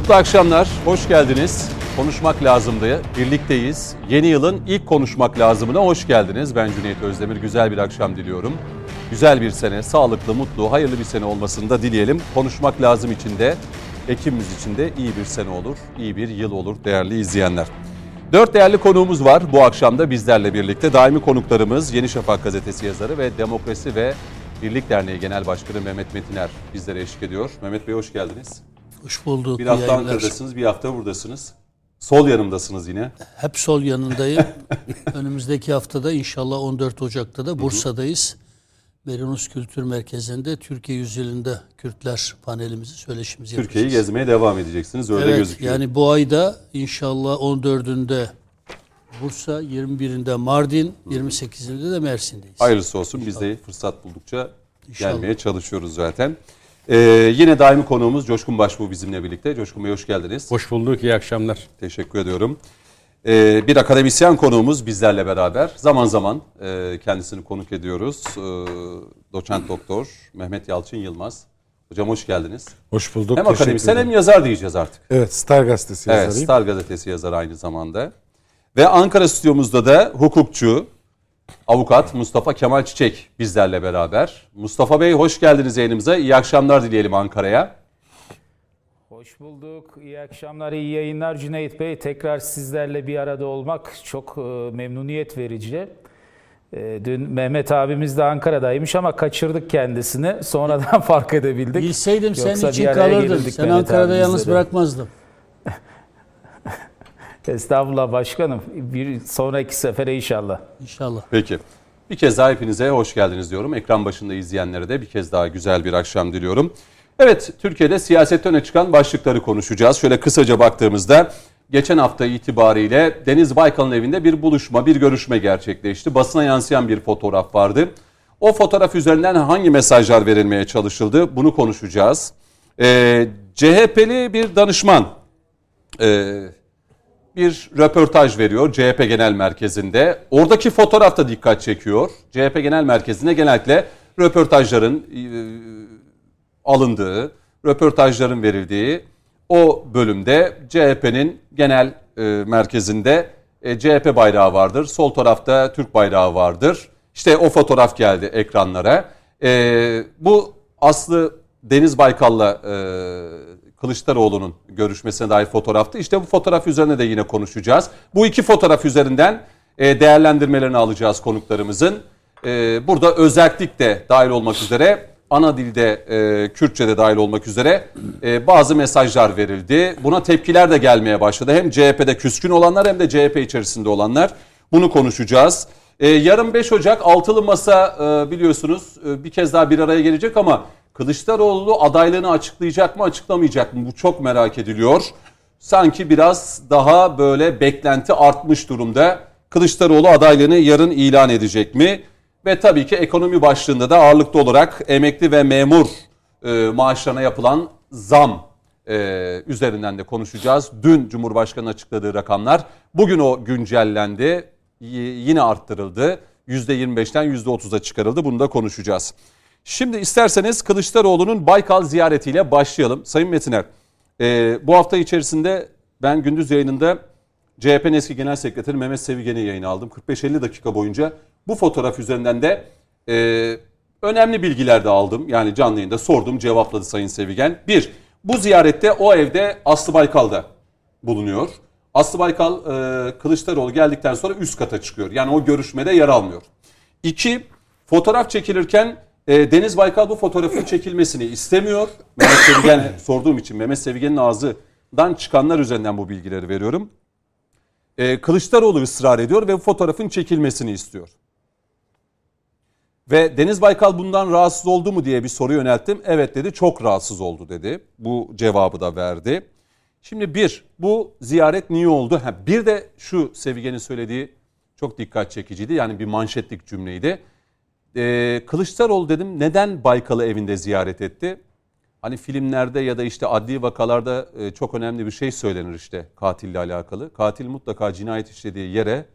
Mutlu akşamlar, hoş geldiniz. Konuşmak lazımdı, birlikteyiz. Yeni yılın ilk konuşmak lazımına hoş geldiniz. Ben Cüneyt Özdemir, güzel bir akşam diliyorum. Güzel bir sene, sağlıklı, mutlu, hayırlı bir sene olmasını da dileyelim. Konuşmak lazım içinde, ekibimiz için de iyi bir sene olur, iyi bir yıl olur değerli izleyenler. Dört değerli konuğumuz var bu akşam da bizlerle birlikte. Daimi konuklarımız Yeni Şafak gazetesi yazarı ve Demokrasi ve Birlik Derneği Genel Başkanı Mehmet Metiner bizlere eşlik ediyor. Mehmet Bey hoş geldiniz. Hoş bulduk. Bir hafta Ankara'dasınız, bir hafta buradasınız. Sol yanımdasınız yine. Hep sol yanındayım. Önümüzdeki haftada inşallah 14 Ocak'ta da Bursa'dayız. Merinus Kültür Merkezi'nde Türkiye yüzyılında Kürtler panelimizi, söyleşimizi yapacağız. Türkiye'yi gezmeye devam edeceksiniz öyle evet, gözüküyor. Yani bu ayda inşallah 14'ünde Bursa, 21'inde Mardin, 28'inde de Mersin'deyiz. Hayırlısı olsun. İnşallah. Biz de fırsat buldukça İnşallah. gelmeye çalışıyoruz zaten. Ee, yine daimi konuğumuz Coşkun Başbuğ bizimle birlikte. Coşkun Bey hoş geldiniz. Hoş bulduk, iyi akşamlar. Teşekkür ediyorum. Ee, bir akademisyen konuğumuz bizlerle beraber. Zaman zaman e, kendisini konuk ediyoruz. Ee, doçent doktor Mehmet Yalçın Yılmaz. Hocam hoş geldiniz. Hoş bulduk. Hem akademisyen hem yazar diyeceğiz artık. Evet, Star Gazetesi yazarıyım. Evet, Star Gazetesi yazarı aynı zamanda. Ve Ankara stüdyomuzda da hukukçu, avukat Mustafa Kemal Çiçek bizlerle beraber. Mustafa Bey hoş geldiniz yayınımıza. İyi akşamlar dileyelim Ankara'ya. Hoş bulduk. İyi akşamlar, iyi yayınlar Cüneyt Bey. Tekrar sizlerle bir arada olmak çok e, memnuniyet verici. E, dün Mehmet abimiz de Ankara'daymış ama kaçırdık kendisini. Sonradan fark edebildik. Bilseydim sen için kalırdın. Sen Mehmet Ankara'da yalnız de. bırakmazdım. Estağfurullah başkanım. Bir sonraki sefere inşallah. İnşallah. Peki. Bir kez daha hepinize hoş geldiniz diyorum. Ekran başında izleyenlere de bir kez daha güzel bir akşam diliyorum. Evet, Türkiye'de siyasette öne çıkan başlıkları konuşacağız. Şöyle kısaca baktığımızda geçen hafta itibariyle Deniz Baykal'ın evinde bir buluşma, bir görüşme gerçekleşti. Basına yansıyan bir fotoğraf vardı. O fotoğraf üzerinden hangi mesajlar verilmeye çalışıldı bunu konuşacağız. Ee, CHP'li bir danışman e, bir röportaj veriyor CHP Genel Merkezi'nde. Oradaki fotoğraf da dikkat çekiyor. CHP Genel Merkezi'nde genellikle röportajların e, alındığı, röportajların verildiği o bölümde CHP'nin genel e, merkezinde e, CHP bayrağı vardır. Sol tarafta Türk bayrağı vardır. İşte o fotoğraf geldi ekranlara. E, bu Aslı Deniz Baykal'la e, Kılıçdaroğlu'nun görüşmesine dair fotoğraftı. İşte bu fotoğraf üzerine de yine konuşacağız. Bu iki fotoğraf üzerinden e, değerlendirmelerini alacağız konuklarımızın. E, burada özellik de dahil olmak üzere ana dilde e, Kürtçe'de dahil olmak üzere e, bazı mesajlar verildi. Buna tepkiler de gelmeye başladı. Hem CHP'de küskün olanlar hem de CHP içerisinde olanlar. Bunu konuşacağız. E, yarın 5 Ocak altılı masa biliyorsunuz bir kez daha bir araya gelecek ama Kılıçdaroğlu adaylığını açıklayacak mı açıklamayacak mı bu çok merak ediliyor. Sanki biraz daha böyle beklenti artmış durumda. Kılıçdaroğlu adaylığını yarın ilan edecek mi? Ve tabii ki ekonomi başlığında da ağırlıklı olarak emekli ve memur e, maaşlarına yapılan zam e, üzerinden de konuşacağız. Dün Cumhurbaşkanı açıkladığı rakamlar bugün o güncellendi. Y- yine arttırıldı. %25'ten %30'a çıkarıldı. Bunu da konuşacağız. Şimdi isterseniz Kılıçdaroğlu'nun Baykal ziyaretiyle başlayalım. Sayın Metiner, e, bu hafta içerisinde ben gündüz yayınında CHP'nin eski genel sekreteri Mehmet Sevigen'i yayın aldım. 45-50 dakika boyunca bu fotoğraf üzerinden de e, önemli bilgiler de aldım. Yani canlı yayında sordum cevapladı Sayın Sevigen. Bir, bu ziyarette o evde Aslı Baykal'da bulunuyor. Aslı Baykal e, Kılıçdaroğlu geldikten sonra üst kata çıkıyor. Yani o görüşmede yer almıyor. İki, fotoğraf çekilirken e, Deniz Baykal bu fotoğrafın çekilmesini istemiyor. Mehmet Sevigen sorduğum için Mehmet Sevigen'in ağzından çıkanlar üzerinden bu bilgileri veriyorum. E, Kılıçdaroğlu ısrar ediyor ve bu fotoğrafın çekilmesini istiyor. Ve Deniz Baykal bundan rahatsız oldu mu diye bir soru yönelttim. Evet dedi çok rahatsız oldu dedi. Bu cevabı da verdi. Şimdi bir bu ziyaret niye oldu? Ha, bir de şu Sevigen'in söylediği çok dikkat çekiciydi. Yani bir manşetlik cümleydi. Ee, Kılıçdaroğlu dedim neden Baykal'ı evinde ziyaret etti? Hani filmlerde ya da işte adli vakalarda e, çok önemli bir şey söylenir işte katille alakalı. Katil mutlaka cinayet işlediği yere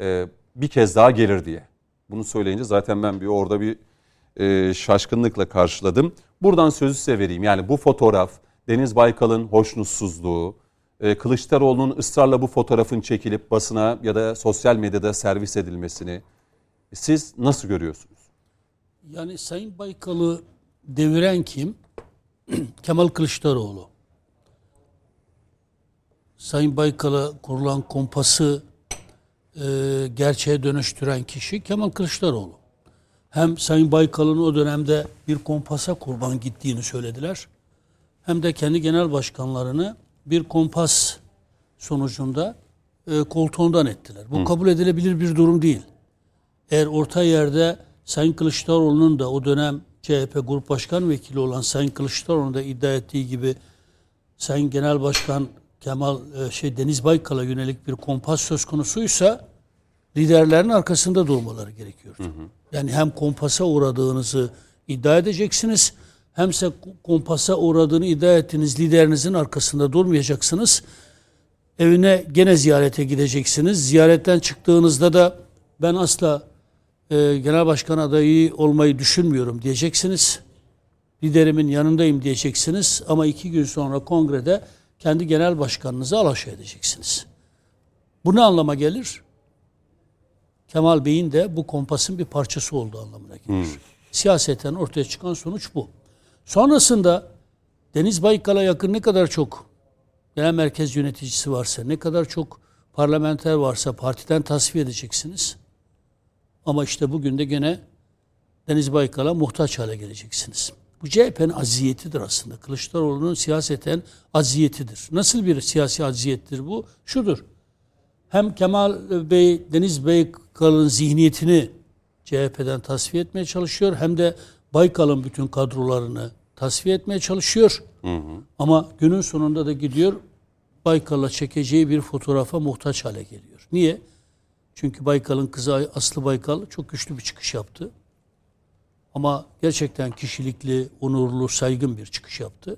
e, bir kez daha gelir diye. Bunu söyleyince zaten ben bir orada bir e, şaşkınlıkla karşıladım. Buradan sözü size vereyim. Yani bu fotoğraf Deniz Baykal'ın hoşnutsuzluğu, e, Kılıçdaroğlu'nun ısrarla bu fotoğrafın çekilip basına ya da sosyal medyada servis edilmesini siz nasıl görüyorsunuz? Yani Sayın Baykal'ı deviren kim? Kemal Kılıçdaroğlu. Sayın Baykal'a kurulan kompası e, gerçeğe dönüştüren kişi Kemal Kılıçdaroğlu. Hem Sayın Baykal'ın o dönemde bir kompasa kurban gittiğini söylediler. Hem de kendi genel başkanlarını bir kompas sonucunda e, koltuğundan ettiler. Bu Hı. kabul edilebilir bir durum değil. Eğer orta yerde Sayın Kılıçdaroğlu'nun da o dönem CHP Grup Başkan Vekili olan Sayın Kılıçdaroğlu'nun da iddia ettiği gibi Sayın Genel Başkan Kemal e, şey Deniz Baykal'a yönelik bir kompas söz konusuysa liderlerin arkasında durmaları gerekiyor. Hı hı. Yani hem kompasa uğradığınızı iddia edeceksiniz hemse kompasa uğradığını iddia ettiğiniz liderinizin arkasında durmayacaksınız. Evine gene ziyarete gideceksiniz. Ziyaretten çıktığınızda da ben asla e, genel başkan adayı olmayı düşünmüyorum diyeceksiniz. Liderimin yanındayım diyeceksiniz ama iki gün sonra kongrede kendi genel başkanınızı alaşağı edeceksiniz. Bu ne anlama gelir? Kemal Bey'in de bu kompasın bir parçası olduğu anlamına gelir. Hmm. Siyaseten ortaya çıkan sonuç bu. Sonrasında Deniz Baykal'a yakın ne kadar çok genel merkez yöneticisi varsa, ne kadar çok parlamenter varsa partiden tasfiye edeceksiniz. Ama işte bugün de gene Deniz Baykal'a muhtaç hale geleceksiniz. Bu CHP'nin aziyetidir aslında. Kılıçdaroğlu'nun siyaseten aziyetidir. Nasıl bir siyasi aziyettir bu? Şudur. Hem Kemal Bey, Deniz Baykal'ın zihniyetini CHP'den tasfiye etmeye çalışıyor hem de Baykal'ın bütün kadrolarını tasfiye etmeye çalışıyor. Hı hı. Ama günün sonunda da gidiyor Baykal'la çekeceği bir fotoğrafa muhtaç hale geliyor. Niye? Çünkü Baykal'ın kızı Aslı Baykal çok güçlü bir çıkış yaptı. Ama gerçekten kişilikli, onurlu, saygın bir çıkış yaptı.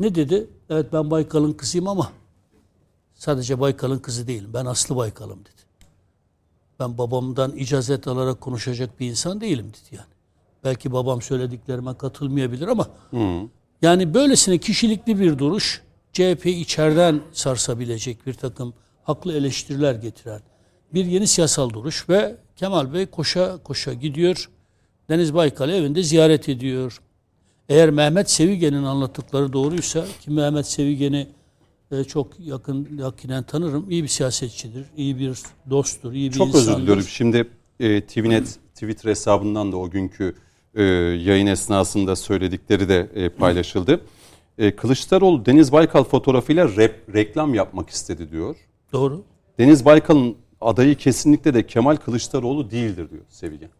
Ne dedi? Evet ben Baykal'ın kızıyım ama sadece Baykal'ın kızı değilim. Ben Aslı Baykal'ım dedi. Ben babamdan icazet alarak konuşacak bir insan değilim dedi yani. Belki babam söylediklerime katılmayabilir ama Hı. yani böylesine kişilikli bir duruş CHP içeriden sarsabilecek bir takım haklı eleştiriler getiren bir yeni siyasal duruş ve Kemal Bey koşa koşa gidiyor. Deniz Baykal'ı evinde ziyaret ediyor. Eğer Mehmet Sevigen'in anlattıkları doğruysa ki Mehmet Sevigen'i e, çok yakın yakinen tanırım. İyi bir siyasetçidir, iyi bir dosttur, iyi bir çok insandır. Çok özür diliyorum. Şimdi e, TVNet Twitter hesabından da o günkü e, yayın esnasında söyledikleri de e, paylaşıldı. E, Kılıçdaroğlu Deniz Baykal fotoğrafıyla rep, reklam yapmak istedi diyor. Doğru. Deniz Baykal'ın adayı kesinlikle de Kemal Kılıçdaroğlu değildir diyor Sevigen.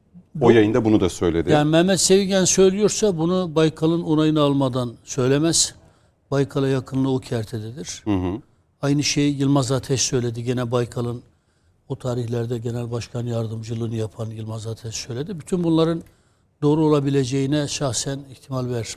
O yayında bunu da söyledi. Yani Mehmet Sevigen söylüyorsa bunu Baykal'ın onayını almadan söylemez. Baykal'a yakınlığı o kertededir. Hı hı. Aynı şeyi Yılmaz Ateş söyledi. Gene Baykal'ın o tarihlerde genel başkan yardımcılığını yapan Yılmaz Ateş söyledi. Bütün bunların doğru olabileceğine şahsen ihtimal ver.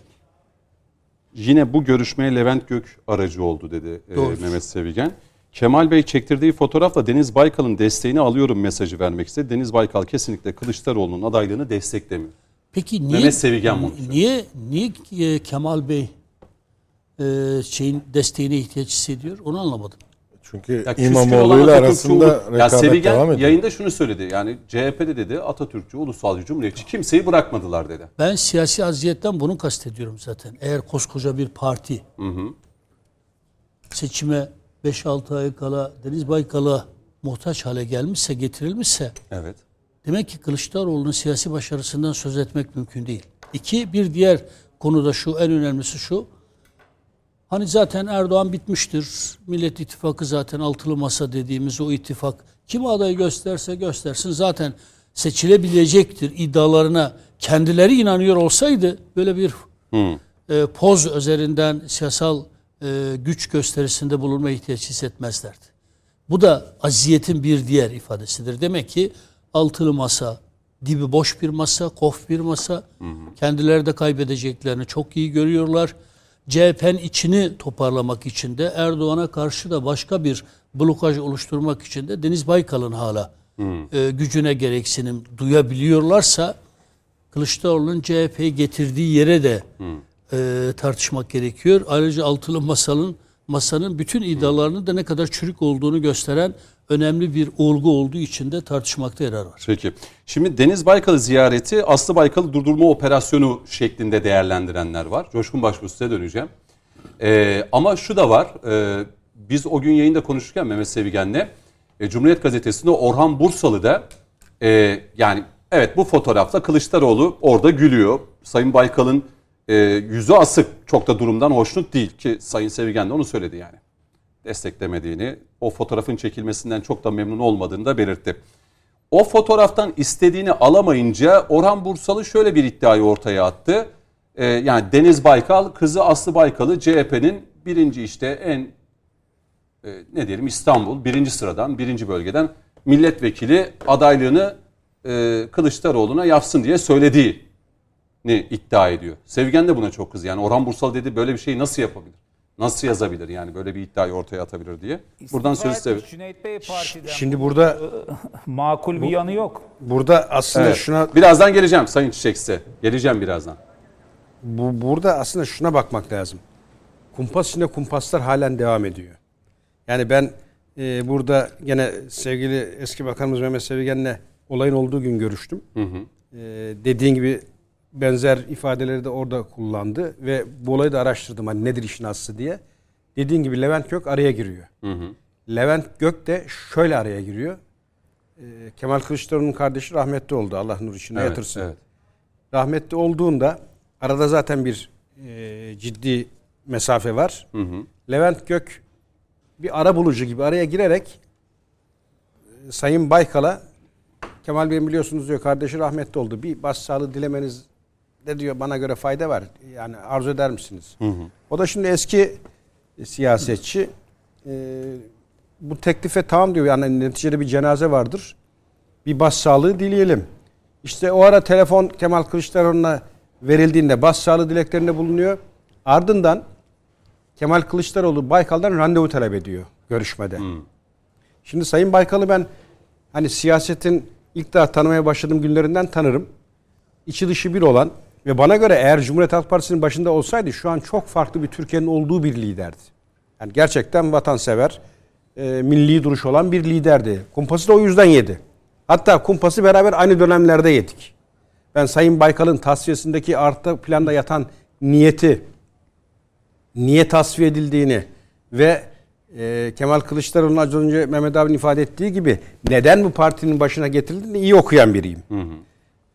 Yine bu görüşmeye Levent Gök aracı oldu dedi e, Mehmet Sevigen. Kemal Bey çektirdiği fotoğrafla Deniz Baykal'ın desteğini alıyorum mesajı vermek istedi. Deniz Baykal kesinlikle Kılıçdaroğlu'nun adaylığını desteklemiyor. Peki niye Mehmet Sevigen bunu niye niye e, Kemal Bey e, şeyin desteğine ihtiyaç hissediyor? Onu anlamadım. Çünkü ya İmamoğlu ile arasında rekabet ya Sevigen devam ediyor. yayında şunu söyledi. Yani CHP'de dedi Atatürkçü, ulusalcı, cumhuriyetçi kimseyi bırakmadılar dedi. Ben siyasi aziyetten bunu kastediyorum zaten. Eğer koskoca bir parti hı hı. seçime 5-6 ay kala Deniz Baykal'a muhtaç hale gelmişse, getirilmişse evet. demek ki Kılıçdaroğlu'nun siyasi başarısından söz etmek mümkün değil. İki, bir diğer konuda şu, en önemlisi şu. Hani zaten Erdoğan bitmiştir. Millet İttifakı zaten altılı masa dediğimiz o ittifak kim adayı gösterse göstersin zaten seçilebilecektir iddialarına kendileri inanıyor olsaydı böyle bir hmm. e, poz üzerinden siyasal e, güç gösterisinde bulunma ihtiyaç hissetmezlerdi. Bu da aziyetin bir diğer ifadesidir. Demek ki altılı masa, dibi boş bir masa, kof bir masa. Hı Kendileri de kaybedeceklerini çok iyi görüyorlar. CHP'nin içini toparlamak için de Erdoğan'a karşı da başka bir blokaj oluşturmak için de Deniz Baykal'ın hala e, gücüne gereksinim duyabiliyorlarsa Kılıçdaroğlu'nun CHP'yi getirdiği yere de e, tartışmak gerekiyor. Ayrıca altılı masanın masanın bütün iddialarının da ne kadar çürük olduğunu gösteren önemli bir olgu olduğu için de tartışmakta yarar var. Peki. Şimdi Deniz Baykal'ı ziyareti Aslı Baykal'ı durdurma operasyonu şeklinde değerlendirenler var. Coşkun Başbuğ size döneceğim. Ee, ama şu da var. E, biz o gün yayında konuşurken Mehmet Sevigen'le e, Cumhuriyet Gazetesi'nde Orhan Bursalı da e, yani evet bu fotoğrafta Kılıçdaroğlu orada gülüyor. Sayın Baykal'ın e, yüzü asık çok da durumdan hoşnut değil ki Sayın Sevigen de onu söyledi yani. Desteklemediğini, o fotoğrafın çekilmesinden çok da memnun olmadığını da belirtti. O fotoğraftan istediğini alamayınca Orhan Bursalı şöyle bir iddiayı ortaya attı. Ee, yani Deniz Baykal, kızı Aslı Baykal'ı CHP'nin birinci işte en e, ne diyelim İstanbul birinci sıradan, birinci bölgeden milletvekili adaylığını e, Kılıçdaroğlu'na yapsın diye söylediği ne iddia ediyor. Sevgen de buna çok kızıyor. Yani Orhan Bursal dedi böyle bir şeyi nasıl yapabilir? Nasıl yazabilir yani böyle bir iddiayı ortaya atabilir diye. Buradan sözü size. Cüneyt Bey partiden Şimdi burada makul bir yanı yok. burada aslında Evet. şuna Birazdan geleceğim Sayın Çiçekse. Geleceğim birazdan. bu, burada aslında şuna bakmak lazım. Kumpas içinde kumpaslar halen devam ediyor. Yani ben e, burada gene sevgili eski bakanımız Mehmet Sevigen'le olayın olduğu gün görüştüm. Hı hı. E, dediğin gibi benzer ifadeleri de orada kullandı ve bu olayı da araştırdım hani nedir işin aslı diye. Dediğin gibi Levent Gök araya giriyor. Hı hı. Levent Gök de şöyle araya giriyor. E, Kemal Kılıçdaroğlu'nun kardeşi rahmetli oldu. Allah nur içinde Evet, yatırsın. evet. Rahmetli olduğunda arada zaten bir e, ciddi mesafe var. Hı hı. Levent Gök bir ara bulucu gibi araya girerek e, Sayın Baykal'a Kemal Bey biliyorsunuz diyor kardeşi rahmetli oldu. Bir başsağlığı dilemeniz de diyor bana göre fayda var. Yani arzu eder misiniz? O da şimdi eski siyasetçi. E, bu teklife tamam diyor. Yani neticede bir cenaze vardır. Bir başsağlığı dileyelim. İşte o ara telefon Kemal Kılıçdaroğlu'na verildiğinde başsağlığı dileklerinde bulunuyor. Ardından Kemal Kılıçdaroğlu Baykal'dan randevu talep ediyor görüşmede. Şimdi Sayın Baykal'ı ben hani siyasetin ilk daha tanımaya başladığım günlerinden tanırım. İçi dışı bir olan ve bana göre eğer Cumhuriyet Halk Partisi'nin başında olsaydı şu an çok farklı bir Türkiye'nin olduğu bir liderdi. Yani gerçekten vatansever, e, milli duruş olan bir liderdi. Kumpası da o yüzden yedi. Hatta kumpası beraber aynı dönemlerde yedik. Ben Sayın Baykal'ın tasfiyesindeki arka planda yatan niyeti, niye tasfiye edildiğini ve e, Kemal Kılıçdaroğlu'nun az önce Mehmet abinin ifade ettiği gibi neden bu partinin başına getirildiğini iyi okuyan biriyim.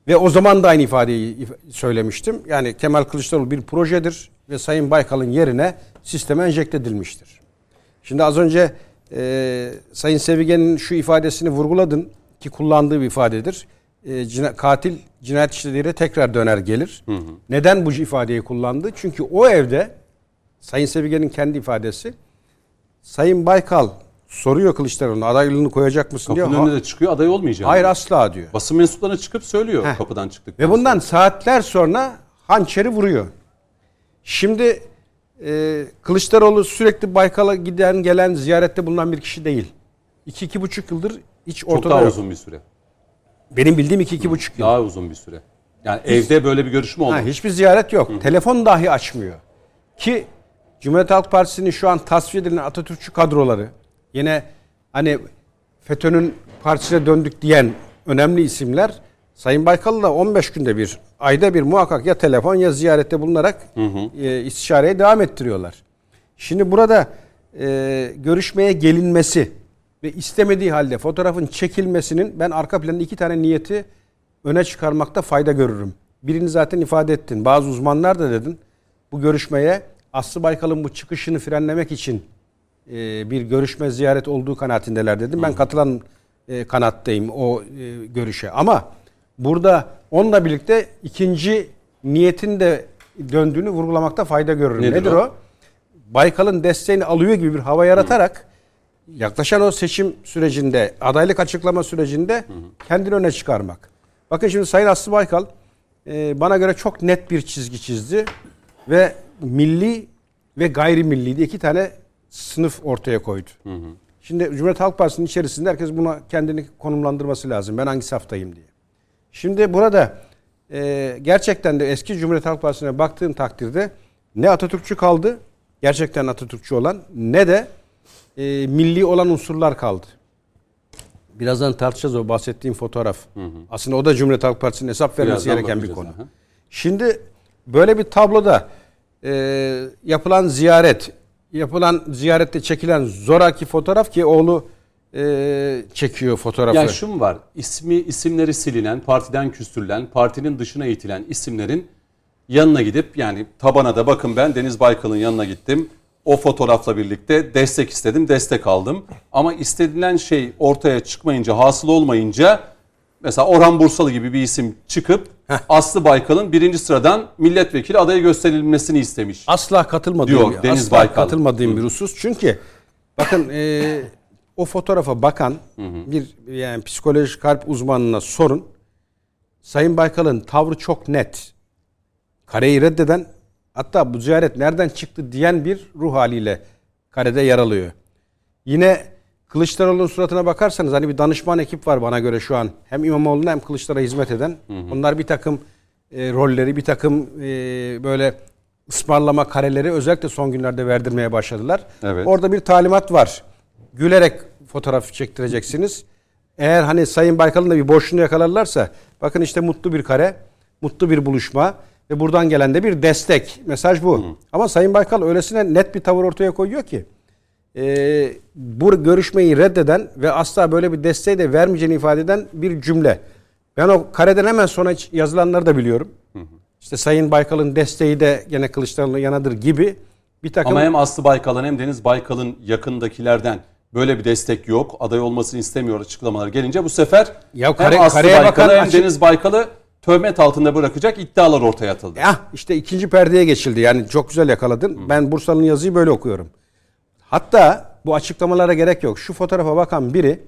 Ve o zaman da aynı ifadeyi if- söylemiştim. Yani Kemal Kılıçdaroğlu bir projedir ve Sayın Baykal'ın yerine sisteme enjekte edilmiştir. Şimdi az önce e, Sayın Sevigen'in şu ifadesini vurguladın ki kullandığı bir ifadedir. E, cina- katil cinayet işlediğine tekrar döner gelir. Neden bu ifadeyi kullandı? Çünkü o evde Sayın Sevigen'in kendi ifadesi Sayın Baykal soruyor Kılıçdaroğlu'na adaylığını koyacak mısın Kapının diyor. önünde Ha- de çıkıyor aday olmayacağım. Hayır diyor. asla diyor. Basın mensuplarına çıkıp söylüyor Heh. kapıdan çıktık. Ve bundan saatler sonra hançeri vuruyor. Şimdi e, Kılıçdaroğlu sürekli Baykal'a giden gelen ziyarette bulunan bir kişi değil. İki, iki buçuk yıldır hiç çok ortada daha yok. uzun bir süre. Benim bildiğim iki, iki buçuk yıl. Daha uzun bir süre. Yani evde böyle bir görüşme oldu. Ha, hiçbir ziyaret yok. Telefon dahi açmıyor. Ki Cumhuriyet Halk Partisi'nin şu an tasfiye edilen Atatürkçü kadroları yine hani FETÖ'nün partisine döndük diyen önemli isimler Sayın Baykal'la 15 günde bir, ayda bir muhakkak ya telefon ya ziyarette bulunarak e, istişareye devam ettiriyorlar. Şimdi burada e, görüşmeye gelinmesi ve istemediği halde fotoğrafın çekilmesinin ben arka planda iki tane niyeti öne çıkarmakta fayda görürüm. Birini zaten ifade ettin. Bazı uzmanlar da dedin. Bu görüşmeye Aslı Baykal'ın bu çıkışını frenlemek için e, bir görüşme ziyaret olduğu kanaatindeler dedim. Ben katılan e, kanattayım o e, görüşe. Ama burada onunla birlikte ikinci niyetin de döndüğünü vurgulamakta fayda görürüm. Nedir Nedir, o? o? Baykal'ın desteğini alıyor gibi bir hava yaratarak yaklaşan o seçim sürecinde, adaylık açıklama sürecinde kendini öne çıkarmak. Bakın şimdi Sayın Aslı Baykal e, bana göre çok net bir çizgi çizdi ve milli ve gayrimilli diye iki tane sınıf ortaya koydu. Şimdi Cumhuriyet Halk Partisi'nin içerisinde herkes buna kendini konumlandırması lazım. Ben hangi saftayım diye. Şimdi burada e, gerçekten de eski Cumhuriyet Halk Partisi'ne baktığın takdirde ne Atatürkçü kaldı, gerçekten Atatürkçü olan ne de e, milli olan unsurlar kaldı. Birazdan tartışacağız o bahsettiğim fotoğraf. Aslında o da Cumhuriyet Halk Partisi'nin hesap vermesi Birazdan gereken bir konu. aha. Şimdi böyle bir tabloda e, yapılan ziyaret, yapılan ziyarette çekilen zoraki fotoğraf ki oğlu e, çekiyor fotoğrafı. Yani şu mu var? İsmi isimleri silinen, partiden küstürülen, partinin dışına itilen isimlerin yanına gidip yani tabana da bakın ben Deniz Baykal'ın yanına gittim. O fotoğrafla birlikte destek istedim, destek aldım. Ama istenilen şey ortaya çıkmayınca, hasıl olmayınca mesela Orhan Bursalı gibi bir isim çıkıp Aslı Baykal'ın birinci sıradan milletvekili adayı gösterilmesini istemiş. Asla katılmadığım, Diyor bir- Deniz asla Baykal. katılmadığım bir husus. Çünkü bakın e, o fotoğrafa bakan bir yani psikolojik kalp uzmanına sorun. Sayın Baykal'ın tavrı çok net. Kareyi reddeden hatta bu ziyaret nereden çıktı diyen bir ruh haliyle karede yer alıyor. Yine Kılıçdaroğlu'nun suratına bakarsanız hani bir danışman ekip var bana göre şu an. Hem İmamoğlu'na hem Kılıçdaroğlu'na hizmet eden. Onlar bir takım e, rolleri, bir takım e, böyle ısmarlama kareleri özellikle son günlerde verdirmeye başladılar. Evet. Orada bir talimat var. Gülerek fotoğraf çektireceksiniz. Eğer hani Sayın Baykal'ın da bir boşluğunu yakalarlarsa bakın işte mutlu bir kare, mutlu bir buluşma ve buradan gelen de bir destek. Mesaj bu. Ama Sayın Baykal öylesine net bir tavır ortaya koyuyor ki e, bu görüşmeyi reddeden ve asla böyle bir desteği de vermeyeceğini ifade eden bir cümle. Ben o kareden hemen sonra yazılanları da biliyorum. İşte Sayın Baykal'ın desteği de gene Kılıçdaroğlu'na yanadır gibi bir takım Ama hem Aslı Baykal'ın hem Deniz Baykal'ın yakındakilerden böyle bir destek yok. Aday olmasını istemiyor açıklamalar gelince bu sefer Ya kare- hem Aslı Baykal'ı bakan hem açık- Deniz Baykal'ı töhmet altında bırakacak iddialar ortaya atıldı. Ya işte ikinci perdeye geçildi. Yani çok güzel yakaladın. Ben Bursalı'nın yazıyı böyle okuyorum. Hatta bu açıklamalara gerek yok. Şu fotoğrafa bakan biri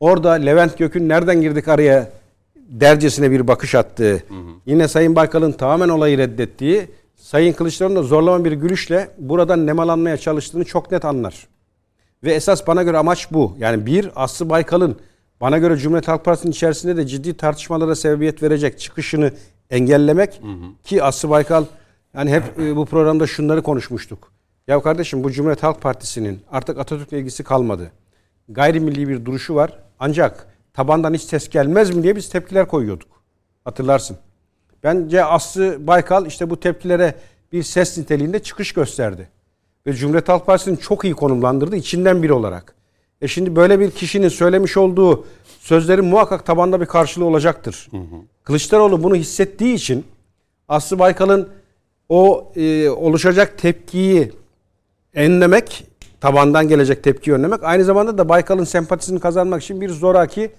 orada Levent Gök'ün nereden girdik araya dercesine bir bakış attığı, yine Sayın Baykal'ın tamamen olayı reddettiği, Sayın Kılıçdaroğlu'nun da zorlama bir gülüşle buradan nemalanmaya çalıştığını çok net anlar. Ve esas bana göre amaç bu. Yani bir Aslı Baykal'ın bana göre Cumhuriyet Halk Partisi'nin içerisinde de ciddi tartışmalara sebebiyet verecek çıkışını engellemek ki Aslı Baykal yani hep e, bu programda şunları konuşmuştuk. Ya kardeşim bu Cumhuriyet Halk Partisi'nin artık Atatürk'le ilgisi kalmadı. Gayrimilli bir duruşu var. Ancak tabandan hiç ses gelmez mi diye biz tepkiler koyuyorduk. Hatırlarsın. Bence Aslı Baykal işte bu tepkilere bir ses niteliğinde çıkış gösterdi. Ve Cumhuriyet Halk Partisi'ni çok iyi konumlandırdı içinden biri olarak. E şimdi böyle bir kişinin söylemiş olduğu sözlerin muhakkak tabanda bir karşılığı olacaktır. Kılıçdaroğlu bunu hissettiği için Aslı Baykal'ın o e, oluşacak tepkiyi enlemek, tabandan gelecek tepkiyi önlemek, aynı zamanda da Baykal'ın sempatisini kazanmak için bir zoraki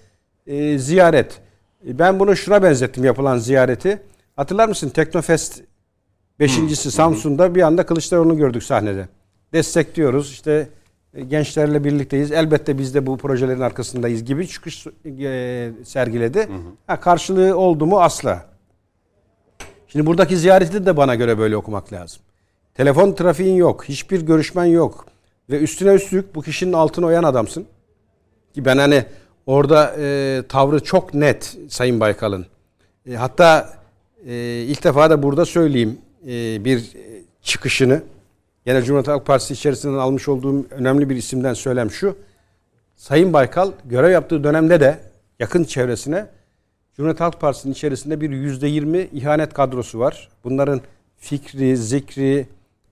e, ziyaret. E, Ben bunu şuna benzettim yapılan ziyareti. Hatırlar mısın Teknofest beşincisi Samsun'da bir anda Kılıçdaroğlu'nu gördük sahnede. Destekliyoruz işte e, gençlerle birlikteyiz. Elbette biz de bu projelerin arkasındayız gibi çıkış e, sergiledi. Ha, karşılığı oldu mu asla. Şimdi buradaki ziyareti de bana göre böyle okumak lazım. Telefon trafiğin yok, hiçbir görüşmen yok ve üstüne üstlük bu kişinin altına oyan adamsın. Ki ben hani orada e, tavrı çok net Sayın Baykal'ın. E, hatta e, ilk defa da burada söyleyeyim e, bir çıkışını. Yine Cumhuriyet Halk Partisi içerisinden almış olduğum önemli bir isimden söylem şu. Sayın Baykal görev yaptığı dönemde de yakın çevresine Cumhuriyet Halk Partisi'nin içerisinde bir yüzde yirmi ihanet kadrosu var. Bunların fikri, zikri,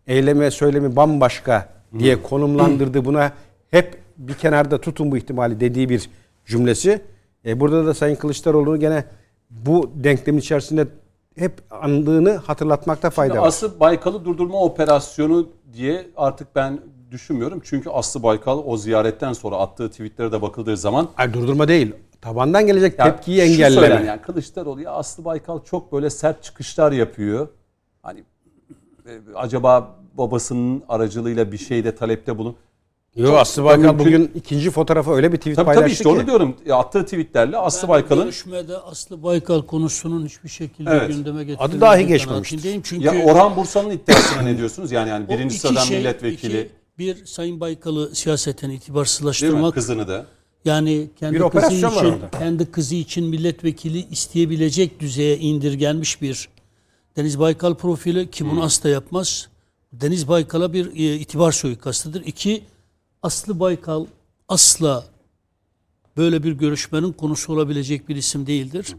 eylemi, söylemi bambaşka diye konumlandırdı. Buna hep bir kenarda tutun bu ihtimali dediği bir cümlesi. E, burada da Sayın Kılıçdaroğlu'nu gene bu denklemin içerisinde hep andığını hatırlatmakta fayda var. Aslı Baykal'ı durdurma operasyonu diye artık ben düşünmüyorum. Çünkü Aslı Baykal o ziyaretten sonra attığı tweetlere de bakıldığı zaman Ay durdurma değil. Tabandan gelecek Ya tepkiyi engelleme. Yani Kılıçdaroğlu ya Aslı Baykal çok böyle sert çıkışlar yapıyor. E, acaba babasının aracılığıyla bir şeyde talepte bulun. Yok Aslı Baykal mümkün. bugün ikinci fotoğrafa öyle bir tweet Tabii paylaştı tabii işte ki. onu diyorum. Ya, attığı tweetlerle Aslı Ben Baykal'ın görüşmede Aslı Baykal konusunun hiçbir şekilde Evet. gündeme getirilmediği Adı dahi geçmemiştir. Çünkü ya Orhan Bursa'nın iddiasına ne diyorsunuz? Yani yani birinci sıradan şey, milletvekili iki- bir Sayın Baykal'ı siyaseten itibarsızlaştırmak. Kızını da. Yani kendi Bir kızı için, kendi kızı için milletvekili isteyebilecek düzeye indirgenmiş bir Deniz Baykal profili ki bunu asla yapmaz. Deniz Baykal'a bir e, itibar suikastıdır. İki, Aslı Baykal asla böyle bir görüşmenin konusu olabilecek bir isim değildir.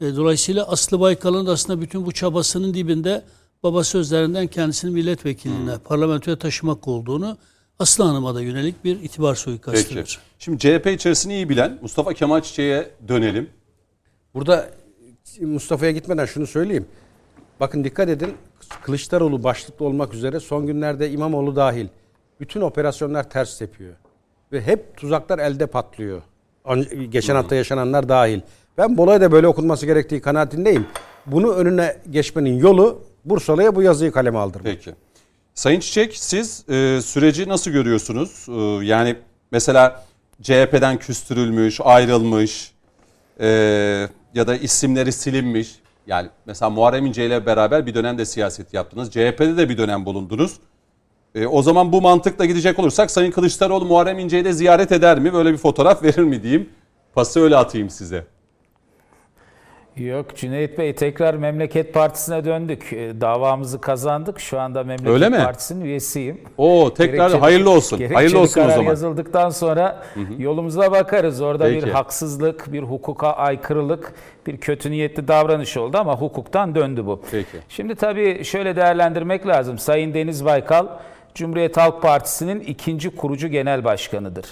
E, Dolayısıyla Aslı Baykal'ın da aslında bütün bu çabasının dibinde baba sözlerinden kendisini milletvekiline, parlamentoya taşımak olduğunu Aslı Hanım'a da yönelik bir itibar Peki. suikastıdır. Şimdi CHP içerisini iyi bilen Mustafa Kemal Çiçek'e dönelim. Burada Mustafa'ya gitmeden şunu söyleyeyim. Bakın dikkat edin. Kılıçdaroğlu başlıklı olmak üzere son günlerde İmamoğlu dahil bütün operasyonlar ters tepiyor. Ve hep tuzaklar elde patlıyor. Geçen hafta yaşananlar dahil. Ben bu olaya da böyle okunması gerektiği kanaatindeyim. Bunu önüne geçmenin yolu Bursalı'ya bu yazıyı kaleme aldırmak. Peki. Sayın Çiçek siz e, süreci nasıl görüyorsunuz? E, yani mesela CHP'den küstürülmüş, ayrılmış e, ya da isimleri silinmiş. Yani mesela Muharrem İnce ile beraber bir dönemde siyaset yaptınız. CHP'de de bir dönem bulundunuz. E, o zaman bu mantıkla gidecek olursak Sayın Kılıçdaroğlu Muharrem İnce'yi de ziyaret eder mi? Böyle bir fotoğraf verir mi diyeyim. Pası öyle atayım size. Yok Cüneyt Bey tekrar Memleket Partisi'ne döndük. E, Davamızı kazandık. Şu anda Memleket Öyle mi? Partisi'nin üyesiyim. Oo tekrar Gerekçeli- hayırlı olsun. gerekçeli Hayırlı olsun o karar zaman. yazıldıktan sonra yolumuza bakarız. Orada Peki. bir haksızlık, bir hukuka aykırılık, bir kötü niyetli davranış oldu ama hukuktan döndü bu. Peki. Şimdi tabii şöyle değerlendirmek lazım. Sayın Deniz Baykal, Cumhuriyet Halk Partisi'nin ikinci kurucu genel başkanıdır.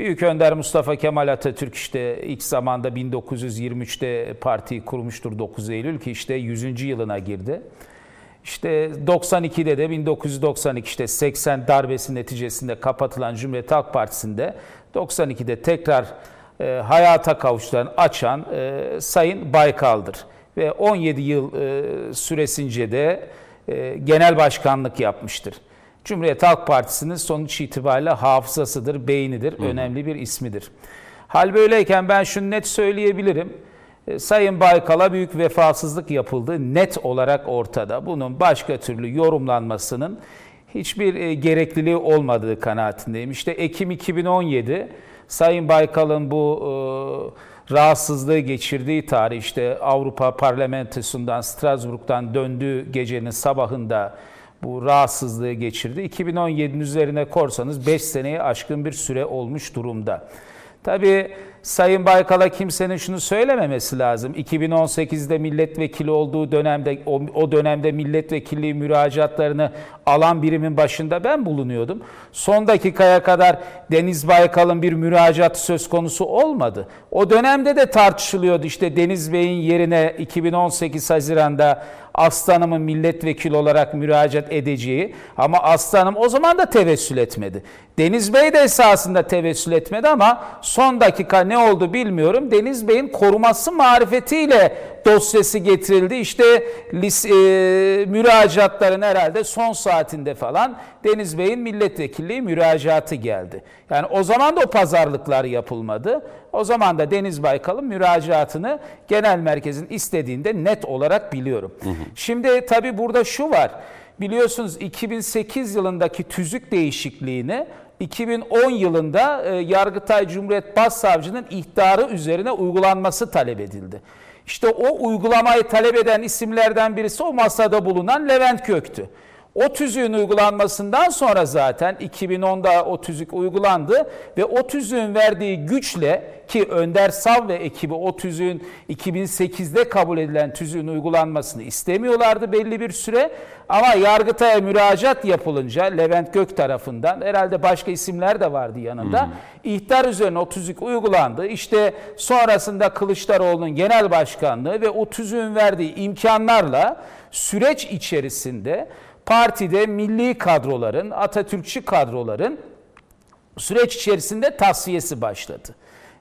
Büyük Önder Mustafa Kemal Atatürk işte ilk zamanda 1923'te partiyi kurmuştur 9 Eylül ki işte 100. yılına girdi. İşte 92'de de 1992 işte 80 darbesi neticesinde kapatılan Cumhuriyet Halk Partisi'nde 92'de tekrar e, hayata kavuşturan, açan e, Sayın Baykal'dır. Ve 17 yıl e, süresince de e, genel başkanlık yapmıştır. Cumhuriyet Halk Partisi'nin sonuç itibariyle hafızasıdır, beynidir, önemli bir ismidir. Hal böyleyken ben şunu net söyleyebilirim. E, Sayın Baykal'a büyük vefasızlık yapıldı net olarak ortada. Bunun başka türlü yorumlanmasının hiçbir e, gerekliliği olmadığı kanaatindeyim. İşte Ekim 2017 Sayın Baykal'ın bu e, rahatsızlığı geçirdiği tarih işte Avrupa Parlamentosu'ndan Strasbourg'dan döndüğü gecenin sabahında bu rahatsızlığı geçirdi. 2017'nin üzerine korsanız 5 seneyi aşkın bir süre olmuş durumda. Tabii Sayın Baykal'a kimsenin şunu söylememesi lazım. 2018'de milletvekili olduğu dönemde o, o dönemde milletvekilliği müracaatlarını alan birimin başında ben bulunuyordum. Son dakikaya kadar Deniz Baykal'ın bir müracaat söz konusu olmadı. O dönemde de tartışılıyordu işte Deniz Bey'in yerine 2018 Haziran'da Aslanım'ın milletvekili olarak müracaat edeceği ama Aslanım o zaman da tevessül etmedi. Deniz Bey de esasında tevessül etmedi ama son dakika ne oldu bilmiyorum. Deniz Bey'in koruması marifetiyle dosyası getirildi. İşte lis, e, müracaatların herhalde son saatinde falan Deniz Bey'in milletvekilliği müracaatı geldi. Yani o zaman da o pazarlıklar yapılmadı. O zaman da Deniz Baykal'ın müracaatını genel merkezin istediğinde net olarak biliyorum. Şimdi tabii burada şu var. Biliyorsunuz 2008 yılındaki tüzük değişikliğini 2010 yılında e, Yargıtay Cumhuriyet Başsavcı'nın ihtarı üzerine uygulanması talep edildi. İşte o uygulamayı talep eden isimlerden birisi o masada bulunan Levent Kök'tü. O tüzüğün uygulanmasından sonra zaten 2010'da o tüzük uygulandı ve o tüzüğün verdiği güçle ki Önder Sav ve ekibi o tüzüğün 2008'de kabul edilen tüzüğün uygulanmasını istemiyorlardı belli bir süre. Ama Yargıtay'a müracaat yapılınca Levent Gök tarafından herhalde başka isimler de vardı yanında. ihtar üzerine o tüzük uygulandı. İşte sonrasında Kılıçdaroğlu'nun genel başkanlığı ve o tüzüğün verdiği imkanlarla süreç içerisinde partide milli kadroların, Atatürkçü kadroların süreç içerisinde tasfiyesi başladı.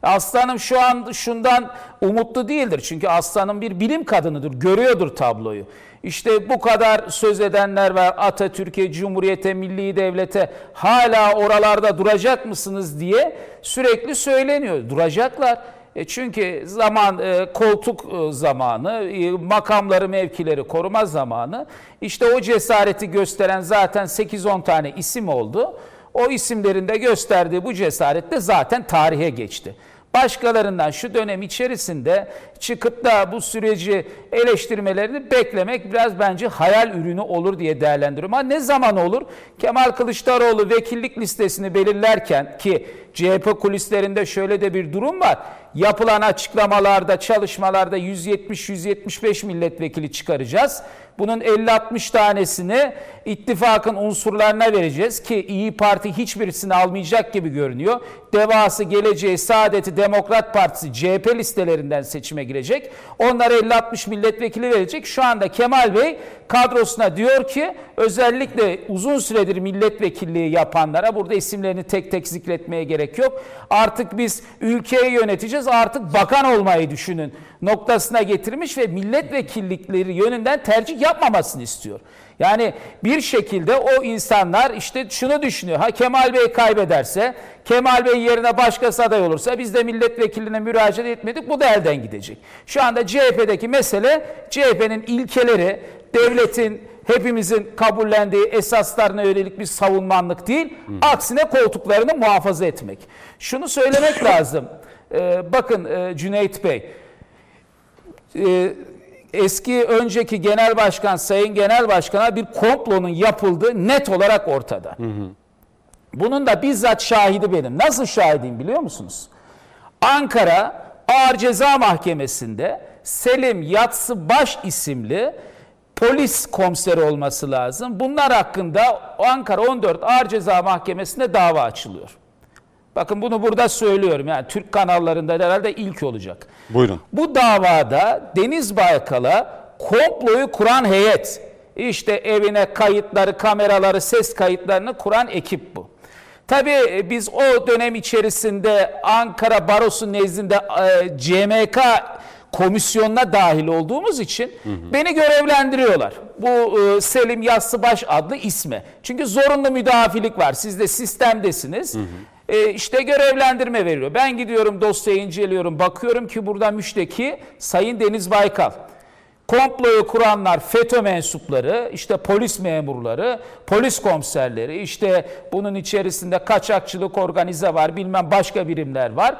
Aslanım şu an şundan umutlu değildir. Çünkü Aslanım bir bilim kadınıdır, görüyordur tabloyu. İşte bu kadar söz edenler var Atatürk'e, Cumhuriyete, Milli Devlet'e hala oralarda duracak mısınız diye sürekli söyleniyor. Duracaklar. E çünkü zaman e, koltuk e, zamanı, makamları, mevkileri koruma zamanı. İşte o cesareti gösteren zaten 8-10 tane isim oldu. O isimlerin de gösterdiği bu cesaret de zaten tarihe geçti başkalarından şu dönem içerisinde çıkıp da bu süreci eleştirmelerini beklemek biraz bence hayal ürünü olur diye değerlendiriyorum. Ama ne zaman olur? Kemal Kılıçdaroğlu vekillik listesini belirlerken ki CHP kulislerinde şöyle de bir durum var. Yapılan açıklamalarda, çalışmalarda 170-175 milletvekili çıkaracağız. Bunun 50-60 tanesini ittifakın unsurlarına vereceğiz ki İyi Parti hiçbirisini almayacak gibi görünüyor. Devası, Geleceği, Saadeti, Demokrat Partisi CHP listelerinden seçime girecek. Onlara 50-60 milletvekili verecek. Şu anda Kemal Bey kadrosuna diyor ki özellikle uzun süredir milletvekilliği yapanlara burada isimlerini tek tek zikretmeye gerek yok. Artık biz ülkeyi yöneteceğiz artık bakan olmayı düşünün noktasına getirmiş ve milletvekillikleri yönünden tercih yapmamasını istiyor. Yani bir şekilde o insanlar işte şunu düşünüyor. Ha Kemal Bey kaybederse, Kemal Bey yerine başkası aday olursa biz de milletvekiline müracaat etmedik. Bu da elden gidecek. Şu anda CHP'deki mesele CHP'nin ilkeleri, devletin hepimizin kabullendiği esaslarına yönelik bir savunmanlık değil. Aksine koltuklarını muhafaza etmek. Şunu söylemek lazım. Ee, bakın e, Cüneyt Bey, e, eski önceki genel başkan sayın genel başkana bir komplonun yapıldığı net olarak ortada. Hı hı. Bunun da bizzat şahidi benim. Nasıl şahidim biliyor musunuz? Ankara Ağır Ceza Mahkemesi'nde Selim Yatsı Baş isimli polis komiseri olması lazım. Bunlar hakkında Ankara 14 Ağır Ceza Mahkemesi'nde dava açılıyor. Bakın bunu burada söylüyorum. Yani Türk kanallarında herhalde ilk olacak. Buyurun. Bu davada Deniz Baykal'a komployu kuran heyet, işte evine kayıtları, kameraları, ses kayıtlarını kuran ekip bu. Tabii e, biz o dönem içerisinde Ankara Barosu nezdinde e, CMK komisyonuna dahil olduğumuz için hı hı. beni görevlendiriyorlar. Bu e, Selim Yassıbaş adlı isme. Çünkü zorunlu müdafilik var. Siz de sistemdesiniz. Hı hı. E, işte görevlendirme veriyor. Ben gidiyorum dosyayı inceliyorum. Bakıyorum ki burada müşteki Sayın Deniz Baykal. Komployu kuranlar FETÖ mensupları, işte polis memurları, polis komiserleri, işte bunun içerisinde kaçakçılık organize var, bilmem başka birimler var.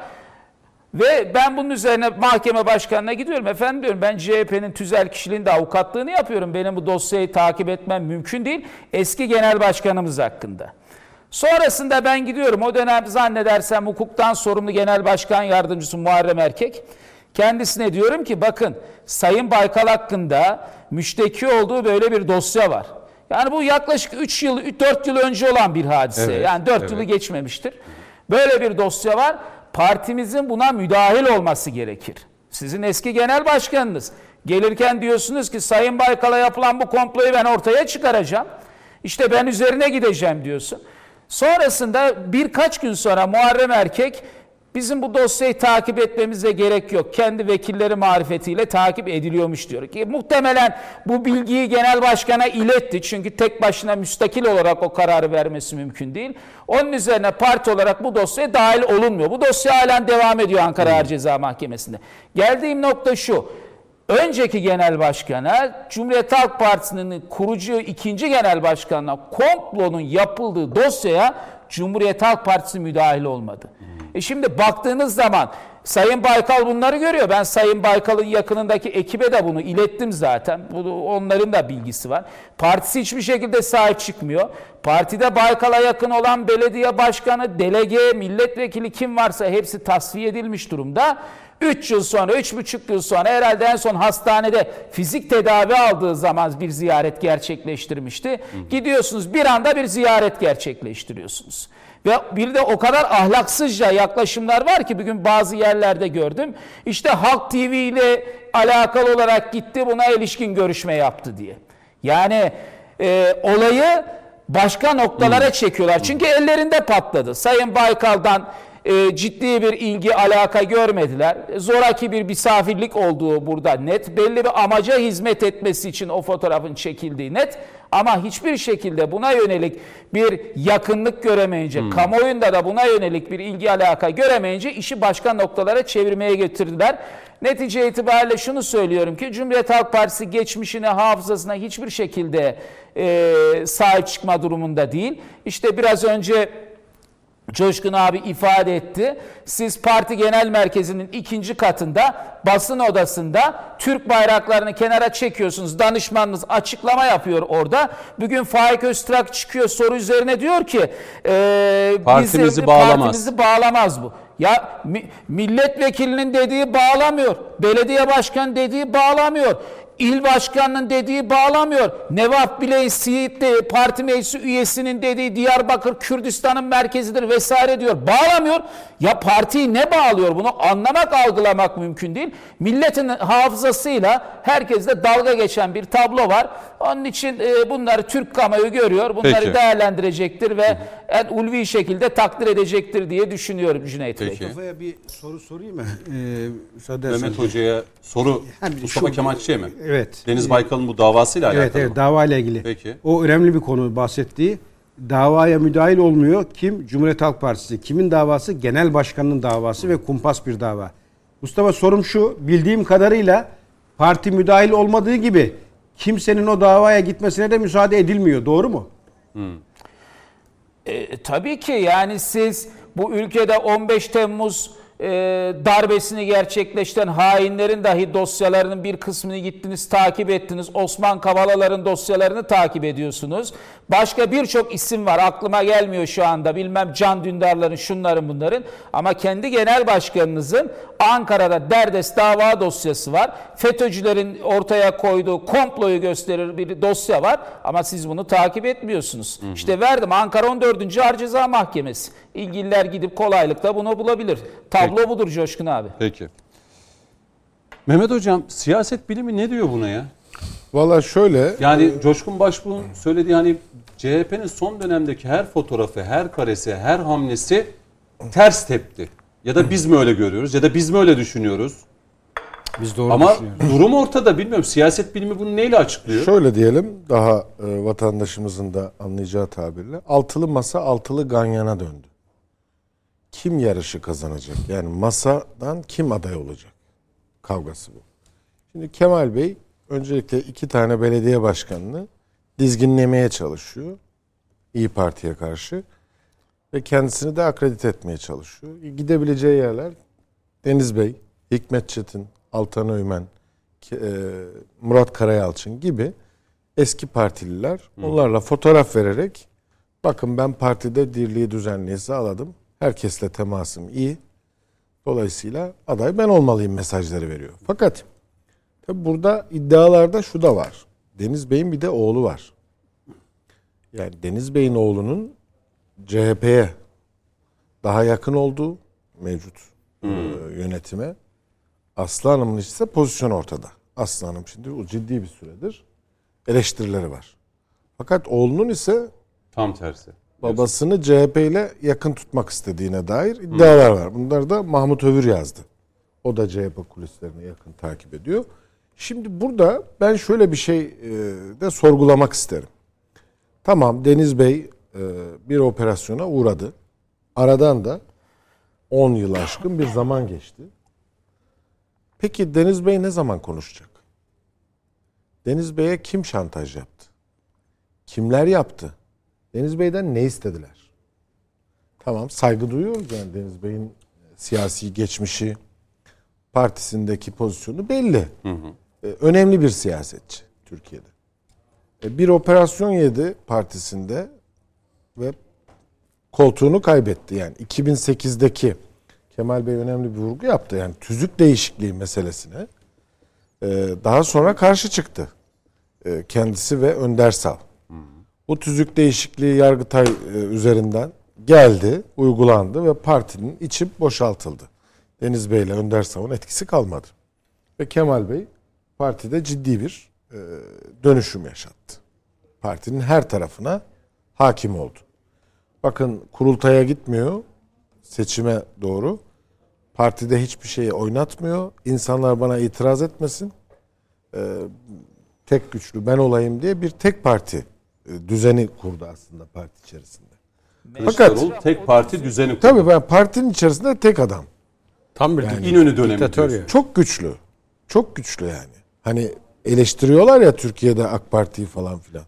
Ve ben bunun üzerine mahkeme başkanına gidiyorum. Efendim diyorum ben CHP'nin tüzel kişiliğinde avukatlığını yapıyorum. Benim bu dosyayı takip etmem mümkün değil. Eski genel başkanımız hakkında. Sonrasında ben gidiyorum. O dönem zannedersem hukuktan sorumlu genel başkan yardımcısı Muharrem Erkek. Kendisine diyorum ki bakın Sayın Baykal hakkında müşteki olduğu böyle bir dosya var. Yani bu yaklaşık 3 yıl, 4 yıl önce olan bir hadise. Evet, yani 4 evet. yılı geçmemiştir. Böyle bir dosya var. Partimizin buna müdahil olması gerekir. Sizin eski genel başkanınız. Gelirken diyorsunuz ki Sayın Baykal'a yapılan bu komployu ben ortaya çıkaracağım. İşte ben üzerine gideceğim diyorsun. Sonrasında birkaç gün sonra Muharrem Erkek bizim bu dosyayı takip etmemize gerek yok. Kendi vekilleri marifetiyle takip ediliyormuş diyor. Ki muhtemelen bu bilgiyi genel başkana iletti. Çünkü tek başına müstakil olarak o kararı vermesi mümkün değil. Onun üzerine parti olarak bu dosyaya dahil olunmuyor. Bu dosya halen devam ediyor Ankara Ağır Ceza Mahkemesi'nde. Geldiğim nokta şu önceki genel başkana, Cumhuriyet Halk Partisi'nin kurucu ikinci genel başkanına komplonun yapıldığı dosyaya Cumhuriyet Halk Partisi müdahil olmadı. E şimdi baktığınız zaman Sayın Baykal bunları görüyor. Ben Sayın Baykal'ın yakınındaki ekibe de bunu ilettim zaten. Bu, onların da bilgisi var. Partisi hiçbir şekilde sahip çıkmıyor. Partide Baykal'a yakın olan belediye başkanı, delege, milletvekili kim varsa hepsi tasfiye edilmiş durumda. 3 yıl sonra, 3,5 yıl sonra herhalde en son hastanede fizik tedavi aldığı zaman bir ziyaret gerçekleştirmişti. Hı. Gidiyorsunuz bir anda bir ziyaret gerçekleştiriyorsunuz. Ve bir de o kadar ahlaksızca yaklaşımlar var ki bugün bazı yerlerde gördüm. İşte Halk TV ile alakalı olarak gitti buna ilişkin görüşme yaptı diye. Yani e, olayı başka noktalara hmm. çekiyorlar. Çünkü ellerinde patladı. Sayın Baykal'dan e, ciddi bir ilgi alaka görmediler. Zoraki bir misafirlik olduğu burada net. Belli bir amaca hizmet etmesi için o fotoğrafın çekildiği net. Ama hiçbir şekilde buna yönelik bir yakınlık göremeyince, hmm. kamuoyunda da buna yönelik bir ilgi alaka göremeyince işi başka noktalara çevirmeye getirdiler. Netice itibariyle şunu söylüyorum ki Cumhuriyet Halk Partisi geçmişine, hafızasına hiçbir şekilde e, sahip çıkma durumunda değil. İşte biraz önce Coşkun abi ifade etti. Siz parti genel merkezinin ikinci katında basın odasında Türk bayraklarını kenara çekiyorsunuz. Danışmanınız açıklama yapıyor orada. Bugün Faik Öztrak çıkıyor soru üzerine diyor ki e, Partimizi bizi, bağlamaz. Partimizi bağlamaz bu. Ya mi- milletvekilinin dediği bağlamıyor. Belediye başkan dediği bağlamıyor. İl başkanının dediği bağlamıyor. Nevap Biley Siirt'te parti meclisi üyesinin dediği Diyarbakır Kürdistan'ın merkezidir vesaire diyor. Bağlamıyor. Ya partiyi ne bağlıyor bunu anlamak algılamak mümkün değil. Milletin hafızasıyla herkesle dalga geçen bir tablo var. Onun için e, bunları Türk kamuoyu görüyor. Bunları Peki. değerlendirecektir ve en ulvi şekilde takdir edecektir diye düşünüyorum Cüneyt Bey. Peki. Mustafa'ya bir soru sorayım mı? Ee. Mehmet Hoca'ya soru Yani Mustafa şu- Kemal mi? Evet. Deniz Baykal'ın bu davasıyla alakalı Evet evet mı? dava ile ilgili. Peki. O önemli bir konu bahsettiği. Davaya müdahil olmuyor. Kim? Cumhuriyet Halk Partisi. Kimin davası? Genel başkanının davası ve kumpas bir dava. Mustafa sorum şu. Bildiğim kadarıyla parti müdahil olmadığı gibi kimsenin o davaya gitmesine de müsaade edilmiyor. Doğru mu? E, tabii ki yani siz bu ülkede 15 Temmuz e, darbesini gerçekleştiren hainlerin dahi dosyalarının bir kısmını gittiniz takip ettiniz. Osman Kavalaların dosyalarını takip ediyorsunuz. Başka birçok isim var aklıma gelmiyor şu anda bilmem Can Dündarların şunların bunların ama kendi genel başkanınızın Ankara'da derdest dava dosyası var. FETÖ'cülerin ortaya koyduğu komployu gösterir bir dosya var ama siz bunu takip etmiyorsunuz. İşte verdim Ankara 14. Ağır Ceza Mahkemesi. İlgililer gidip kolaylıkla bunu bulabilir. Tablo budur Coşkun abi. Peki. Mehmet Hocam siyaset bilimi ne diyor buna ya? Valla şöyle Yani Coşkun Başbuğ'un söylediği hani CHP'nin son dönemdeki her fotoğrafı, her karesi, her hamlesi ters tepti. Ya da biz mi öyle görüyoruz ya da biz mi öyle düşünüyoruz? Biz doğru Ama düşünüyoruz. durum ortada bilmiyorum. Siyaset bilimi bunu neyle açıklıyor? şöyle diyelim daha e, vatandaşımızın da anlayacağı tabirle altılı masa altılı ganyana döndü. Kim yarışı kazanacak? Yani masadan kim aday olacak? Kavgası bu. Şimdi Kemal Bey öncelikle iki tane belediye başkanını dizginlemeye çalışıyor. İyi Parti'ye karşı. Ve kendisini de akredite etmeye çalışıyor. Gidebileceği yerler Deniz Bey, Hikmet Çetin, Altan Öymen, e, Murat Karayalçın gibi eski partililer onlarla fotoğraf vererek bakın ben partide dirliği düzenliği sağladım. Herkesle temasım iyi. Dolayısıyla aday ben olmalıyım mesajları veriyor. Fakat tabi burada iddialarda şu da var. Deniz Bey'in bir de oğlu var. Yani Deniz Bey'in oğlunun CHP'ye daha yakın olduğu mevcut e, yönetime. Aslı Hanım'ın ise pozisyon ortada. Aslı Hanım şimdi o ciddi bir süredir eleştirileri var. Fakat oğlunun ise Tam tersi. Babasını CHP ile yakın tutmak istediğine dair iddialar var. Bunları da Mahmut Övür yazdı. O da CHP kulislerini yakın takip ediyor. Şimdi burada ben şöyle bir şey e, de sorgulamak isterim. Tamam Deniz Bey e, bir operasyona uğradı. Aradan da 10 yıl aşkın bir zaman geçti. Peki Deniz Bey ne zaman konuşacak? Deniz Bey'e kim şantaj yaptı? Kimler yaptı? Deniz Bey'den ne istediler? Tamam saygı duyuyoruz yani Deniz Bey'in siyasi geçmişi, partisindeki pozisyonu belli. Ee, önemli bir siyasetçi Türkiye'de. Ee, bir operasyon yedi partisinde ve koltuğunu kaybetti. Yani 2008'deki Kemal Bey önemli bir vurgu yaptı. Yani tüzük değişikliği meselesine ee, daha sonra karşı çıktı. Ee, kendisi ve Önder Sal. Bu tüzük değişikliği Yargıtay e, üzerinden geldi, uygulandı ve partinin içi boşaltıldı. Deniz Bey ile Önder Sav'ın etkisi kalmadı. Ve Kemal Bey partide ciddi bir e, dönüşüm yaşattı. Partinin her tarafına hakim oldu. Bakın kurultaya gitmiyor, seçime doğru. Partide hiçbir şeyi oynatmıyor. İnsanlar bana itiraz etmesin. E, tek güçlü ben olayım diye bir tek parti düzeni kurdu aslında parti içerisinde. Kılıçdaroğlu tek parti düzeni kurdu. Tabii ben partinin içerisinde tek adam. Tam bir İnönü dönemi diktatör diyorsun. ya. Çok güçlü. Çok güçlü yani. Hani eleştiriyorlar ya Türkiye'de AK Parti'yi falan filan.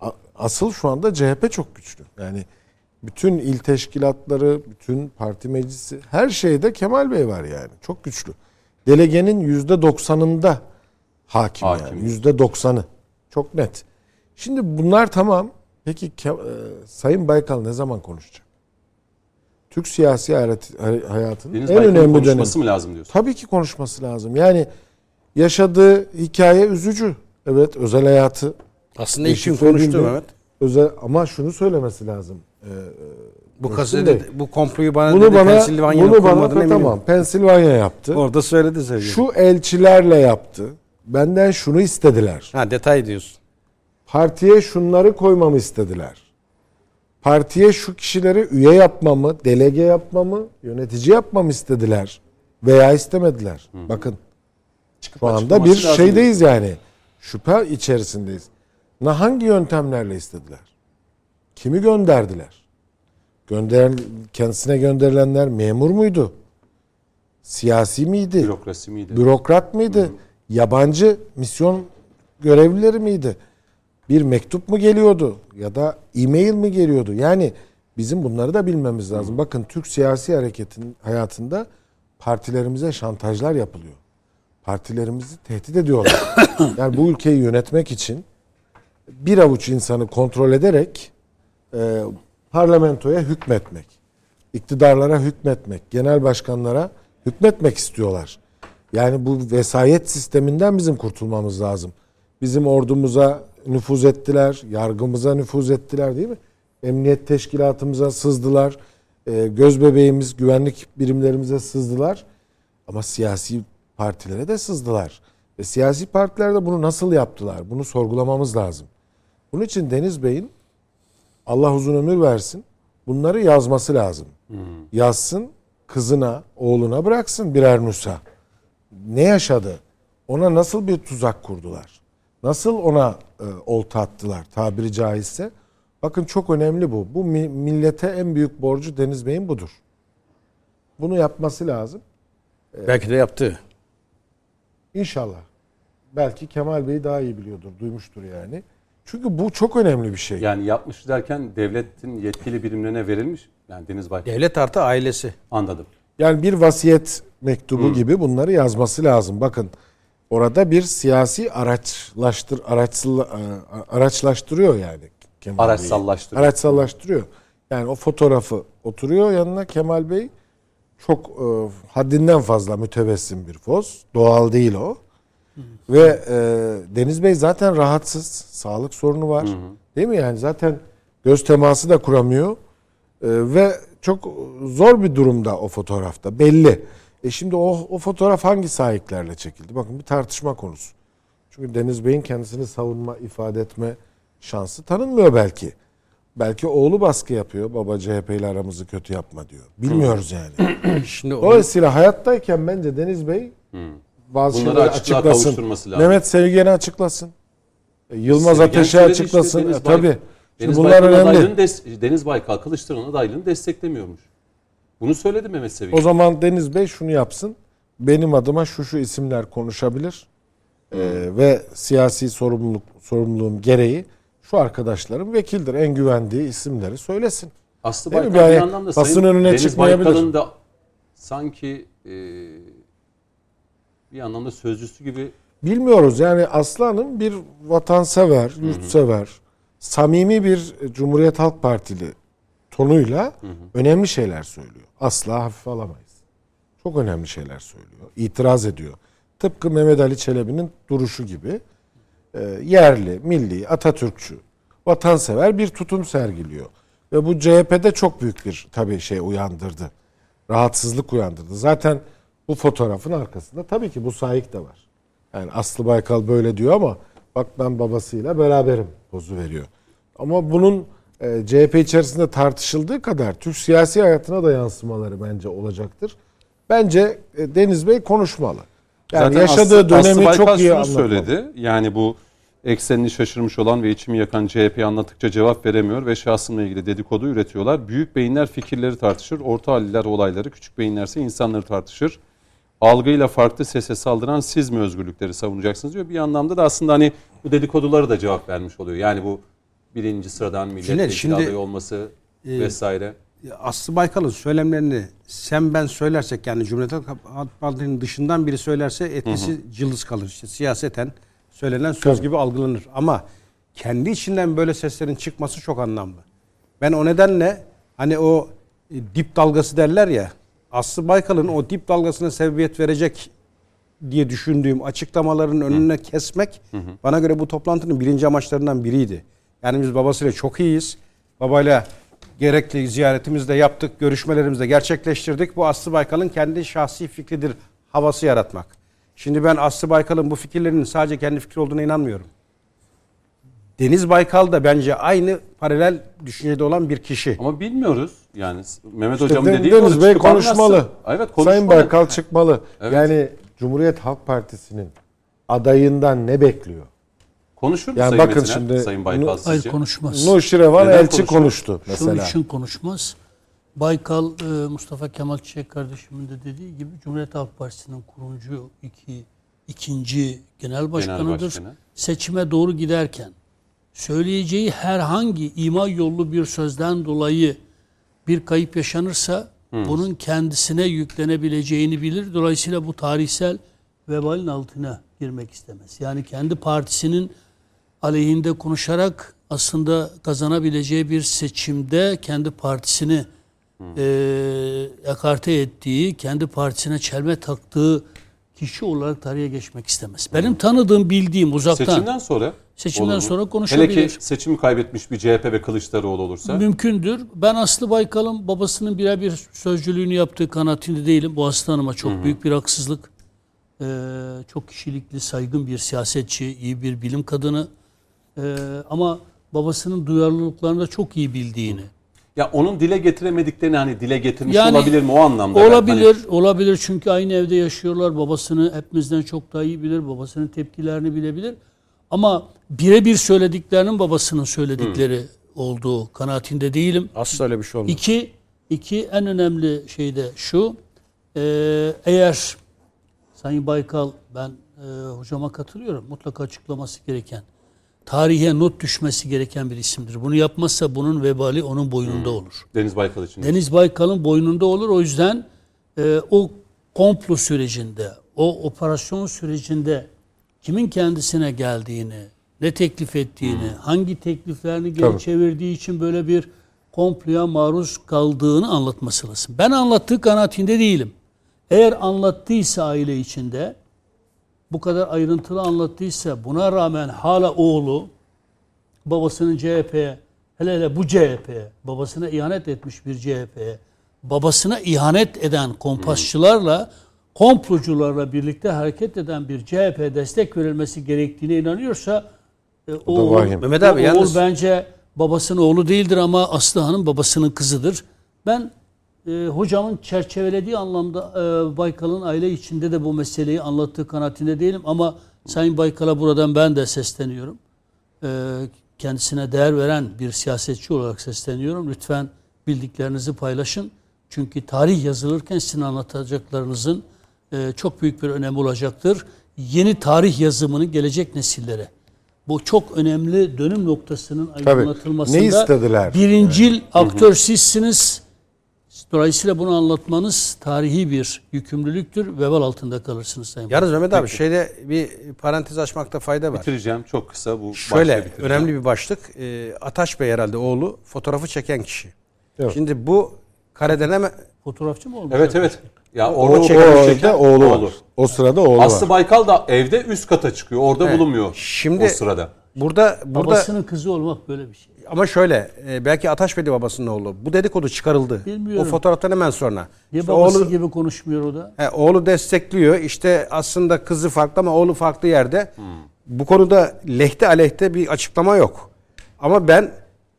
A- Asıl şu anda CHP çok güçlü. Yani Bütün il teşkilatları, bütün parti meclisi her şeyde Kemal Bey var yani. Çok güçlü. Delegenin yüzde doksanında hakim, Hakim. yani. Yüzde doksanı. Çok net. Şimdi bunlar tamam. Peki e, Sayın Baykal ne zaman konuşacak? Türk siyasi hayat- hayatının Deniz en Baykal'ın önemli dönemi. konuşması mı lazım diyorsun? Tabii ki konuşması lazım. Yani yaşadığı hikaye üzücü. Evet özel hayatı Aslında ilk gün konuştu Mehmet. özel ama şunu söylemesi lazım. Ee, Bu Bey, bu komployu bana bunu dedi, bana Pensilvanya'nın bunu bana eminim. tamam Pensilvanya yaptı. Orada söyledi sevgili. Şu elçilerle yaptı. Benden şunu istediler. Ha detay diyorsun. Partiye şunları koymamı istediler. Partiye şu kişileri üye yapmamı, delege yapmamı, yönetici yapmamı istediler veya istemediler. Bakın Çıkıp Şu anda bir lazım şeydeyiz yani. Şüphe içerisindeyiz. Ne hangi yöntemlerle istediler? Kimi gönderdiler? Gönder kendisine gönderilenler memur muydu? Siyasi miydi? Bürokrasi miydi? Bürokrat mıydı? Yabancı misyon görevlileri miydi? Bir mektup mu geliyordu ya da e-mail mi geliyordu? Yani bizim bunları da bilmemiz lazım. Bakın Türk siyasi hareketin hayatında partilerimize şantajlar yapılıyor. Partilerimizi tehdit ediyorlar. yani bu ülkeyi yönetmek için bir avuç insanı kontrol ederek e, parlamentoya hükmetmek, iktidarlara hükmetmek, genel başkanlara hükmetmek istiyorlar. Yani bu vesayet sisteminden bizim kurtulmamız lazım. Bizim ordumuza nüfuz ettiler, yargımıza nüfuz ettiler değil mi? Emniyet teşkilatımıza sızdılar, e, göz bebeğimiz, güvenlik birimlerimize sızdılar. Ama siyasi partilere de sızdılar. Ve siyasi partiler de bunu nasıl yaptılar? Bunu sorgulamamız lazım. Bunun için Deniz Bey'in Allah uzun ömür versin bunları yazması lazım. Yazsın, kızına, oğluna bıraksın birer nusa. Ne yaşadı? Ona nasıl bir tuzak kurdular? Nasıl ona e, olta attılar tabiri caizse? Bakın çok önemli bu. Bu mi- millete en büyük borcu Deniz Bey'in budur. Bunu yapması lazım. Belki de yaptı. İnşallah. Belki Kemal Bey daha iyi biliyordur, duymuştur yani. Çünkü bu çok önemli bir şey. Yani yapmış derken devletin yetkili birimlerine verilmiş. Yani Deniz Baykal. Devlet artı ailesi. Anladım. Yani bir vasiyet mektubu gibi bunları yazması lazım. Bakın orada bir siyasi araçlaştır araçsıl, araçlaştırıyor yani Kemal. Araçsallaştırıyor. Araçsallaştırıyor. Yani o fotoğrafı oturuyor yanına Kemal Bey. Çok e, haddinden fazla mütebessim bir poz. Doğal değil o. Ve e, Deniz Bey zaten rahatsız. Sağlık sorunu var. Değil mi yani? Zaten göz teması da kuramıyor. E, ve çok zor bir durumda o fotoğrafta. Belli. E şimdi o, o fotoğraf hangi sahiplerle çekildi? Bakın bir tartışma konusu. Çünkü Deniz Bey'in kendisini savunma, ifade etme şansı tanınmıyor belki. Belki oğlu baskı yapıyor. Baba CHP ile aramızı kötü yapma diyor. Bilmiyoruz yani. Şimdi o Dolayısıyla hayattayken bence Deniz Bey bazı Bunları şeyleri açıklığa açıklasın. kavuşturması lazım. Mehmet Sevgen'i açıklasın. E, Yılmaz Sevgen Ateş'i söyledi açıklasın. işte, Deniz E, tabii. Baykal. Şimdi Deniz bunlar Baykal'ın önemli. adaylığını des- Deniz Baykal Kılıçdaroğlu'nun adaylığını desteklemiyormuş. Bunu söyledi Mehmet Sevgi. O zaman Deniz Bey şunu yapsın. Benim adıma şu şu isimler konuşabilir. Ee, ve siyasi sorumluluk sorumluluğum gereği şu arkadaşlarım vekildir. En güvendiği isimleri söylesin. Aslı? Baykal bir Yani anlamda basın önüne Deniz çıkmayabilir. Baykal'ın da sanki e, bir anlamda sözcüsü gibi Bilmiyoruz yani Aslan'ın bir vatansever, yurtsever, samimi bir Cumhuriyet Halk Partili tonuyla önemli şeyler söylüyor. Asla hafife alamayız. Çok önemli şeyler söylüyor. İtiraz ediyor. Tıpkı Mehmet Ali Çelebi'nin duruşu gibi e, yerli, milli, Atatürkçü, vatansever bir tutum sergiliyor. Ve bu CHP'de çok büyük bir tabii şey uyandırdı. Rahatsızlık uyandırdı. Zaten bu fotoğrafın arkasında tabii ki bu sahip de var. Yani Aslı Baykal böyle diyor ama bak ben babasıyla beraberim pozu veriyor. Ama bunun e, CHP içerisinde tartışıldığı kadar Türk siyasi hayatına da yansımaları bence olacaktır. Bence e, Deniz Bey konuşmalı. Yani Zaten yaşadığı Aslı- dönemi Aslı çok iyi anlatmalı. söyledi. Yani bu eksenini şaşırmış olan ve içimi yakan CHP'yi anlattıkça cevap veremiyor ve şahsımla ilgili dedikodu üretiyorlar. Büyük beyinler fikirleri tartışır, orta halliler olayları, küçük beyinlerse insanları tartışır. Algıyla farklı sese saldıran siz mi özgürlükleri savunacaksınız diyor. Bir anlamda da aslında hani bu dedikoduları da cevap vermiş oluyor. Yani bu birinci sıradan milletvekili şimdi- adayı olması. vesaire. Aslı Baykal'ın söylemlerini sen ben söylersek yani Cumhuriyet Halk Partisi'nin dışından biri söylerse etkisi cılız kalır. İşte siyaseten söylenen söz gibi algılanır. Ama kendi içinden böyle seslerin çıkması çok anlamlı. Ben o nedenle hani o e, dip dalgası derler ya Aslı Baykal'ın o dip dalgasına sebebiyet verecek diye düşündüğüm açıklamaların önüne kesmek bana göre bu toplantının birinci amaçlarından biriydi. Yani biz babasıyla çok iyiyiz. Babayla gerekli ziyaretimizi de yaptık, görüşmelerimizi de gerçekleştirdik. Bu Aslı Baykal'ın kendi şahsi fikridir havası yaratmak. Şimdi ben Aslı Baykal'ın bu fikirlerinin sadece kendi fikri olduğuna inanmıyorum. Deniz Baykal da bence aynı paralel düşüncede olan bir kişi. Ama bilmiyoruz. Yani Mehmet İşte Hocam'ın dediği Deniz Bey konuşmalı. anlatsın. Evet konuşmalı. Sayın Baykal çıkmalı. Evet. Yani Cumhuriyet Halk Partisi'nin adayından ne bekliyor? Konuşur mu Yani Sayın bakın Metiner, şimdi- Sayın Baykal Hayır sizce? konuşmaz. Nuşirevan Neden elçi konuştu Şunun mesela. için konuşmaz. Baykal e, Mustafa Kemal Çiçek kardeşimin de dediği gibi Cumhuriyet Halk Partisi'nin kurucu iki, ikinci genel başkanıdır. başkanı. Seçime doğru giderken söyleyeceği herhangi ima yollu bir sözden dolayı bir kayıp yaşanırsa bunun kendisine yüklenebileceğini bilir. Dolayısıyla bu tarihsel vebalin altına girmek istemez. Yani kendi partisinin aleyhinde konuşarak aslında kazanabileceği bir seçimde kendi partisini e, ekarte ettiği, kendi partisine çelme taktığı kişi olarak tarihe geçmek istemez. Benim tanıdığım, bildiğim uzaktan Seçimden sonra Seçimden olur sonra konuşabilir. Hele ki seçimi kaybetmiş bir CHP ve Kılıçdaroğlu olursa. mümkündür. Ben Aslı Baykal'ın babasının birebir sözcülüğünü yaptığı kanaatinde değilim. Bu Aslı Hanım'a çok büyük bir haksızlık. Ee, çok kişilikli, saygın bir siyasetçi, iyi bir bilim kadını. Ee, ama babasının duyarlılıklarını da çok iyi bildiğini. Ya onun dile getiremediklerini hani dile getirmiş Yani olabilir mi o anlamda? ben Olabilir, hani- olabilir çünkü aynı evde yaşıyorlar. Babasını hepimizden çok daha iyi bilir. Babasının tepkilerini bilebilir. Ama birebir söylediklerinin babasının söyledikleri olduğu kanaatinde değilim. Asla öyle bir şey olmaz. İki, iki en önemli şey de şu. e, eğer Sayın Baykal ben e, hocama katılıyorum. Mutlaka açıklaması gereken, tarihe not düşmesi gereken bir isimdir. Bunu yapmazsa bunun vebali onun boynunda olur. Deniz Baykal için. Deniz Baykal'ın boynunda olur. O yüzden e, o komplo sürecinde, o operasyon sürecinde kimin kendisine geldiğini, ne teklif ettiğini, hangi tekliflerini geri Tabii. çevirdiği için böyle bir komploya maruz kaldığını anlatması lazım. Ben anlattığı kanaatinde değilim. Eğer anlattıysa aile içinde, bu kadar ayrıntılı anlattıysa buna rağmen hala oğlu babasının CHP'ye hele hele bu CHP'ye babasına ihanet etmiş bir CHP'ye babasına ihanet eden kompasçılarla komplocularla birlikte hareket eden bir CHP destek verilmesi gerektiğine inanıyorsa e, o, oğul, vahim. Mehmet abi o yalnız- oğul bence babasının oğlu değildir ama Aslı Hanım babasının kızıdır. Ben e, hocamın çerçevelediği anlamda e, Baykal'ın aile içinde de bu meseleyi anlattığı kanaatinde değilim ama Sayın Baykal'a buradan ben de sesleniyorum. E, kendisine değer veren bir siyasetçi olarak sesleniyorum. Lütfen bildiklerinizi paylaşın. Çünkü tarih yazılırken sizin anlatacaklarınızın e, çok büyük bir önemi olacaktır. Yeni tarih yazımını gelecek nesillere bu çok önemli dönüm noktasının aydınlatılmasında Ne istediler? birincil aktör sizsiniz. Dolayısıyla bunu anlatmanız tarihi bir yükümlülüktür. Vebal altında kalırsınız Sayın Yalnız Mehmet abi şeyde bir parantez açmakta fayda var. Bitireceğim çok kısa bu Şöyle önemli bir başlık. Ee, Ataş Bey herhalde oğlu fotoğrafı çeken kişi. Evet. Şimdi bu kareden hemen Fotoğrafçı mı olmuş? Evet evet. Ya O, orada o çeken- evde oğlu var. O sırada oğlu Aslı var. Baykal da evde üst kata çıkıyor. Orada Evet. bulunmuyor Şimdi- o sırada. Burada burada Babasının kızı olmak böyle bir şey. ama şöyle e, belki Ataş Bey de babasının oğlu. Bu dedikodu çıkarıldı. Bilmiyorum. O fotoğraftan hemen sonra. Niye İşte babası oğlu, gibi konuşmuyor o da? he, oğlu destekliyor. İşte aslında kızı farklı ama oğlu farklı yerde. Bu konuda lehte aleyhte bir açıklama yok. Ama ben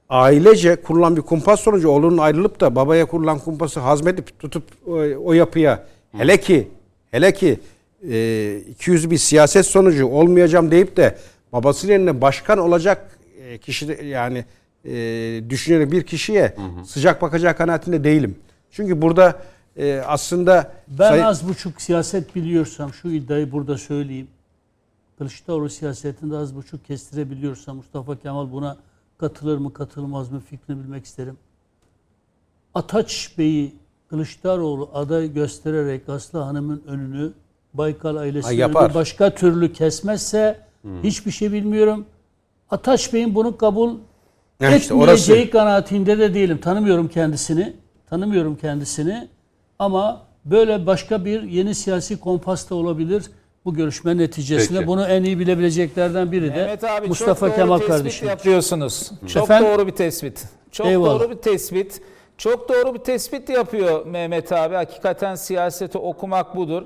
ailece kurulan bir kumpas sonucu oğlunun ayrılıp da babaya kurulan kumpası hazmedip tutup o, o yapıya hele ki hele ki e, 200 bir siyaset sonucu olmayacağım deyip de babasının yerine başkan olacak e, kişi yani e, düşünerek bir kişiye sıcak bakacağı kanaatinde değilim. Çünkü burada e, aslında Ben Sayın- az buçuk siyaset biliyorsam şu iddiayı burada söyleyeyim. Kılıçdaroğlu siyasetinde az buçuk kestirebiliyorsam Mustafa Kemal buna katılır mı katılmaz mı fikrini bilmek isterim. Ataç Bey'i Kılıçdaroğlu aday göstererek Aslı Hanım'ın önünü Baykal önünü başka türlü kesmezse hiçbir şey bilmiyorum. Ataç Bey'in bunu kabul Ya işte etmeyeceği orası. kanaatinde de değilim. Tanımıyorum kendisini. Tanımıyorum kendisini. Ama böyle başka bir yeni siyasi kompas da olabilir. Bu görüşme neticesinde Peki. bunu en iyi bilebileceklerden biri de Mehmet abi Mustafa çok doğru Kemal tespit kardeşim. yapıyorsunuz. Çok Efendim? doğru bir tespit. Çok Eyvallah. doğru bir tespit. Çok doğru bir tespit yapıyor Mehmet abi. Hakikaten siyaseti okumak budur.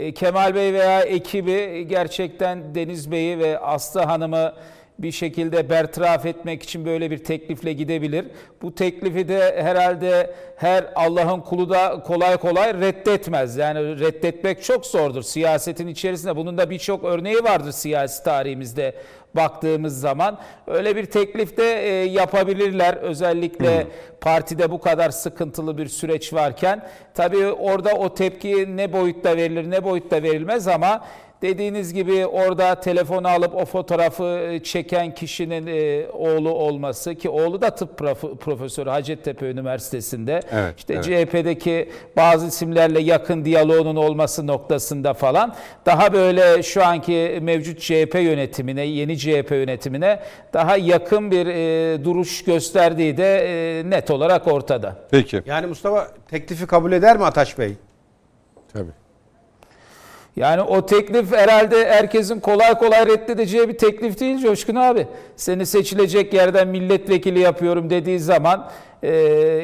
E, Kemal Bey veya ekibi gerçekten Deniz Bey'i ve Aslı Hanım'ı bir şekilde bertaraf etmek için böyle bir teklifle gidebilir. Bu teklifi de herhalde her Allah'ın kulu da kolay kolay reddetmez. Yani reddetmek çok zordur siyasetin içerisinde. Bunun da birçok örneği vardır siyasi tarihimizde baktığımız zaman. Öyle bir teklif de e, yapabilirler. Özellikle partide bu kadar sıkıntılı bir süreç varken. Tabii orada o tepki ne boyutta verilir ne boyutta verilmez ama Dediğiniz gibi orada telefonu alıp o fotoğrafı e, çeken kişinin e, oğlu olması ki oğlu da tıp prof- profesörü Hacettepe Üniversitesi'nde. Evet, işte evet. CHP'deki bazı isimlerle yakın diyaloğunun olması noktasında falan daha böyle şu anki mevcut CHP yönetimine, yeni CHP yönetimine daha yakın bir e, duruş gösterdiği de e, net olarak ortada. Peki. Yani Mustafa teklifi kabul eder mi Ataç Bey? Tabii. Yani o teklif herhalde herkesin kolay kolay reddedeceği bir teklif değil Coşkun abi. Seni seçilecek yerden milletvekili yapıyorum dediği zaman e,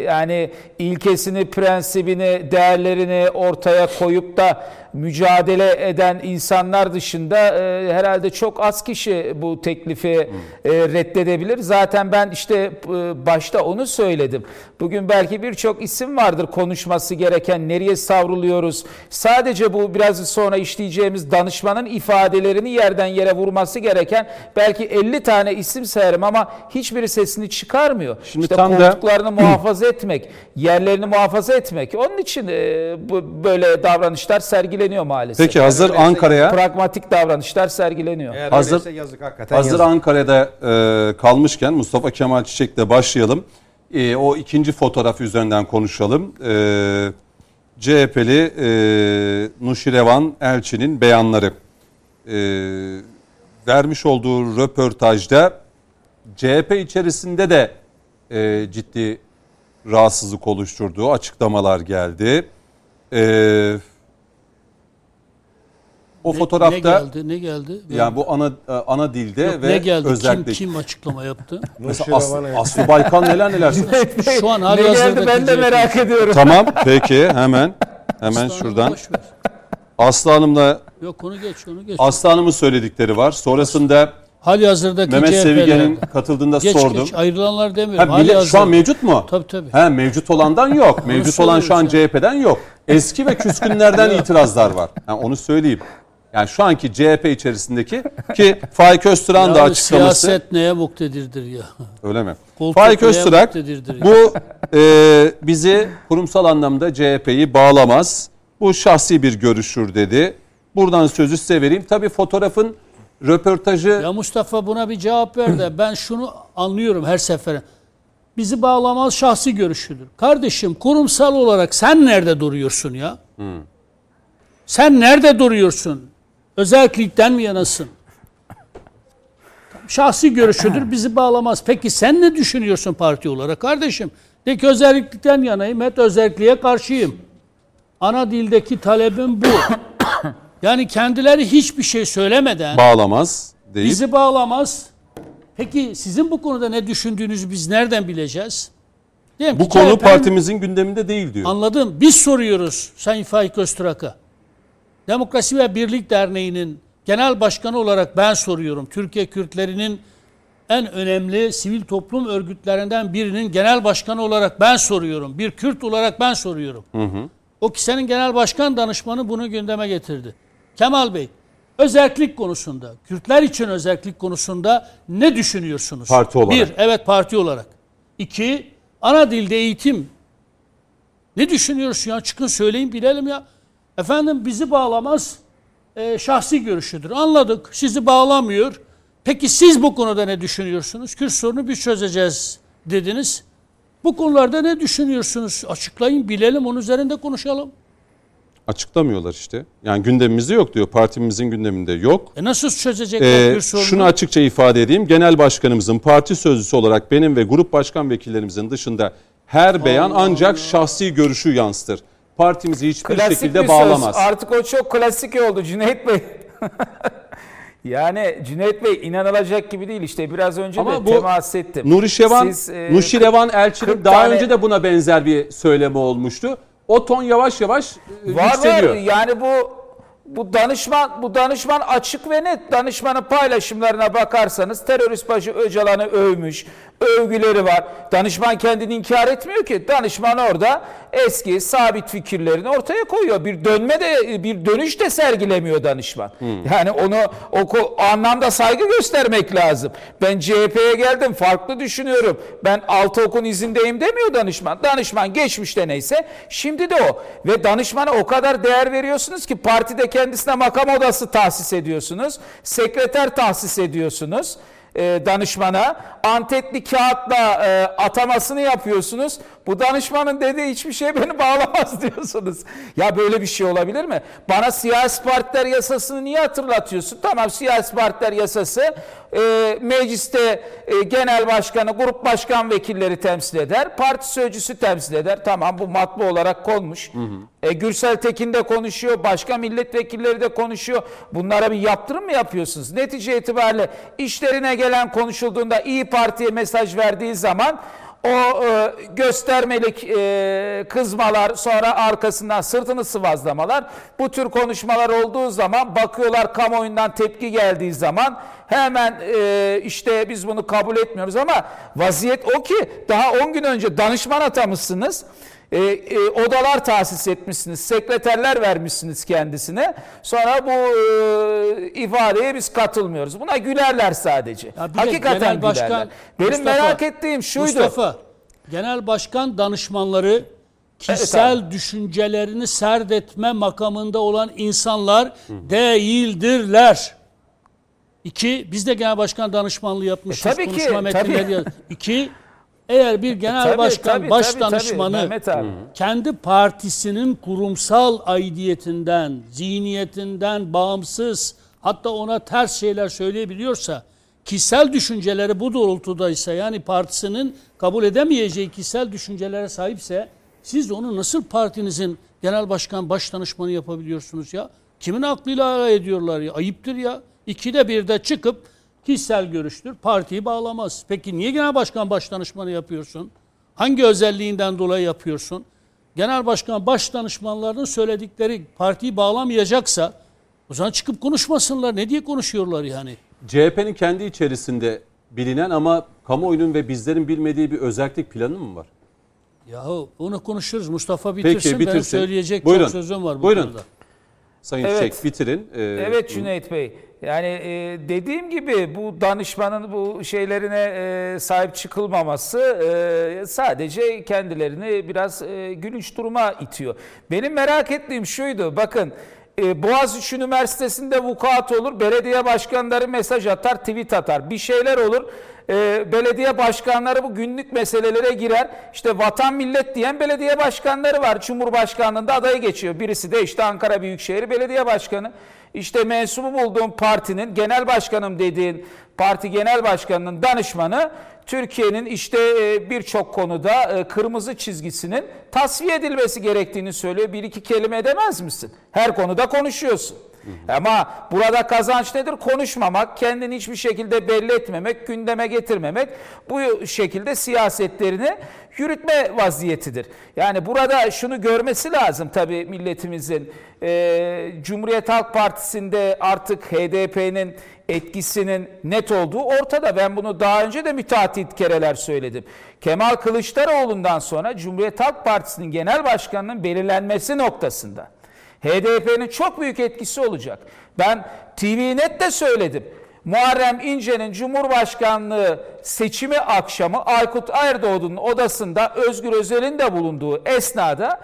yani ilkesini, prensibini, değerlerini ortaya koyup da mücadele eden insanlar dışında e, herhalde çok az kişi bu teklifi e, reddedebilir. Zaten ben işte e, başta onu söyledim. Bugün belki birçok isim vardır konuşması gereken nereye savruluyoruz. Sadece bu biraz sonra işleyeceğimiz danışmanın ifadelerini yerden yere vurması gereken belki 50 tane isim sayarım ama hiçbiri sesini çıkarmıyor. Şimdi işte tam da- koltuklarını muhafaza etmek, yerlerini muhafaza etmek. Onun için e, bu böyle davranışlar sergileniyor maalesef. Peki hazır öyleyse Ankara'ya pragmatik davranışlar sergileniyor. Eğer Hazır- yazık hakikaten Hazır yazık. Ankara'da e, kalmışken Mustafa Kemal Çiçek'le başlayalım. E, o ikinci fotoğraf üzerinden konuşalım. E, CHP'li e, Nuşirevan Elçi'nin beyanları. E, vermiş olduğu röportajda CHP içerisinde de e, ciddi rahatsızlık oluşturduğu açıklamalar geldi. E, o Ne- fotoğrafta ne geldi? Ne geldi? yani bu ana e, ana dilde Yok, ve ne geldi? özellikle Kim kim açıklama yaptı? mesela As- Aslı Baykal neler neler. Şu an ne hali geldi hazırdaki ben de merak ediyorum. tamam peki hemen hemen Aslanım, şuradan. Aslı Hanım'la Yok onu geç onu geç. Aslı Hanım'ın söyledikleri var. Sonrasında hali hazırdaki Mehmet CHP'ler. Sevigen'in katıldığında Geç sordum. geç ayrılanlar demiyorum. Ha, bile- şu hazırda. an mevcut mu? Tabii tabii. He, mevcut olandan yok. Mevcut olan şu an CHP'den yok. Eski ve küskünlerden itirazlar var. Ha, onu söyleyeyim. Yani şu anki CHP içerisindeki ki Faik Öztürk'ün da açıklaması siyaset neye muktedirdir ya? öyle mi? Koltuk Faik Öztürk bu e, bizi kurumsal anlamda CHP'yi bağlamaz. Bu şahsi bir görüşür dedi. Buradan sözü size vereyim. Tabii fotoğrafın röportajı Ya Mustafa buna bir cevap ver de ben şunu anlıyorum her sefer. Bizi bağlamaz şahsi görüşüdür. Kardeşim kurumsal olarak sen nerede duruyorsun ya? Sen nerede duruyorsun? Özellikten mi yanasın? Şahsi görüşüdür bizi bağlamaz. Peki sen ne düşünüyorsun parti olarak kardeşim? De ki özellikten yanayım, et özelliğe karşıyım. Ana dildeki talebim bu. Yani kendileri hiçbir şey söylemeden bağlamaz deyip Bizi bağlamaz. Peki sizin bu konuda ne düşündüğünüzü biz nereden bileceğiz? Diyelim bu ki konu CHP'nin partimizin gündeminde değil diyor. Anladım. Biz soruyoruz Sayın Faik Öztürk'a. Demokrasi ve Birlik Derneği'nin genel başkanı olarak ben soruyorum. Türkiye Kürtlerinin en önemli sivil toplum örgütlerinden birinin genel başkanı olarak ben soruyorum. Bir Kürt olarak ben soruyorum. O kişinin genel başkan danışmanı bunu gündeme getirdi. Kemal Bey, özellik konusunda, Kürtler için özellik konusunda ne düşünüyorsunuz? Parti olarak. Bir, evet parti olarak. İki, ana dilde eğitim. Ne düşünüyorsun ya? Çıkın söyleyin bilelim ya. Efendim bizi bağlamaz e, şahsi görüşüdür. Anladık. Sizi bağlamıyor. Peki siz bu konuda ne düşünüyorsunuz? Kürt sorunu biz çözeceğiz dediniz. Bu konularda ne düşünüyorsunuz? Açıklayın, bilelim, onun üzerinde konuşalım. Açıklamıyorlar işte. Yani gündemimizde yok diyor. Partimizin gündeminde yok. E nasıl çözecekler Ee, bir sorunu? şunu açıkça ifade edeyim. Genel başkanımızın parti sözcüsü olarak benim ve grup başkan vekillerimizin dışında her beyan ancak şahsi görüşü yansıtır. Partimizi hiçbir Klasik şekilde bir bağlamaz. söz. Artık o çok klasik oldu Cüneyt Bey. yani Cüneyt Bey inanılacak gibi değil işte biraz önce Ama de bu temas ettim. Nuri Şevan, Siz, e, Nuşirevan Elçi'nin 40 daha tane- önce de buna benzer bir söylemi olmuştu. O ton yavaş yavaş e, Var yükseliyor. var yani bu bu danışman bu danışman açık ve net danışmanın paylaşımlarına bakarsanız terörist başı Öcalan'ı övmüş. Övgüleri var. Danışman kendini inkar etmiyor ki. Danışman orada eski sabit fikirlerini ortaya koyuyor. Bir dönme de bir dönüş de sergilemiyor danışman. Yani onu o, o anlamda saygı göstermek lazım. Ben CHP'ye geldim farklı düşünüyorum. Ben altı okun izindeyim demiyor danışman. Danışman geçmişte neyse şimdi de o. Ve danışmana o kadar değer veriyorsunuz ki partide kendisine makam odası tahsis ediyorsunuz. Sekreter tahsis ediyorsunuz e, danışmana antetli kağıtla e, atamasını yapıyorsunuz. Bu danışmanın dediği hiçbir şey beni bağlamaz diyorsunuz. Ya böyle bir şey olabilir mi? Bana siyasi partiler yasasını niye hatırlatıyorsun? Tamam siyasi partiler yasası e, mecliste e, genel başkanı, grup başkan vekilleri temsil eder. Parti sözcüsü temsil eder. Tamam bu matbu olarak konmuş. E, Gürsel Tekin de konuşuyor. Başka milletvekilleri de konuşuyor. Bunlara bir yaptırım mı yapıyorsunuz? Netice itibariyle işlerine gelen konuşulduğunda İyi Parti'ye mesaj verdiği zaman o e, göstermelik e, kızmalar sonra arkasından sırtını sıvazlamalar bu tür konuşmalar olduğu zaman bakıyorlar kamuoyundan tepki geldiği zaman hemen e, işte biz bunu kabul etmiyoruz ama vaziyet o ki daha 10 gün önce danışman atamışsınız. E, e, odalar tahsis etmişsiniz, sekreterler vermişsiniz kendisine. Sonra bu e, ifadeye biz katılmıyoruz. Buna gülerler sadece. Ya de Hakikaten genel başkan- gülerler. Benim Mustafa, merak ettiğim şuydu. Mustafa, genel başkan danışmanları kişisel düşüncelerini serdetme makamında olan insanlar değildirler. İki, biz de genel başkan danışmanlığı yapmışız. E, tabii ki, konuşma metinleri tabii. İki, eğer bir genel Tabii, başkan, tabii, baş tabii, tabii. danışmanı abi. kendi partisinin kurumsal aidiyetinden, zihniyetinden bağımsız hatta ona ters şeyler söyleyebiliyorsa kişisel düşünceleri bu doğrultudaysa yani partisinin kabul edemeyeceği kişisel düşüncelere sahipse siz onu nasıl partinizin genel başkan baş danışmanı yapabiliyorsunuz ya? Kimin aklıyla alay ediyorlar ya? Ayıptır ya. İkide bir de çıkıp kişisel görüştür. Partiyi bağlamaz. Peki niye genel başkan baş danışmanı yapıyorsun? Hangi özelliğinden dolayı yapıyorsun? Genel başkan baş danışmanlarının söyledikleri partiyi bağlamayacaksa o zaman çıkıp konuşmasınlar. Ne diye konuşuyorlar yani? CHP'nin kendi içerisinde bilinen ama kamuoyunun ve bizlerin bilmediği bir özellik planı mı var? Yahu onu konuşuruz. Mustafa bitirsin. Benim bitirsin. söyleyecek Buyurun. çok sözüm var bu Buyurun. konuda. Sayın Evet. Çiçek bitirin. Ee, Evet Cüneyt Bey. Yani e, dediğim gibi bu danışmanın bu şeylerine e, sahip çıkılmaması e, sadece kendilerini biraz e, gülünç duruma itiyor. Benim merak ettiğim şuydu. Bakın e, Boğaziçi Üniversitesi'nde vukuat olur. Belediye başkanları mesaj atar, tweet atar. Bir şeyler olur. E, belediye başkanları bu günlük meselelere girer. İşte vatan millet diyen belediye başkanları var. Cumhurbaşkanlığında adayı geçiyor. Birisi de işte Ankara Büyükşehir Belediye Başkanı. İşte mensubu bulduğum partinin genel başkanım dediğin parti genel başkanının danışmanı Türkiye'nin işte e, birçok konuda e, kırmızı çizgisinin tasfiye edilmesi gerektiğini söylüyor. Bir iki kelime edemez misin? Her konuda konuşuyorsun. Ama burada kazanç nedir? Konuşmamak, kendini hiçbir şekilde belli etmemek, gündeme getirmemek bu şekilde siyasetlerini yürütme vaziyetidir. Yani burada şunu görmesi lazım tabii milletimizin. Ee, Cumhuriyet Halk Partisi'nde artık HDP'nin etkisinin net olduğu ortada. Ben bunu daha önce de müteahhit kereler söyledim. Kemal Kılıçdaroğlu'ndan sonra Cumhuriyet Halk Partisi'nin genel başkanının belirlenmesi noktasında HDP'nin çok büyük etkisi olacak. Ben TV Net'te söyledim. Muharrem İnce'nin Cumhurbaşkanlığı seçimi akşamı Aykut Erdoğdu'nun odasında Özgür Özel'in de bulunduğu esnada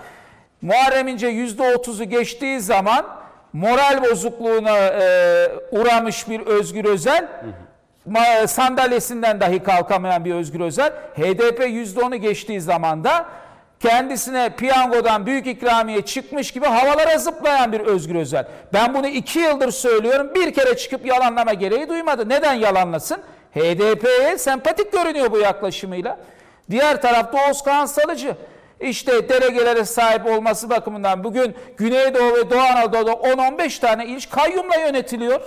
Muharrem İnce %30'u geçtiği zaman moral bozukluğuna e, uğramış bir Özgür Özel sandalyesinden dahi kalkamayan bir Özgür Özel HDP %10'u geçtiği zaman da kendisine piyangodan büyük ikramiye çıkmış gibi havalara zıplayan bir Özgür Özel. Ben bunu iki yıldır söylüyorum. Bir kere çıkıp yalanlama gereği duymadı. Neden yalanlasın? HDP'ye sempatik görünüyor bu yaklaşımıyla. Diğer tarafta Özkan Salıcı. İşte delegelere sahip olması bakımından bugün Güneydoğu ve Doğu Anadolu'da 10-15 tane il kayyumla yönetiliyor.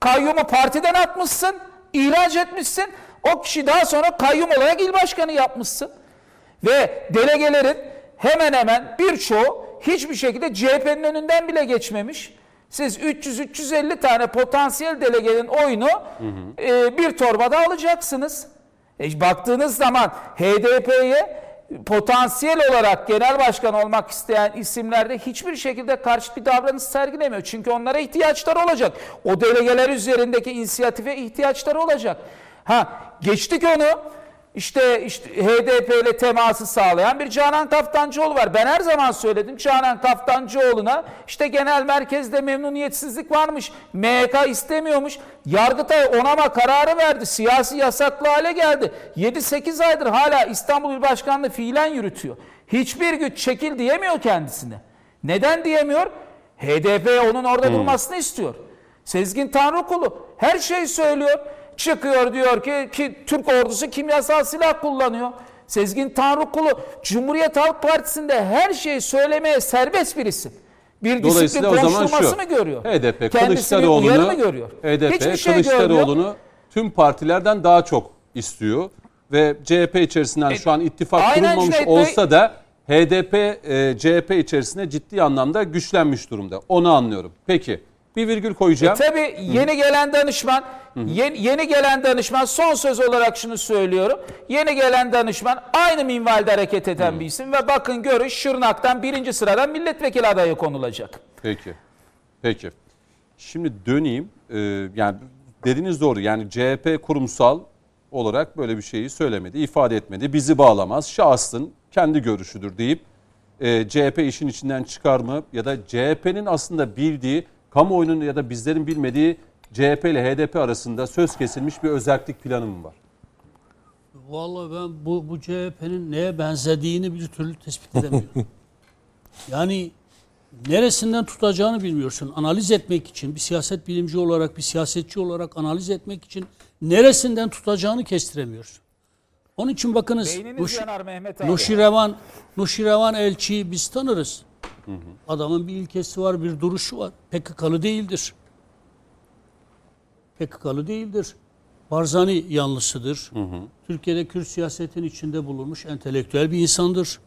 Kayyumu partiden atmışsın, ihraç etmişsin. O kişi daha sonra kayyum olarak il başkanı yapmışsın. Ve delegelerin hemen hemen birçoğu hiçbir şekilde CHP'nin önünden bile geçmemiş. Siz 300-350 tane potansiyel delegenin oyunu e, bir torbada alacaksınız. E, baktığınız zaman HDP'ye potansiyel olarak genel başkan olmak isteyen isimlerde hiçbir şekilde karşı bir davranış sergilemiyor. Çünkü onlara ihtiyaçları olacak. O delegeler üzerindeki inisiyatife ihtiyaçları olacak. Ha geçtik onu. İşte, işte HDP ile teması sağlayan bir Canan Kaftancıoğlu var. Ben her zaman söyledim Canan Kaftancıoğlu'na işte genel merkezde memnuniyetsizlik varmış. MHK istemiyormuş. Yargıtay onama kararı verdi. Siyasi yasaklı hale geldi. 7-8 aydır hala İstanbul İl Başkanlığı fiilen yürütüyor. Hiçbir güç çekil diyemiyor kendisine. Neden diyemiyor? HDP onun orada durmasını istiyor. Sezgin Tanrıkulu her şeyi söylüyor. Çıkıyor diyor ki, ki Türk ordusu kimyasal silah kullanıyor. Sezgin Tanrıkulu Cumhuriyet Halk Partisi'nde her şeyi söylemeye serbest bir isim. Bir disiplin konuşturması mı görüyor? HDP Kılıçdaroğlu'nu mı görüyor? HDP Hiçbir şey görmüyor. Kılıçdaroğlu'nu tüm partilerden daha çok istiyor ve CHP içerisinden şu an ittifak E, kurulmamış Cüneyt olsa da HDP e, CHP içerisinde ciddi anlamda güçlenmiş durumda. Onu anlıyorum. Peki bir virgül koyacağım. E Tabii yeni gelen danışman, yeni, yeni gelen danışman son söz olarak şunu söylüyorum. Yeni gelen danışman aynı minvalde hareket eden bir isim ve bakın görün Şırnak'tan birinci sıradan milletvekili adayı konulacak. Peki. Peki. Şimdi döneyim. Ee, yani dediğiniz doğru. Yani CHP kurumsal olarak böyle bir şeyi söylemedi, ifade etmedi. Bizi bağlamaz. Şahsın kendi görüşüdür deyip e, CHP işin içinden çıkar mı? Ya da CHP'nin aslında bildiği, kamuoyunun ya da bizlerin bilmediği CHP ile HDP arasında söz kesilmiş bir özellik planı mı var? Vallahi ben bu, bu CHP'nin neye benzediğini bir türlü tespit edemiyorum. yani neresinden tutacağını bilmiyorsun. Analiz etmek için bir siyaset bilimci olarak, bir siyasetçi olarak analiz etmek için neresinden tutacağını kestiremiyorsun. Onun için bakınız Nuş- yanar Mehmet abi. Nuşirevan, Nuşirevan elçiyi biz tanırız. Adamın bir ilkesi var, bir duruşu var. PKK'lı değildir. PKK'lı değildir. Barzani yanlısıdır. Türkiye'de Kürt siyasetin içinde bulunmuş entelektüel bir insandır.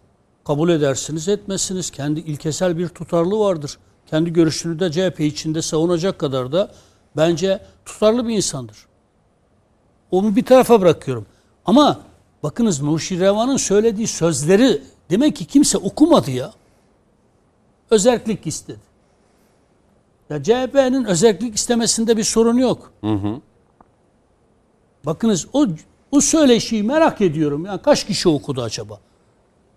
Kabul edersiniz etmezsiniz. Kendi ilkesel bir tutarlı vardır. Kendi görüşünü de CHP içinde savunacak kadar da bence tutarlı bir insandır. Onu bir tarafa bırakıyorum. Ama bakınız Nuşirevan'ın söylediği sözleri demek ki kimse okumadı ya. Özellik istedi. Ya CHP'nin özellik istemesinde bir sorun yok. Bakınız o o söyleşiyi merak ediyorum. Yani kaç kişi okudu acaba?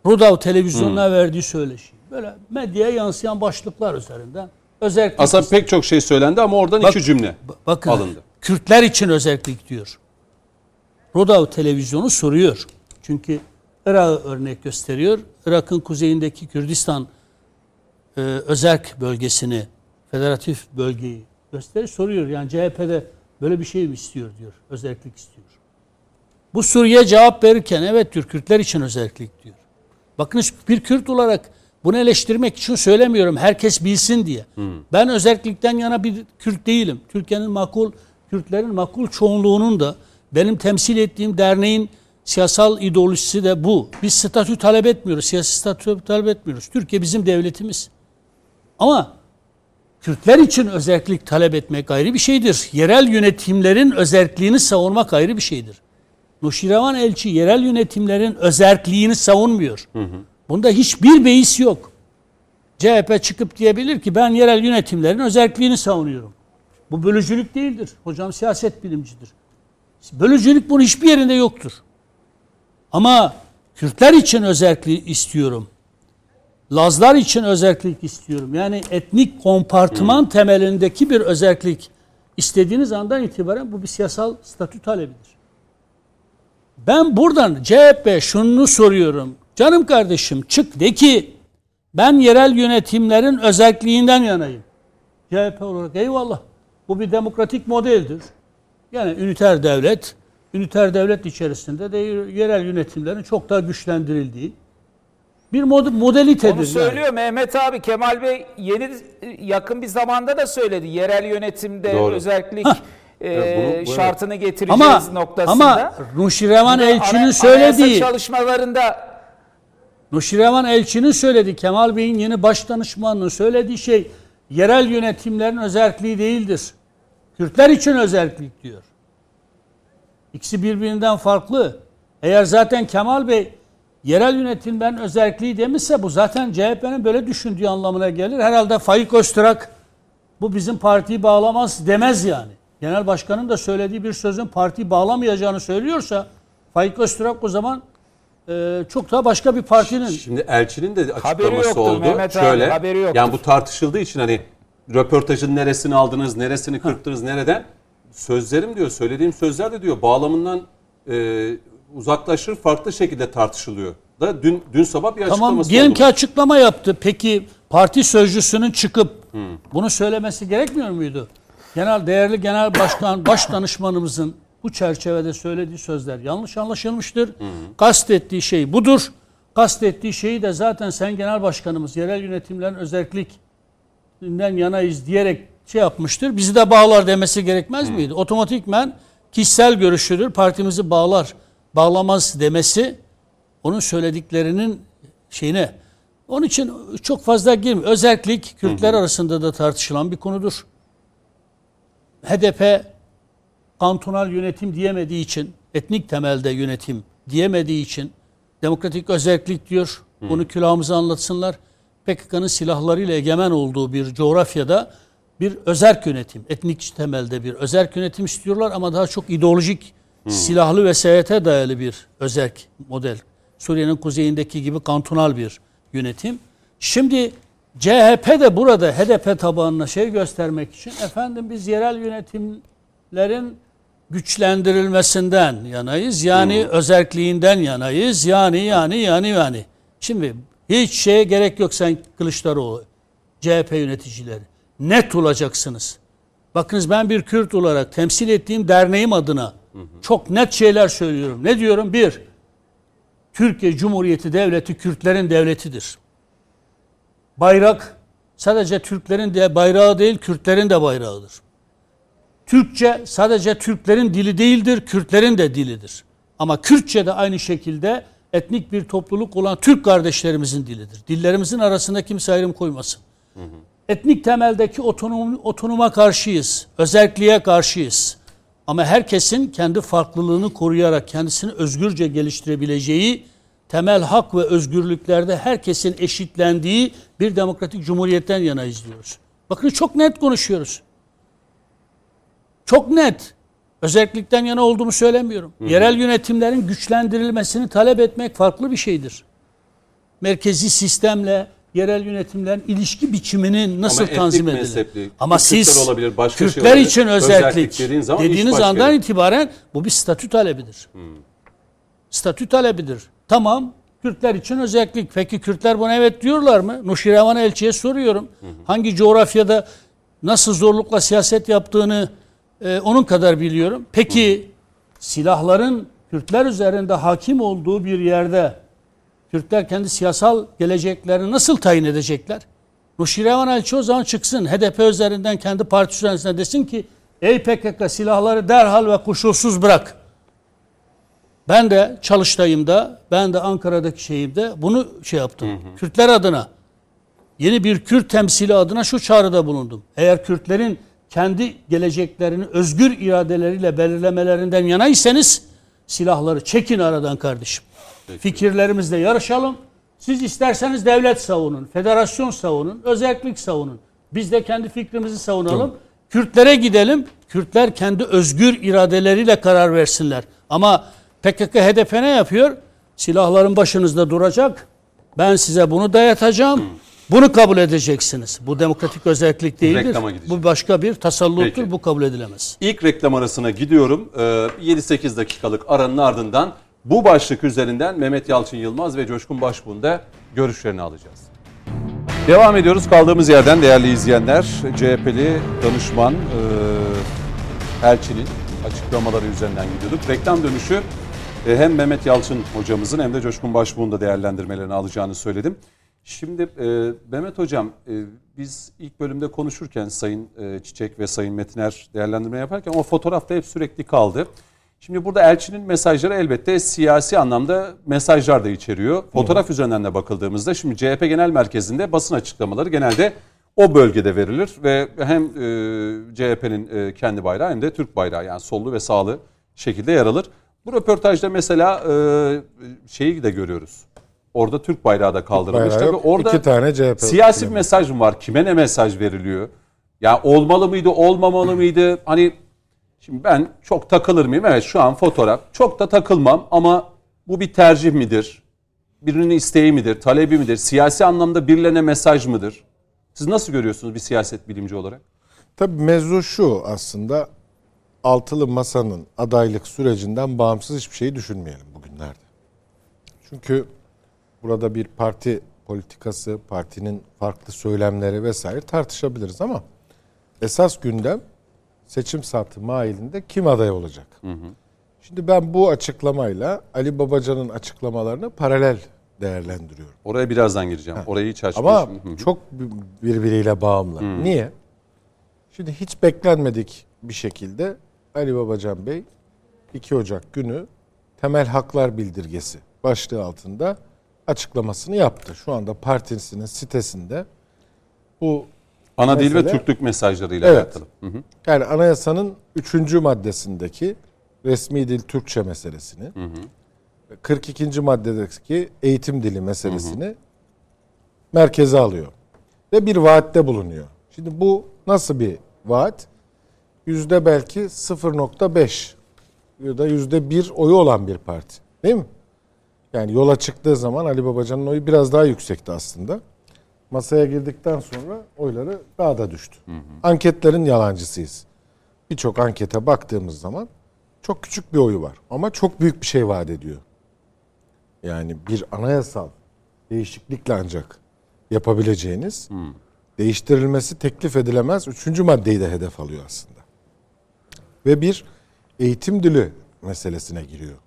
Rudav televizyonuna verdiği söyleşi. Böyle medyaya yansıyan başlıklar üzerinden özellik Aslında istedi. pek çok şey söylendi ama oradan Bak- iki cümle Ba- Bakın alındı. Kürtler için özellik diyor. Rodav televizyonu soruyor. Çünkü Irak'ı örnek gösteriyor. Irak'ın kuzeyindeki Kürdistan e, özerk bölgesini, federatif bölgeyi gösteriyor. Soruyor yani CHP'de böyle bir şey mi istiyor diyor. Özellik istiyor. Bu Suriye cevap verirken evet diyor Kürtler için özellik diyor. Bakın bir Kürt olarak bunu eleştirmek için söylemiyorum. Herkes bilsin diye. Ben özellikten yana bir Kürt değilim. Türkiye'nin makul, Kürtlerin makul çoğunluğunun da benim temsil ettiğim derneğin siyasal ideolojisi de bu. Biz statü talep etmiyoruz. Siyasi statü talep etmiyoruz. Türkiye bizim devletimiz. Ama Kürtler için özellik talep etmek ayrı bir şeydir. Yerel yönetimlerin özelliğini savunmak ayrı bir şeydir. Nuşirevan elçi yerel yönetimlerin özerkliğini savunmuyor. Bunda hiçbir beis yok. CHP çıkıp diyebilir ki ben yerel yönetimlerin özerkliğini savunuyorum. Bu bölücülük değildir. Hocam siyaset bilimcidir. Bölücülük bunun hiçbir yerinde yoktur. Ama Kürtler için özellik istiyorum. Lazlar için özellik istiyorum. Yani etnik kompartıman temelindeki bir özellik istediğiniz andan itibaren bu bir siyasal statü talebidir. Ben buradan CHP şunu soruyorum. Canım kardeşim çık de ki ben yerel yönetimlerin özelliğinden yanayım. CHP olarak eyvallah. Bu bir demokratik modeldir. Yani üniter devlet, üniter devlet içerisinde de yerel yönetimlerin çok daha güçlendirildiği bir mod modelitedir. Onu söylüyor yani. Mehmet abi Kemal Bey yeni yakın bir zamanda da söyledi. Yerel yönetimde Doğru. özellik e, bunu, şartını getireceğiz ama, noktasında. Ama Nuşirevan Elçi'nin söylediği çalışmalarında Nuşirevan Elçi'nin söylediği Kemal Bey'in yeni baş danışmanının söylediği şey yerel yönetimlerin özelliği değildir. Kürtler için özellik diyor. İkisi birbirinden farklı. Eğer zaten Kemal Bey yerel yönetimlerin özelliği demişse bu zaten CHP'nin böyle düşündüğü anlamına gelir. Herhalde Faik Öztürk bu bizim partiyi bağlamaz demez yani. Genel başkanın da söylediği bir sözün partiyi bağlamayacağını söylüyorsa Faik Öztürk o zaman e, çok daha başka bir partinin. Şimdi elçinin de açıklaması yoktur, oldu. Mehmet Şöyle abi, haberi yoktur. yani bu tartışıldığı için hani röportajın neresini aldınız, neresini kırptınız, nereden? Sözlerim diyor, söylediğim sözler de diyor bağlamından e, uzaklaşır, farklı şekilde tartışılıyor. Da dün dün sabah bir açıklaması tamam, diyelim ki açıklama yaptı. Peki parti sözcüsünün çıkıp hmm. bunu söylemesi gerekmiyor muydu? Genel değerli genel başkan baş danışmanımızın bu çerçevede söylediği sözler yanlış anlaşılmıştır. Hı. Kastettiği şey budur. Kastettiği şeyi de zaten sen genel başkanımız yerel yönetimlerin özellikliğinden yanayız diyerek şey yapmıştır. Bizi de bağlar demesi gerekmez hı. miydi? Otomatikmen kişisel görüşüdür. Partimizi bağlar, bağlamaz demesi onun söylediklerinin şeyine. Onun için çok fazla girmiyor. Özellik Kürtler hı hı. arasında da tartışılan bir konudur. HDP kantonal yönetim diyemediği için, etnik temelde yönetim diyemediği için demokratik özellik diyor. Bunu külahımıza anlatsınlar. PKK'nın silahlarıyla egemen olduğu bir coğrafyada bir özerk yönetim, etnik temelde bir özerk yönetim istiyorlar ama daha çok ideolojik, hmm. silahlı vesayete dayalı bir özerk model. Suriye'nin kuzeyindeki gibi kantonal bir yönetim. Şimdi CHP de burada HDP tabanına şey göstermek için efendim biz yerel yönetimlerin güçlendirilmesinden yanayız. Yani hmm. özelliğinden yanayız. Yani yani yani yani. Şimdi hiç şeye gerek yok sen Kılıçdaroğlu, CHP yöneticileri. Net olacaksınız. Bakınız ben bir Kürt olarak temsil ettiğim derneğim adına çok net şeyler söylüyorum. Ne diyorum? Bir, Türkiye Cumhuriyeti Devleti Kürtlerin devletidir. Bayrak sadece Türklerin de bayrağı değil, Kürtlerin de bayrağıdır. Türkçe sadece Türklerin dili değildir, Kürtlerin de dilidir. Ama Kürtçe de aynı şekilde etnik bir topluluk olan Türk kardeşlerimizin dilidir. Dillerimizin arasında kimse ayrım koymasın. Hı hı. Etnik temeldeki otonom, otonoma karşıyız, özelliğe karşıyız. Ama herkesin kendi farklılığını koruyarak kendisini özgürce geliştirebileceği temel hak ve özgürlüklerde herkesin eşitlendiği bir demokratik cumhuriyetten yana izliyoruz. Bakın çok net konuşuyoruz. Çok net. Özellikten yana olduğumu söylemiyorum. Hı hı. Yerel yönetimlerin güçlendirilmesini talep etmek farklı bir şeydir. Merkezi sistemle yerel yönetimlerin ilişki biçiminin nasıl Ama tanzim edilir? Mezhepli, Ama siz olabilir, başka şey Kürtler şey için özellik dediğiniz andan itibaren bu bir statü talebidir. Hmm. Statü talebidir. Tamam Kürtler için özellik. Peki Kürtler buna evet diyorlar mı? Nuşirevan Elçi'ye soruyorum. Hı hı. Hangi coğrafyada nasıl zorlukla siyaset yaptığını e, onun kadar biliyorum. Peki hı. silahların Kürtler üzerinde hakim olduğu bir yerde Kürtler kendi siyasal geleceklerini nasıl tayin edecekler? Nuşirevan Elçi o zaman çıksın HDP üzerinden kendi partisi üzerinden desin ki ey PKK silahları derhal ve koşulsuz bırak. Ben de Çalıştay'ımda, ben de Ankara'daki şeyimde bunu şey yaptım. Hı hı. Kürtler adına, yeni bir Kürt temsili adına şu çağrıda bulundum. Eğer Kürtlerin kendi geleceklerini özgür iradeleriyle belirlemelerinden yanaysanız silahları çekin aradan kardeşim. Peki. Fikirlerimizle yarışalım. Siz isterseniz devlet savunun, federasyon savunun, özellik savunun. Biz de kendi fikrimizi savunalım. Tamam. Kürtlere gidelim. Kürtler kendi özgür iradeleriyle karar versinler. Ama PKK HDP ne yapıyor? Silahların başınızda duracak. Ben size bunu dayatacağım. Bunu kabul edeceksiniz. Bu demokratik özellik değildir. Bu başka bir tasalluttur. Peki. Bu kabul edilemez. İlk reklam arasına gidiyorum. Ee, 7-8 dakikalık aranın ardından bu başlık üzerinden Mehmet Yalçın Yılmaz ve Coşkun Başbuğ'un da görüşlerini alacağız. Devam ediyoruz kaldığımız yerden değerli izleyenler. CHP'li danışman e, Elçi'nin açıklamaları üzerinden gidiyorduk. Reklam dönüşü e, hem Mehmet Yalçın hocamızın hem de Coşkun Başbuğ'un da değerlendirmelerini alacağını söyledim. Şimdi e, Mehmet Hocam e, biz ilk bölümde konuşurken Sayın e, Çiçek ve Sayın Metiner değerlendirme yaparken o fotoğrafta hep sürekli kaldı. Şimdi burada elçinin mesajları elbette siyasi anlamda mesajlar da içeriyor. Fotoğraf üzerinden de bakıldığımızda şimdi CHP Genel Merkezi'nde basın açıklamaları genelde o bölgede verilir ve hem e, CHP'nin e, kendi bayrağı hem de Türk bayrağı yani sollu ve sağlı şekilde yer alır. Bu röportajda mesela e, şeyi de görüyoruz. Orada Türk bayrağı da kaldırılmış. bayrağı Tabii yok. orada İki tane CHP siyasi bir mesaj mı var? Kime ne mesaj veriliyor? Ya olmalı mıydı, olmamalı mıydı? Hani şimdi ben çok takılır mıyım? Evet şu an fotoğraf. Çok da takılmam ama bu bir tercih midir? Birinin isteği midir, talebi midir? Siyasi anlamda birilerine mesaj mıdır? Siz nasıl görüyorsunuz bir siyaset bilimci olarak? Tabii mevzu şu aslında altılı masanın adaylık sürecinden bağımsız hiçbir şeyi düşünmeyelim bugünlerde. Çünkü burada bir parti politikası, partinin farklı söylemleri vesaire tartışabiliriz ama esas gündem seçim saati mailinde kim aday olacak? Şimdi ben bu açıklamayla Ali Babacan'ın açıklamalarını paralel değerlendiriyorum. Oraya birazdan gireceğim. Orayı hiç açmayayım. Ama. Hı hı. çok birbiriyle bağımlı. Niye? Şimdi hiç beklenmedik bir şekilde Ali Babacan Bey 2 Ocak günü temel haklar bildirgesi başlığı altında açıklamasını yaptı. Şu anda partisinin sitesinde bu Ana dil ve Türklük mesajlarıyla Evet. alakalı. Hı hı. yani anayasanın 3. maddesindeki resmi dil Türkçe meselesini, 42. maddedeki eğitim dili meselesini merkeze alıyor. Ve bir vaatte bulunuyor. Şimdi bu nasıl bir vaat? Yüzde belki 0.5 ya da yüzde bir oyu olan bir parti. Değil mi? Yani yola çıktığı zaman Ali Babacan'ın oyu biraz daha yüksekti aslında. Masaya girdikten sonra oyları daha da düştü. Anketlerin yalancısıyız. Birçok ankete baktığımız zaman çok küçük bir oyu var. Ama çok büyük bir şey vaat ediyor. Yani bir anayasal değişiklikle ancak yapabileceğiniz değiştirilmesi teklif edilemez üçüncü maddeyi de hedef alıyor aslında. Ve bir eğitim dili meselesine giriyor.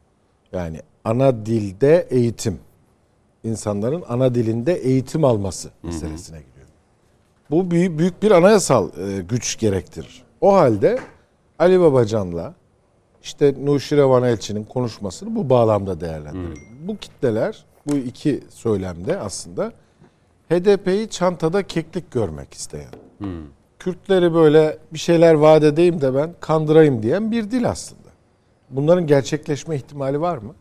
Yani ana dilde eğitim. İnsanların ana dilinde eğitim alması meselesine giriyor. Bu büyük, büyük bir anayasal e, güç gerektirir. O halde Ali Babacan'la işte Nuşire Van Elçi'nin konuşmasını bu bağlamda değerlendirelim. Bu kitleler bu iki söylemde aslında HDP'yi çantada keklik görmek isteyen. Kürtleri böyle bir şeyler vaat edeyim de ben kandırayım diyen bir dil aslında. Bunların gerçekleşme ihtimali var mı?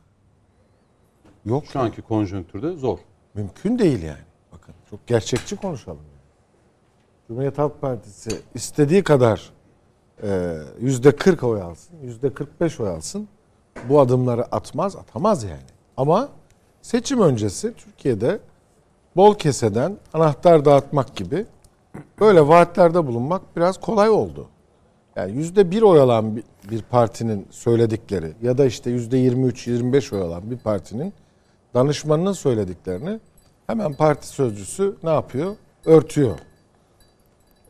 Yok. Şu anki konjonktürde zor. Mümkün değil yani. Bakın çok gerçekçi konuşalım. yani. Cumhuriyet Halk Partisi istediği kadar e, yüzde 40 oy alsın, yüzde 45 oy alsın. Bu adımları atmaz, atamaz yani. Ama seçim öncesi Türkiye'de bol keseden anahtar dağıtmak gibi böyle vaatlerde bulunmak biraz kolay oldu. Yani yüzde bir oy alan bir- bir partinin söyledikleri ya da işte yüzde 23-25 oy alan bir partinin danışmanının söylediklerini hemen parti sözcüsü ne yapıyor? Örtüyor.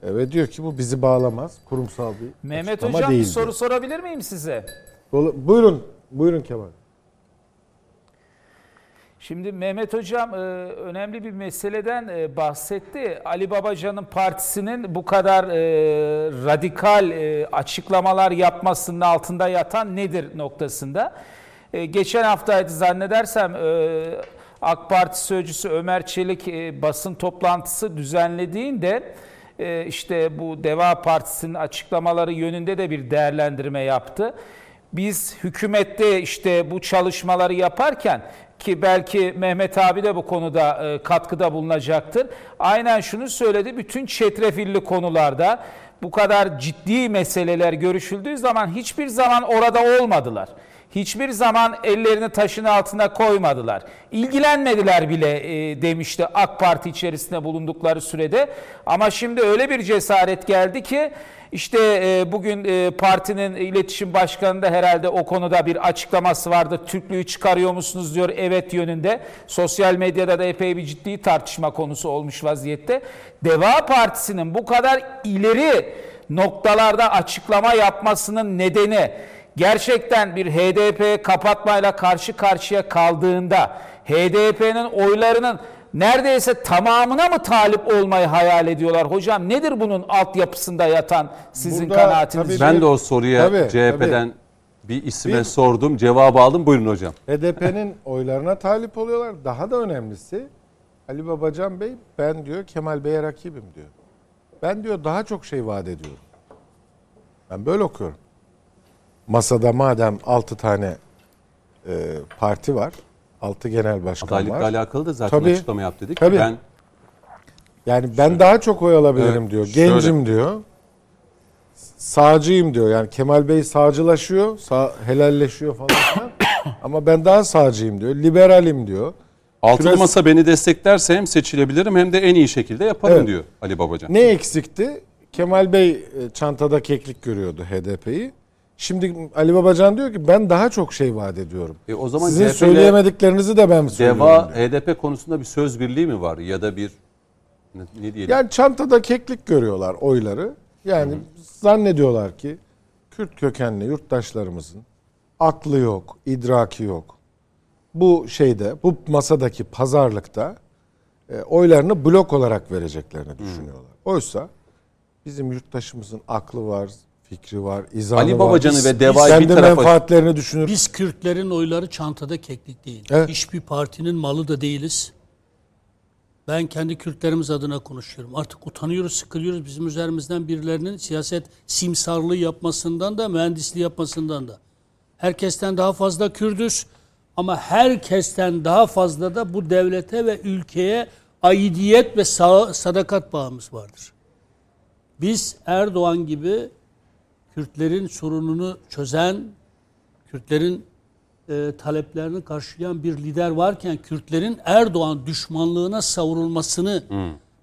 E, Ve diyor ki bu bizi bağlamaz. Kurumsal bir Mehmet Hocam bir değildir. soru sorabilir miyim size? Buyurun. Buyurun Kemal. Şimdi Mehmet Hocam e, önemli bir meseleden e, bahsetti. Ali Babacan'ın partisinin bu kadar radikal açıklamalar yapmasının altında yatan nedir noktasında. E, Geçen haftaydı zannedersem e, AK Parti sözcüsü Ömer Çelik e, basın toplantısı düzenlediğinde e, işte bu Deva Partisi'nin açıklamaları yönünde de bir değerlendirme yaptı. Biz hükümette işte bu çalışmaları yaparken ki belki Mehmet abi de bu konuda katkıda bulunacaktır. Aynen şunu söyledi. Bütün çetrefilli konularda bu kadar ciddi meseleler görüşüldüğü zaman hiçbir zaman orada olmadılar. Hiçbir zaman ellerini taşın altına koymadılar. İlgilenmediler bile e, demişti AK Parti içerisinde bulundukları sürede. Ama şimdi öyle bir cesaret geldi ki işte e, bugün e, partinin iletişim başkanı da herhalde o konuda bir açıklaması vardı. Türklüğü çıkarıyor musunuz diyor evet yönünde. Sosyal medyada da epey bir ciddi tartışma konusu olmuş vaziyette. Deva Partisi'nin bu kadar ileri noktalarda açıklama yapmasının nedeni gerçekten bir HDP kapatmayla karşı karşıya kaldığında HDP'nin oylarının neredeyse tamamına mı talip olmayı hayal ediyorlar? Hocam nedir bunun altyapısında yatan sizin Burada kanaatiniz? tabii Ben de o soruya Tabii, CHP'den bir isme Bir- sordum. Cevabı aldım. Buyurun hocam. HDP'nin oylarına talip oluyorlar. Daha da önemlisi Ali Babacan Bey ben diyor Kemal Bey'e rakibim diyor. Ben diyor daha çok şey vaat ediyorum. Ben böyle okuyorum. Masada madem 6 tane e, parti var, 6 genel başkan Adaylıkla var. alakalı da zaten Tabii. açıklama yap dedik. Tabii. Ben Yani ben daha çok oy alabilirim Evet, diyor. şöyle. Gencim diyor. Sağcıyım diyor. Yani Kemal Bey sağcılaşıyor, sağ, helalleşiyor falan. Ama ben daha sağcıyım diyor. Liberalim diyor. altılı Küres- masa beni desteklerse hem seçilebilirim hem de en iyi şekilde yaparım Evet. diyor Ali Babacan. Ne eksikti? Kemal Bey e, çantada keklik görüyordu HDP'yi. Şimdi Ali Babacan diyor ki ben daha çok şey vaat ediyorum. E o zaman Sizin CHP 'le söyleyemediklerinizi de ben söylüyorum Deva diyor. HDP konusunda bir söz birliği mi var ya da bir ne, ne diyelim? Yani çantada keklik görüyorlar oyları. Yani zannediyorlar ki Kürt kökenli yurttaşlarımızın aklı yok, idraki yok. Bu şeyde, bu masadaki pazarlıkta e, oylarını blok olarak vereceklerini düşünüyorlar. Oysa bizim yurttaşımızın aklı var, fikri var, izahı Ali. Babacan'ı ve Deva'yı bir tarafa- menfaatlerini düşünür. Biz Kürtlerin oyları çantada keklik değil. Evet. Hiçbir partinin malı da değiliz. Ben kendi Kürtlerimiz adına konuşuyorum. Artık utanıyoruz, sıkılıyoruz bizim üzerimizden birilerinin siyaset simsarlığı yapmasından da, mühendisliği yapmasından da. Herkesten daha fazla Kürdüz ama herkesten daha fazla da bu devlete ve ülkeye aidiyet ve sa- sadakat bağımız vardır. Biz Erdoğan gibi Kürtlerin sorununu çözen, Kürtlerin e, taleplerini karşılayan bir lider varken Kürtlerin Erdoğan düşmanlığına savrulmasını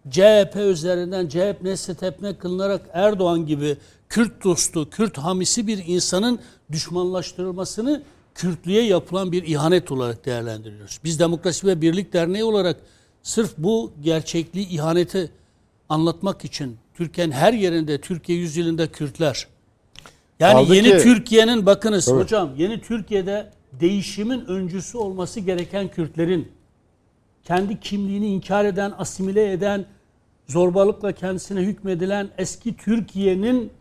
CHP üzerinden CHP nesle tepne kılınarak Erdoğan gibi Kürt dostu, Kürt hamisi bir insanın düşmanlaştırılmasını Kürtlüğe yapılan bir ihanet olarak değerlendiriyoruz. Biz Demokrasi ve Birlik Derneği olarak sırf bu gerçekliği, ihaneti anlatmak için Türkiye'nin her yerinde, Türkiye yüzyılında Kürtler, yani Kaldı yeni ki- Türkiye'nin bakınız Tabii. hocam yeni Türkiye'de değişimin öncüsü olması gereken Kürtlerin kendi kimliğini inkar eden, asimile eden, zorbalıkla kendisine hükmedilen eski Türkiye'nin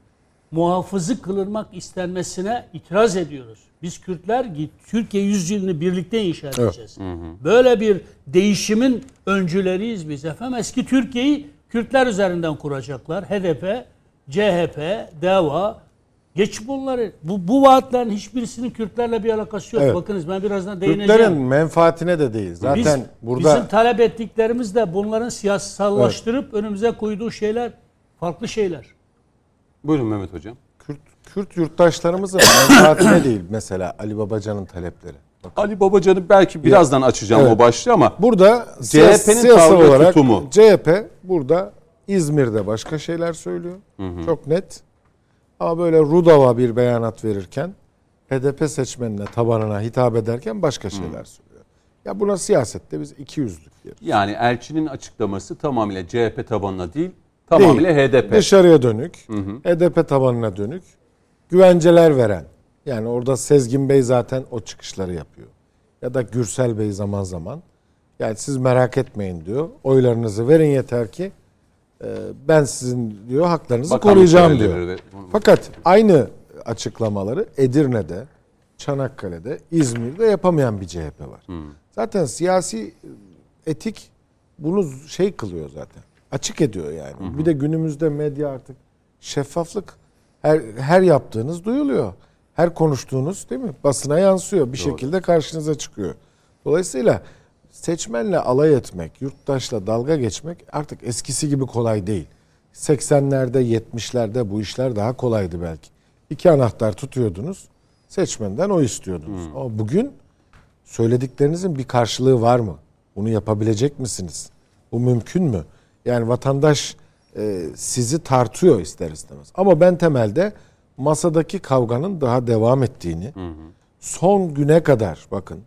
muhafızı kılınmak istenmesine itiraz ediyoruz. Biz Kürtler git Türkiye yüzyılını birlikte inşa edeceğiz. Böyle bir değişimin öncüleriyiz biz efendim. Eski Türkiye'yi Kürtler üzerinden kuracaklar. HDP, CHP, DEVA, Geç bunları. Bu, bu vaatlerin hiçbirisinin Kürtlerle bir alakası yok. Evet. Bakınız ben birazdan değineceğim. Kürtlerin menfaatine de değil. Zaten Biz, burada Bizim talep ettiklerimiz de bunların siyasallaştırıp önümüze koyduğu şeyler farklı şeyler. Buyurun Mehmet hocam. Kürt, Kürt yurttaşlarımızın menfaatine değil mesela Ali Babacan'ın talepleri. Ali Babacan'ı belki birazdan açacağım Evet. o başlığı ama Burada CHP'nin tavrı, olarak tutumu. CHP burada İzmir'de başka şeyler söylüyor. Çok net. Ama böyle Rudava bir beyanat verirken HDP seçmenine, tabanına hitap ederken başka şeyler söylüyor. Ya buna siyasette biz iki yüzlük diyoruz. yani elçinin açıklaması tamamıyla CHP tabanına değil, tamamıyla Değil. HDP. Dışarıya dönük, HDP tabanına dönük, güvenceler veren. Yani orada Sezgin Bey zaten o çıkışları yapıyor. Ya da Gürsel Bey zaman zaman. Yani siz merak etmeyin diyor. Oylarınızı verin yeter ki ben sizin diyor haklarınızı Bakanlık koruyacağım diyor. Fakat aynı açıklamaları Edirne'de, Çanakkale'de, İzmir'de yapamayan bir CHP var. Zaten siyasi etik bunu şey kılıyor zaten. Açık ediyor yani. Bir de günümüzde medya artık şeffaflık her her yaptığınız duyuluyor. Her konuştuğunuz değil mi? Basına yansıyor. Bir şekilde karşınıza çıkıyor. Dolayısıyla seçmenle alay etmek, yurttaşla dalga geçmek artık eskisi gibi kolay değil. 80'lerde 70'lerde bu işler daha kolaydı belki. İki anahtar tutuyordunuz. Seçmenden o istiyordunuz. Ama bugün söylediklerinizin bir karşılığı var mı? Bunu yapabilecek misiniz? Bu mümkün mü? Yani vatandaş e, sizi tartıyor ister istemez. Ama ben temelde masadaki kavganın daha devam ettiğini, son güne kadar bakın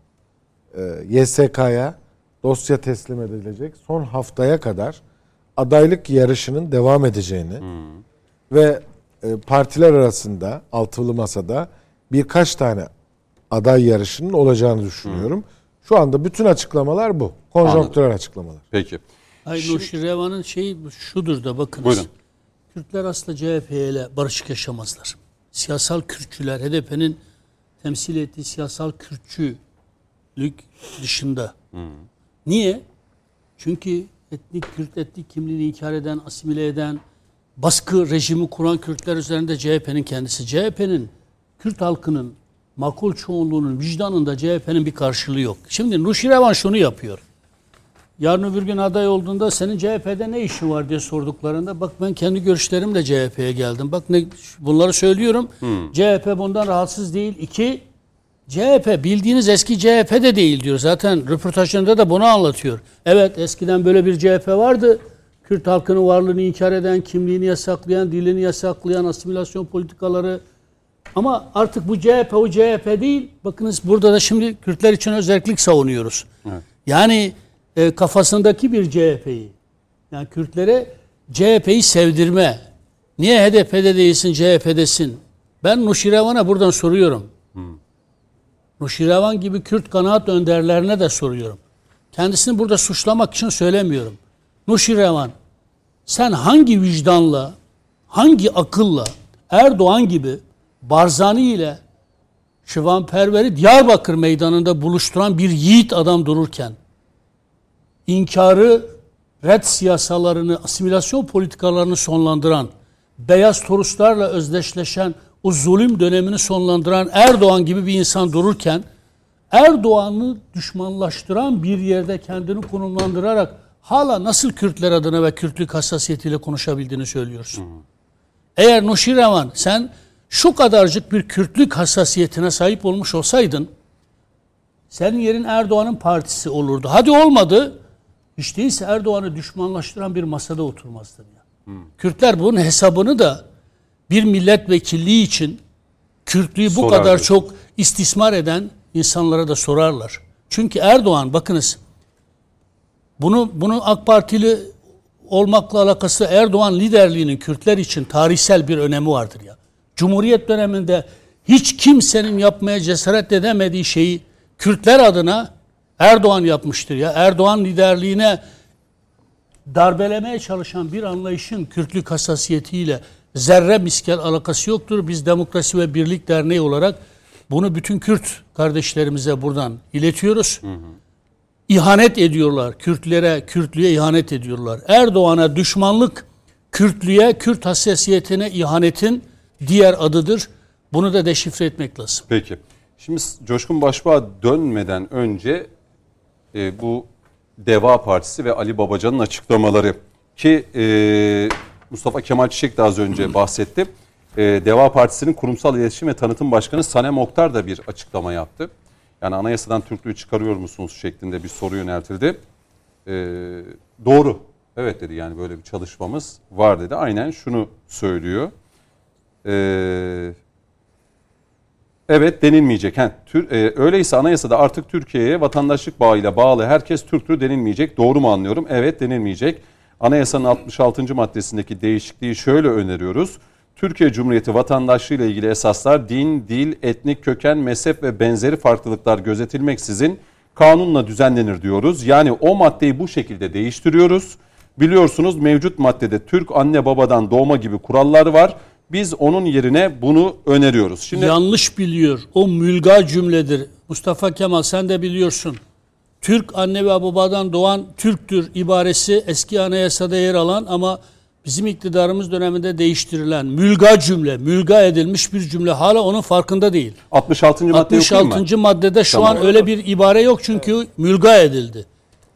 e, YSK'ya dosya teslim edilecek son haftaya kadar adaylık yarışının devam edeceğini ve e, partiler arasında altılı masada birkaç tane aday yarışının olacağını düşünüyorum. Şu anda bütün açıklamalar bu. Konjonktürel açıklamalar. Peki. Ay Nuşirevan'ın şeyi şudur da bakınız. Buyurun. Kürtler aslında CHP ile barışık yaşamazlar. Siyasal Kürtçüler, HDP'nin temsil ettiği siyasal Kürtçülük dışında. Niye? Çünkü etnik Kürt etnik kimliğini inkar eden, asimile eden, baskı rejimi kuran Kürtler üzerinde CHP'nin kendisi. CHP'nin Kürt halkının makul çoğunluğunun vicdanında CHP'nin bir karşılığı yok. Şimdi Nuşirevan şunu yapıyor. Yarın öbür gün aday olduğunda senin CHP'de ne işin var diye sorduklarında bak ben kendi görüşlerimle CHP'ye geldim. Bak ne bunları söylüyorum. CHP bundan rahatsız değil. İki, CHP bildiğiniz eski CHP de değil diyor. Zaten röportajında da bunu anlatıyor. Evet eskiden böyle bir CHP vardı. Kürt halkının varlığını inkar eden, kimliğini yasaklayan, dilini yasaklayan, asimilasyon politikaları. Ama artık bu CHP o CHP değil. Bakınız burada da şimdi Kürtler için özellik savunuyoruz. Yani e, kafasındaki bir CHP'yi, yani Kürtlere CHP'yi sevdirme. Niye HDP'de değilsin, CHP'desin? Ben Nuşirevan'a buradan soruyorum. Nuşirevan gibi Kürt kanaat önderlerine de soruyorum. Kendisini burada suçlamak için söylemiyorum. Nuşirevan, sen hangi vicdanla, hangi akılla Erdoğan gibi Barzani ile Şivanperver'i Diyarbakır meydanında buluşturan bir yiğit adam dururken inkarı, red siyasalarını, asimilasyon politikalarını sonlandıran, beyaz toruslarla özdeşleşen o zulüm dönemini sonlandıran Erdoğan gibi bir insan dururken Erdoğan'ı düşmanlaştıran bir yerde kendini konumlandırarak hala nasıl Kürtler adına ve Kürtlük hassasiyetiyle konuşabildiğini söylüyorsun. Eğer Nuşirevan sen şu kadarcık bir Kürtlük hassasiyetine sahip olmuş olsaydın senin yerin Erdoğan'ın partisi olurdu. Hadi olmadı. Hiç değilse Erdoğan'ı düşmanlaştıran bir masada oturmazdın ya. Kürtler bunun hesabını da bir milletvekilliği için Kürtlüğü bu Sorar kadar çok istismar eden insanlara da sorarlar. Çünkü Erdoğan bakınız bunu bunu AK Partili olmakla alakası Erdoğan liderliğinin Kürtler için tarihsel bir önemi vardır ya. Cumhuriyet döneminde hiç kimsenin yapmaya cesaret edemediği şeyi Kürtler adına Erdoğan yapmıştır ya. Erdoğan liderliğine darbelemeye çalışan bir anlayışın Kürtlük hassasiyetiyle zerre miskel alakası yoktur. Biz Demokrasi ve Birlik Derneği olarak bunu bütün Kürt kardeşlerimize buradan iletiyoruz. İhanet ediyorlar. Kürtlere, Kürtlüğe ihanet ediyorlar. Erdoğan'a düşmanlık Kürtlüğe, Kürt hassasiyetine ihanetin diğer adıdır. Bunu da deşifre etmek lazım. Peki. Şimdi Coşkun Başbuğ'a dönmeden önce e, bu Deva Partisi ve Ali Babacan'ın açıklamaları ki e, Mustafa Kemal Çiçek de az önce bahsetti. E, Deva Partisi'nin kurumsal iletişim ve tanıtım başkanı Sanem Oktar da bir açıklama yaptı. Yani anayasadan Türklüğü çıkarıyor musunuz şeklinde bir soru yöneltildi. E, doğru. Evet dedi yani böyle bir çalışmamız var dedi. Aynen şunu söylüyor. Eee Evet denilmeyecek. Ha, tür, e, öyleyse anayasada artık Türkiye'ye vatandaşlık bağıyla bağlı herkes Türktür denilmeyecek. Doğru mu anlıyorum? Evet denilmeyecek. Anayasanın 66. maddesindeki değişikliği şöyle öneriyoruz. Türkiye Cumhuriyeti vatandaşlığı ile ilgili esaslar din, dil, etnik köken, mezhep ve benzeri farklılıklar gözetilmeksizin kanunla düzenlenir diyoruz. Yani o maddeyi bu şekilde değiştiriyoruz. Biliyorsunuz mevcut maddede Türk anne babadan doğma gibi kurallar var. Biz onun yerine bunu öneriyoruz. Şimdi Yanlış biliyor. O mülga cümledir. Mustafa Kemal sen de biliyorsun. Türk anne ve babadan doğan Türktür ibaresi eski anayasada yer alan ama bizim iktidarımız döneminde değiştirilen mülga cümle, mülga edilmiş bir cümle hala onun farkında değil. 66. madde okuyayım mı? 66. maddede şu Tamam. an öyle bir ibare yok çünkü mülga edildi.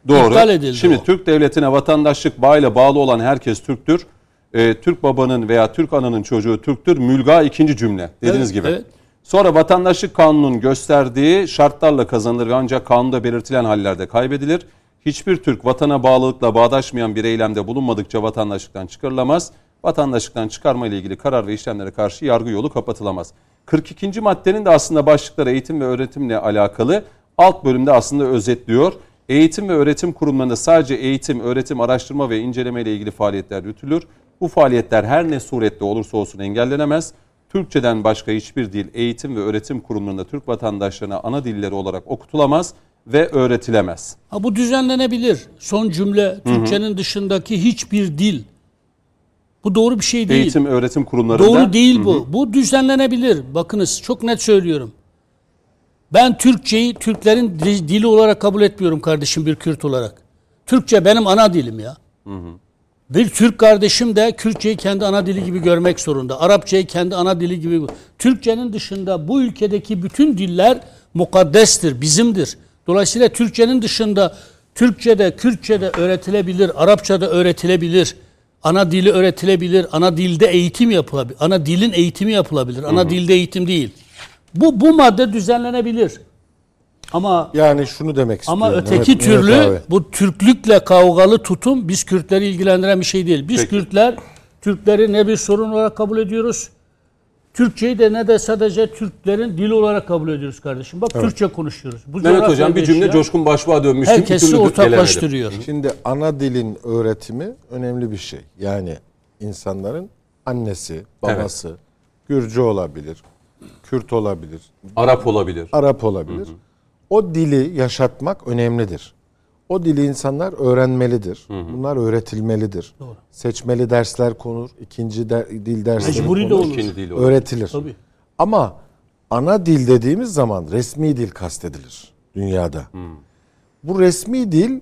Doğru. iptal edildi Şimdi o. Türk devletine vatandaşlık bağıyla bağlı olan herkes Türktür. e, Türk babanın veya Türk ananın çocuğu Türktür. Mülga ikinci cümle dediğiniz Evet, gibi. evet. Sonra vatandaşlık kanunun gösterdiği şartlarla kazanılır ancak kanunda belirtilen hallerde kaybedilir. Hiçbir Türk vatana bağlılıkla bağdaşmayan bir eylemde bulunmadıkça vatandaşlıktan çıkarılamaz. Vatandaşlıktan çıkarma ile ilgili karar ve işlemlere karşı yargı yolu kapatılamaz. 42. maddenin de aslında başlıkları eğitim ve öğretimle alakalı alt bölümde aslında özetliyor. Eğitim ve öğretim kurumlarında sadece eğitim, öğretim, araştırma ve inceleme ile ilgili faaliyetler yürütülür. Bu faaliyetler her ne surette olursa olsun engellenemez. Türkçeden başka hiçbir dil eğitim ve öğretim kurumlarında Türk vatandaşlarına ana dilleri olarak okutulamaz ve öğretilemez. Ha, bu düzenlenebilir. Son cümle Türkçenin dışındaki hiçbir dil. Bu doğru bir şey değil. Eğitim öğretim kurumlarında Doğru değil bu. Bu düzenlenebilir. Bakınız çok net söylüyorum. Ben Türkçeyi Türklerin di- dili olarak kabul etmiyorum kardeşim bir Kürt olarak. Türkçe benim ana dilim ya. Bir Türk kardeşim de Kürtçeyi kendi ana dili gibi görmek zorunda. Arapçayı kendi ana dili gibi. Türkçenin dışında bu ülkedeki bütün diller mukaddestir, bizimdir. Dolayısıyla Türkçenin dışında Türkçe'de, Kürtçe'de öğretilebilir, Arapça'da öğretilebilir. Ana dili öğretilebilir, ana dilde eğitim yapılabilir. Ana dilin eğitimi yapılabilir. Ana dilde eğitim değil. Bu bu madde düzenlenebilir. Ama Yani şunu demek istiyorum. ama öteki Mehmet- türlü abi. bu Türklükle kavgalı tutum biz Kürtleri ilgilendiren bir şey değil. Biz Peki. Kürtler Türkleri ne bir sorun olarak kabul ediyoruz. Türkçeyi de ne de sadece Türklerin dili olarak kabul ediyoruz kardeşim. Bak Türkçe konuşuyoruz. Bu Mehmet Hocam bir cümle yaşayan Coşkun Başbuğ'a dönmüştüm. Herkesi ortaklaştırıyor. Şimdi ana dilin öğretimi önemli bir şey. Yani insanların annesi, babası, Gürcü olabilir, Kürt olabilir, Arap olabilir. Arap olabilir. O dili yaşatmak önemlidir. O dili insanlar öğrenmelidir. Bunlar öğretilmelidir. Seçmeli dersler konur, ikinci de- dil dersleri Mecburi de olur. İkinci dil olur. öğretilir. Tabii. Ama ana dil dediğimiz zaman resmi dil kastedilir dünyada. Bu resmi dil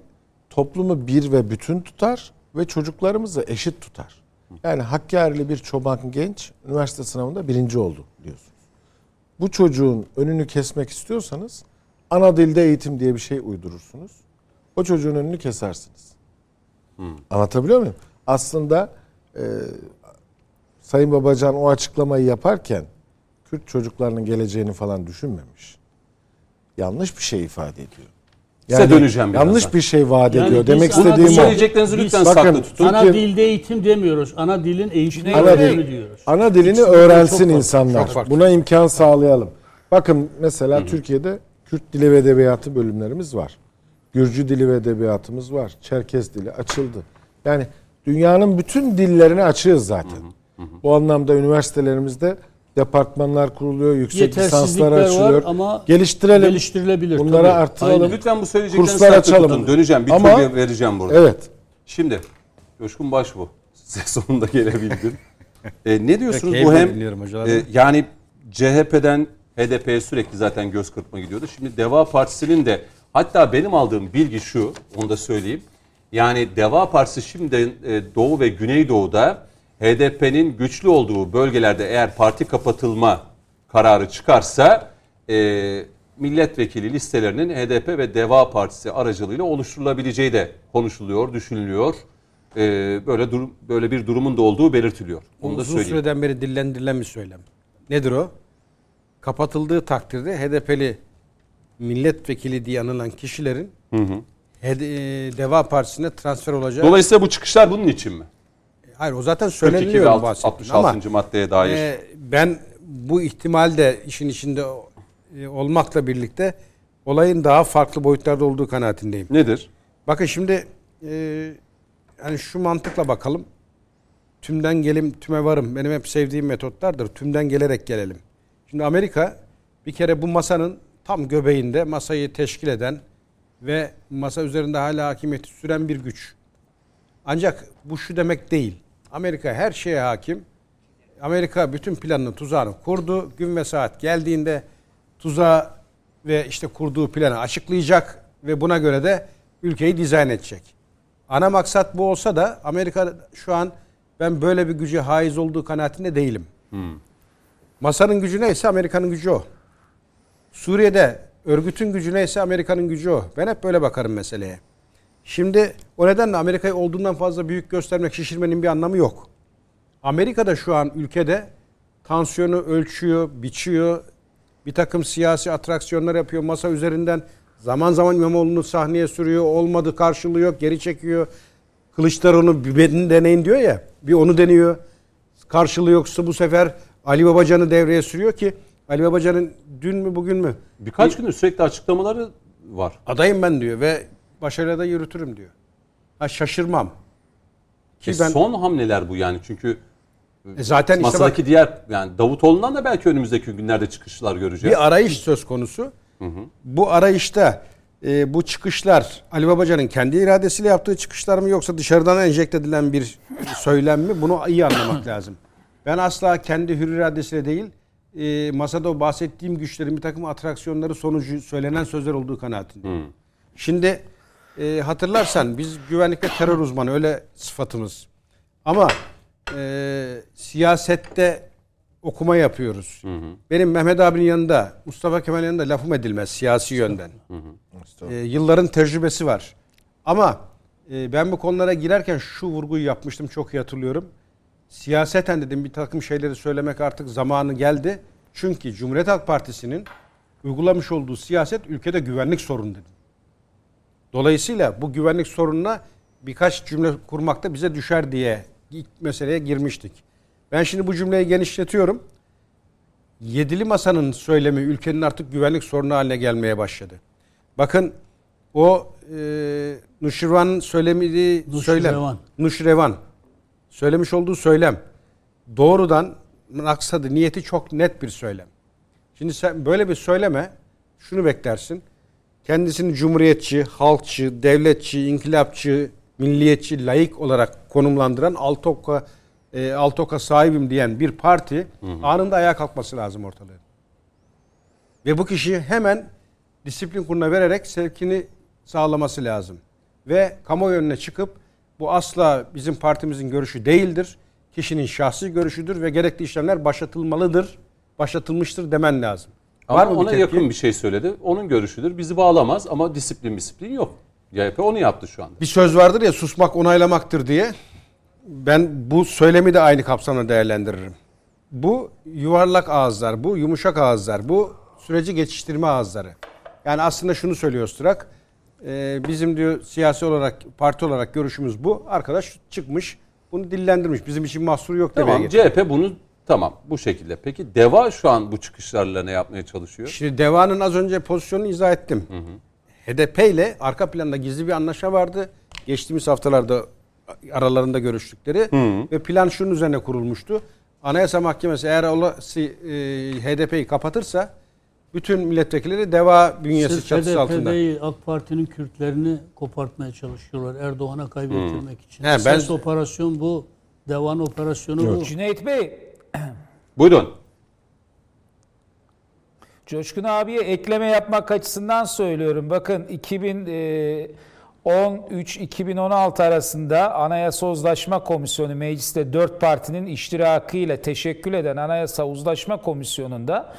toplumu bir ve bütün tutar ve çocuklarımızı eşit tutar. Yani Hakkari'li bir çoban genç üniversite sınavında birinci oldu biliyorsunuz. Bu çocuğun önünü kesmek istiyorsanız ana dilde eğitim diye bir şey uydurursunuz. O çocuğun önünü kesersiniz. Anlatabiliyor muyum? Aslında e, Sayın Babacan o açıklamayı yaparken Kürt çocuklarının geleceğini falan düşünmemiş. Yanlış bir şey ifade ediyor. Size döneceğim birazdan. Yanlış bir şey vaat Yani ediyor. biz Demek istediğim o. Söyleyeceklerinizi lütfen Bakın, saklı tutun. Ana Türkiye- dilde eğitim demiyoruz. Ana dilin eğitimi Ana dil- diyoruz. Ana dilini öğrensin çok insanlar. Çok. Buna imkan sağlayalım. Bakın mesela Türkiye'de Kürt dili ve edebiyatı bölümlerimiz var. Gürcü dili ve edebiyatımız var. Çerkez dili açıldı. Yani dünyanın bütün dillerine açığız zaten. Bu anlamda üniversitelerimizde departmanlar kuruluyor, yüksek lisanslar açılıyor. ama Geliştirelim. geliştirilebilir. Bunları tabii. artıralım. Aynen. Lütfen bu söyleyeceklerinizi Kurslar açalım. tutun. Döneceğim. Bir Ama- tur vereceğim burada. Evet. Şimdi Coşkun Başbuğ. Size sonunda gelebildin. e, ne diyorsunuz Keyifle bu hem e, yani CHP'den HDP'ye sürekli zaten göz kırpma gidiyordu. Şimdi Deva Partisi'nin de hatta benim aldığım bilgi şu onu da söyleyeyim. Yani Deva Partisi şimdi e, Doğu ve Güneydoğu'da HDP'nin güçlü olduğu bölgelerde eğer parti kapatılma kararı çıkarsa e, milletvekili listelerinin HDP ve Deva Partisi aracılığıyla oluşturulabileceği de konuşuluyor, düşünülüyor. E, böyle durum, böyle bir durumun da olduğu belirtiliyor. Onu da Uzun söyleyeyim. süreden beri dillendirilen bir söylem. Nedir o? Kapatıldığı takdirde HDP'li milletvekili diye anılan kişilerin HD, e, Deva Partisi'ne transfer olacağı. Dolayısıyla bu çıkışlar bunun için mi? Hayır o zaten 42 ve söyleniliyor alt- bahsettiğim. 66. Ama maddeye dair. e, ben bu ihtimal de işin içinde e, olmakla birlikte olayın daha farklı boyutlarda olduğu kanaatindeyim. Nedir? Bakın şimdi e, yani şu mantıkla bakalım. Tümden gelim tüme varım. Benim hep sevdiğim metotlardır. Tümden gelerek gelelim. Şimdi Amerika bir kere bu masanın tam göbeğinde masayı teşkil eden ve masa üzerinde hala hakimiyeti süren bir güç. Ancak bu şu demek değil. Amerika her şeye hakim. Amerika bütün planını, tuzağını kurdu. Gün ve saat geldiğinde tuzağı ve işte kurduğu planı açıklayacak ve buna göre de ülkeyi dizayn edecek. Ana maksat bu olsa da Amerika şu an ben böyle bir güce haiz olduğu kanaatinde değilim. Masanın gücü neyse Amerika'nın gücü o. Suriye'de örgütün gücü neyse Amerika'nın gücü o. Ben hep böyle bakarım meseleye. Şimdi o nedenle Amerika'yı olduğundan fazla büyük göstermek, şişirmenin bir anlamı yok. Amerika'da şu an ülkede tansiyonu ölçüyor, biçiyor. Bir takım siyasi atraksiyonlar yapıyor masa üzerinden. Zaman zaman İmamoğlu'nu sahneye sürüyor. Olmadı karşılığı yok, geri çekiyor. Kılıçdaroğlu bir deneyin diyor ya. Bir onu deniyor. Karşılığı yoksa bu sefer Ali Babacan'ı devreye sürüyor ki Ali Babacan'ın dün mü bugün mü Birkaç gündür sürekli açıklamaları var. adayım ben diyor ve başarıyla da yürütürüm diyor. Ha şaşırmam. Ki E ben Son hamleler bu yani çünkü E zaten işte masadaki bak, diğer yani Davutoğlu'ndan da belki önümüzdeki günlerde çıkışlar göreceğiz. bir arayış söz konusu. Bu arayışta e, bu çıkışlar Ali Babacan'ın kendi iradesiyle yaptığı çıkışlar mı yoksa dışarıdan enjekte edilen bir söylem mi? Bunu iyi anlamak lazım. Ben asla kendi hür iradesiyle değil e, masada o bahsettiğim güçlerin bir takım atraksiyonları sonucu söylenen sözler olduğu kanaatindeyim. Şimdi e, hatırlarsan biz güvenlik ve terör uzmanı öyle sıfatımız. Ama e, siyasette okuma yapıyoruz. Benim Mehmet abinin yanında, Mustafa Kemal'in yanında lafım edilmez siyasi yönden. E, yılların tecrübesi var. Ama e, ben bu konulara girerken şu vurguyu yapmıştım çok iyi hatırlıyorum. Siyaseten dedim bir takım şeyleri söylemek artık zamanı geldi. Çünkü Cumhuriyet Halk Partisi'nin uygulamış olduğu siyaset ülkede güvenlik sorunu dedim. Dolayısıyla bu güvenlik sorununa birkaç cümle kurmakta bize düşer diye ilk meseleye girmiştik. Ben şimdi bu cümleyi genişletiyorum. Yedili masanın söylemi ülkenin artık güvenlik sorunu haline gelmeye başladı. Bakın o e, Nuşirvan'ın söylemediği söylem. Nuşrevan. Söylemiş olduğu söylem. Doğrudan maksadı, niyeti çok net bir söylem. Şimdi sen böyle bir söyleme şunu beklersin. Kendisini cumhuriyetçi, halkçı, devletçi, inkılapçı, milliyetçi, laik olarak konumlandıran Altoka e, Altoka sahibim diyen bir parti anında ayağa kalkması lazım ortalığı. Ve bu kişi hemen disiplin kuruluna vererek sevkini sağlaması lazım. Ve kamuoyu önüne çıkıp bu asla bizim partimizin görüşü değildir. Kişinin şahsi görüşüdür ve gerekli işlemler başlatılmalıdır, başlatılmıştır demen lazım. Ama Var mı bir ona tepki? yakın bir şey söyledi. Onun görüşüdür. Bizi bağlamaz ama disiplin disiplin yok. CHP onu yaptı şu anda. Bir söz vardır ya susmak onaylamaktır diye. Ben bu söylemi de aynı kapsamda değerlendiririm. Bu yuvarlak ağızlar, bu yumuşak ağızlar, bu süreci geçiştirme ağızları. Yani aslında şunu söylüyor Sturak. E, bizim diyor siyasi olarak, parti olarak görüşümüz bu. Arkadaş çıkmış, bunu dillendirmiş. Bizim için mahsur yok demeye Tamam. CHP bunu tamam bu şekilde. Peki DEVA şu an bu çıkışlarla ne yapmaya çalışıyor? Şimdi Deva'nın az önce pozisyonunu izah ettim. HDP ile arka planda gizli bir anlaşma vardı. Geçtiğimiz haftalarda aralarında görüştükleri ve plan şunun üzerine kurulmuştu. Anayasa Mahkemesi eğer olası e, HDP'yi kapatırsa bütün milletvekilleri Deva bünyesi Sırf çatısı altında. HDP'yi AK Parti'nin Kürtlerini kopartmaya çalışıyorlar Erdoğan'a kaybettirmek için. He, ben- Esas operasyon bu. Devan operasyonu bu. Cüneyt Bey, Buyurun. Coşkun abiye ekleme yapmak açısından söylüyorum. Bakın e, 2013-2016 arasında Anayasa Uzlaşma Komisyonu mecliste dört partinin iştirakıyla teşekkül eden Anayasa Uzlaşma Komisyonu'nda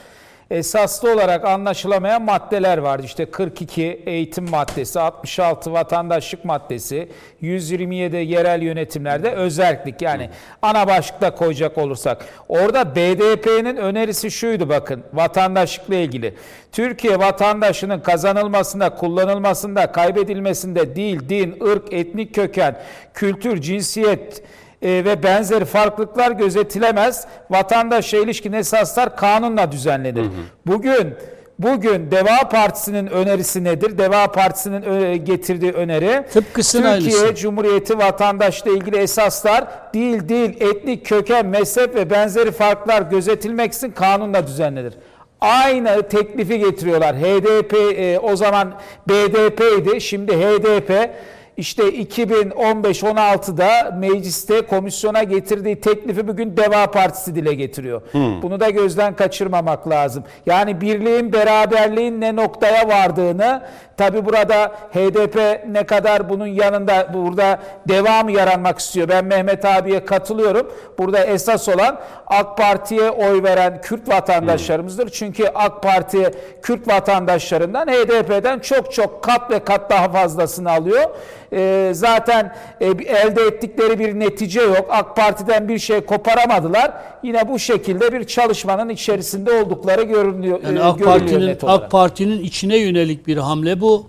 esaslı olarak anlaşılamayan maddeler vardı. İşte 42 eğitim maddesi, 66 vatandaşlık maddesi, 127 yerel yönetimlerde özellik yani ana başlıkta koyacak olursak. Orada BDP'nin önerisi şuydu bakın vatandaşlıkla ilgili. Türkiye vatandaşının kazanılmasında, kullanılmasında, kaybedilmesinde dil, din, ırk, etnik köken, kültür, cinsiyet, e, ve benzeri farklılıklar gözetilemez. Vatandaşa ilişkin esaslar kanunla düzenlenir. Bugün bugün Deva Partisi'nin önerisi nedir? Deva Partisi'nin ö- getirdiği öneri Tıpkısının Türkiye aynısı. Cumhuriyeti vatandaşla ilgili esaslar dil, dil, etnik köken, mezhep ve benzeri farklar gözetilmeksizin kanunla düzenlenir. Aynı teklifi getiriyorlar. HDP e, o zaman BDP'ydi. Şimdi HDP işte 2015-16'da mecliste komisyona getirdiği teklifi bugün Deva Partisi dile getiriyor. Bunu da gözden kaçırmamak lazım. Yani birliğin, beraberliğin ne noktaya vardığını tabi burada HDP ne kadar bunun yanında burada devam yaranmak istiyor. Ben Mehmet abiye katılıyorum. Burada esas olan AK Parti'ye oy veren Kürt vatandaşlarımızdır. Çünkü AK Parti Kürt vatandaşlarından HDP'den çok çok kat ve kat daha fazlasını alıyor. E, zaten e, elde ettikleri bir netice yok. AK Parti'den bir şey koparamadılar. Yine bu şekilde bir çalışmanın içerisinde oldukları görünüyor. Yani e, AK Parti'nin. AK Parti'nin içine yönelik bir hamle bu.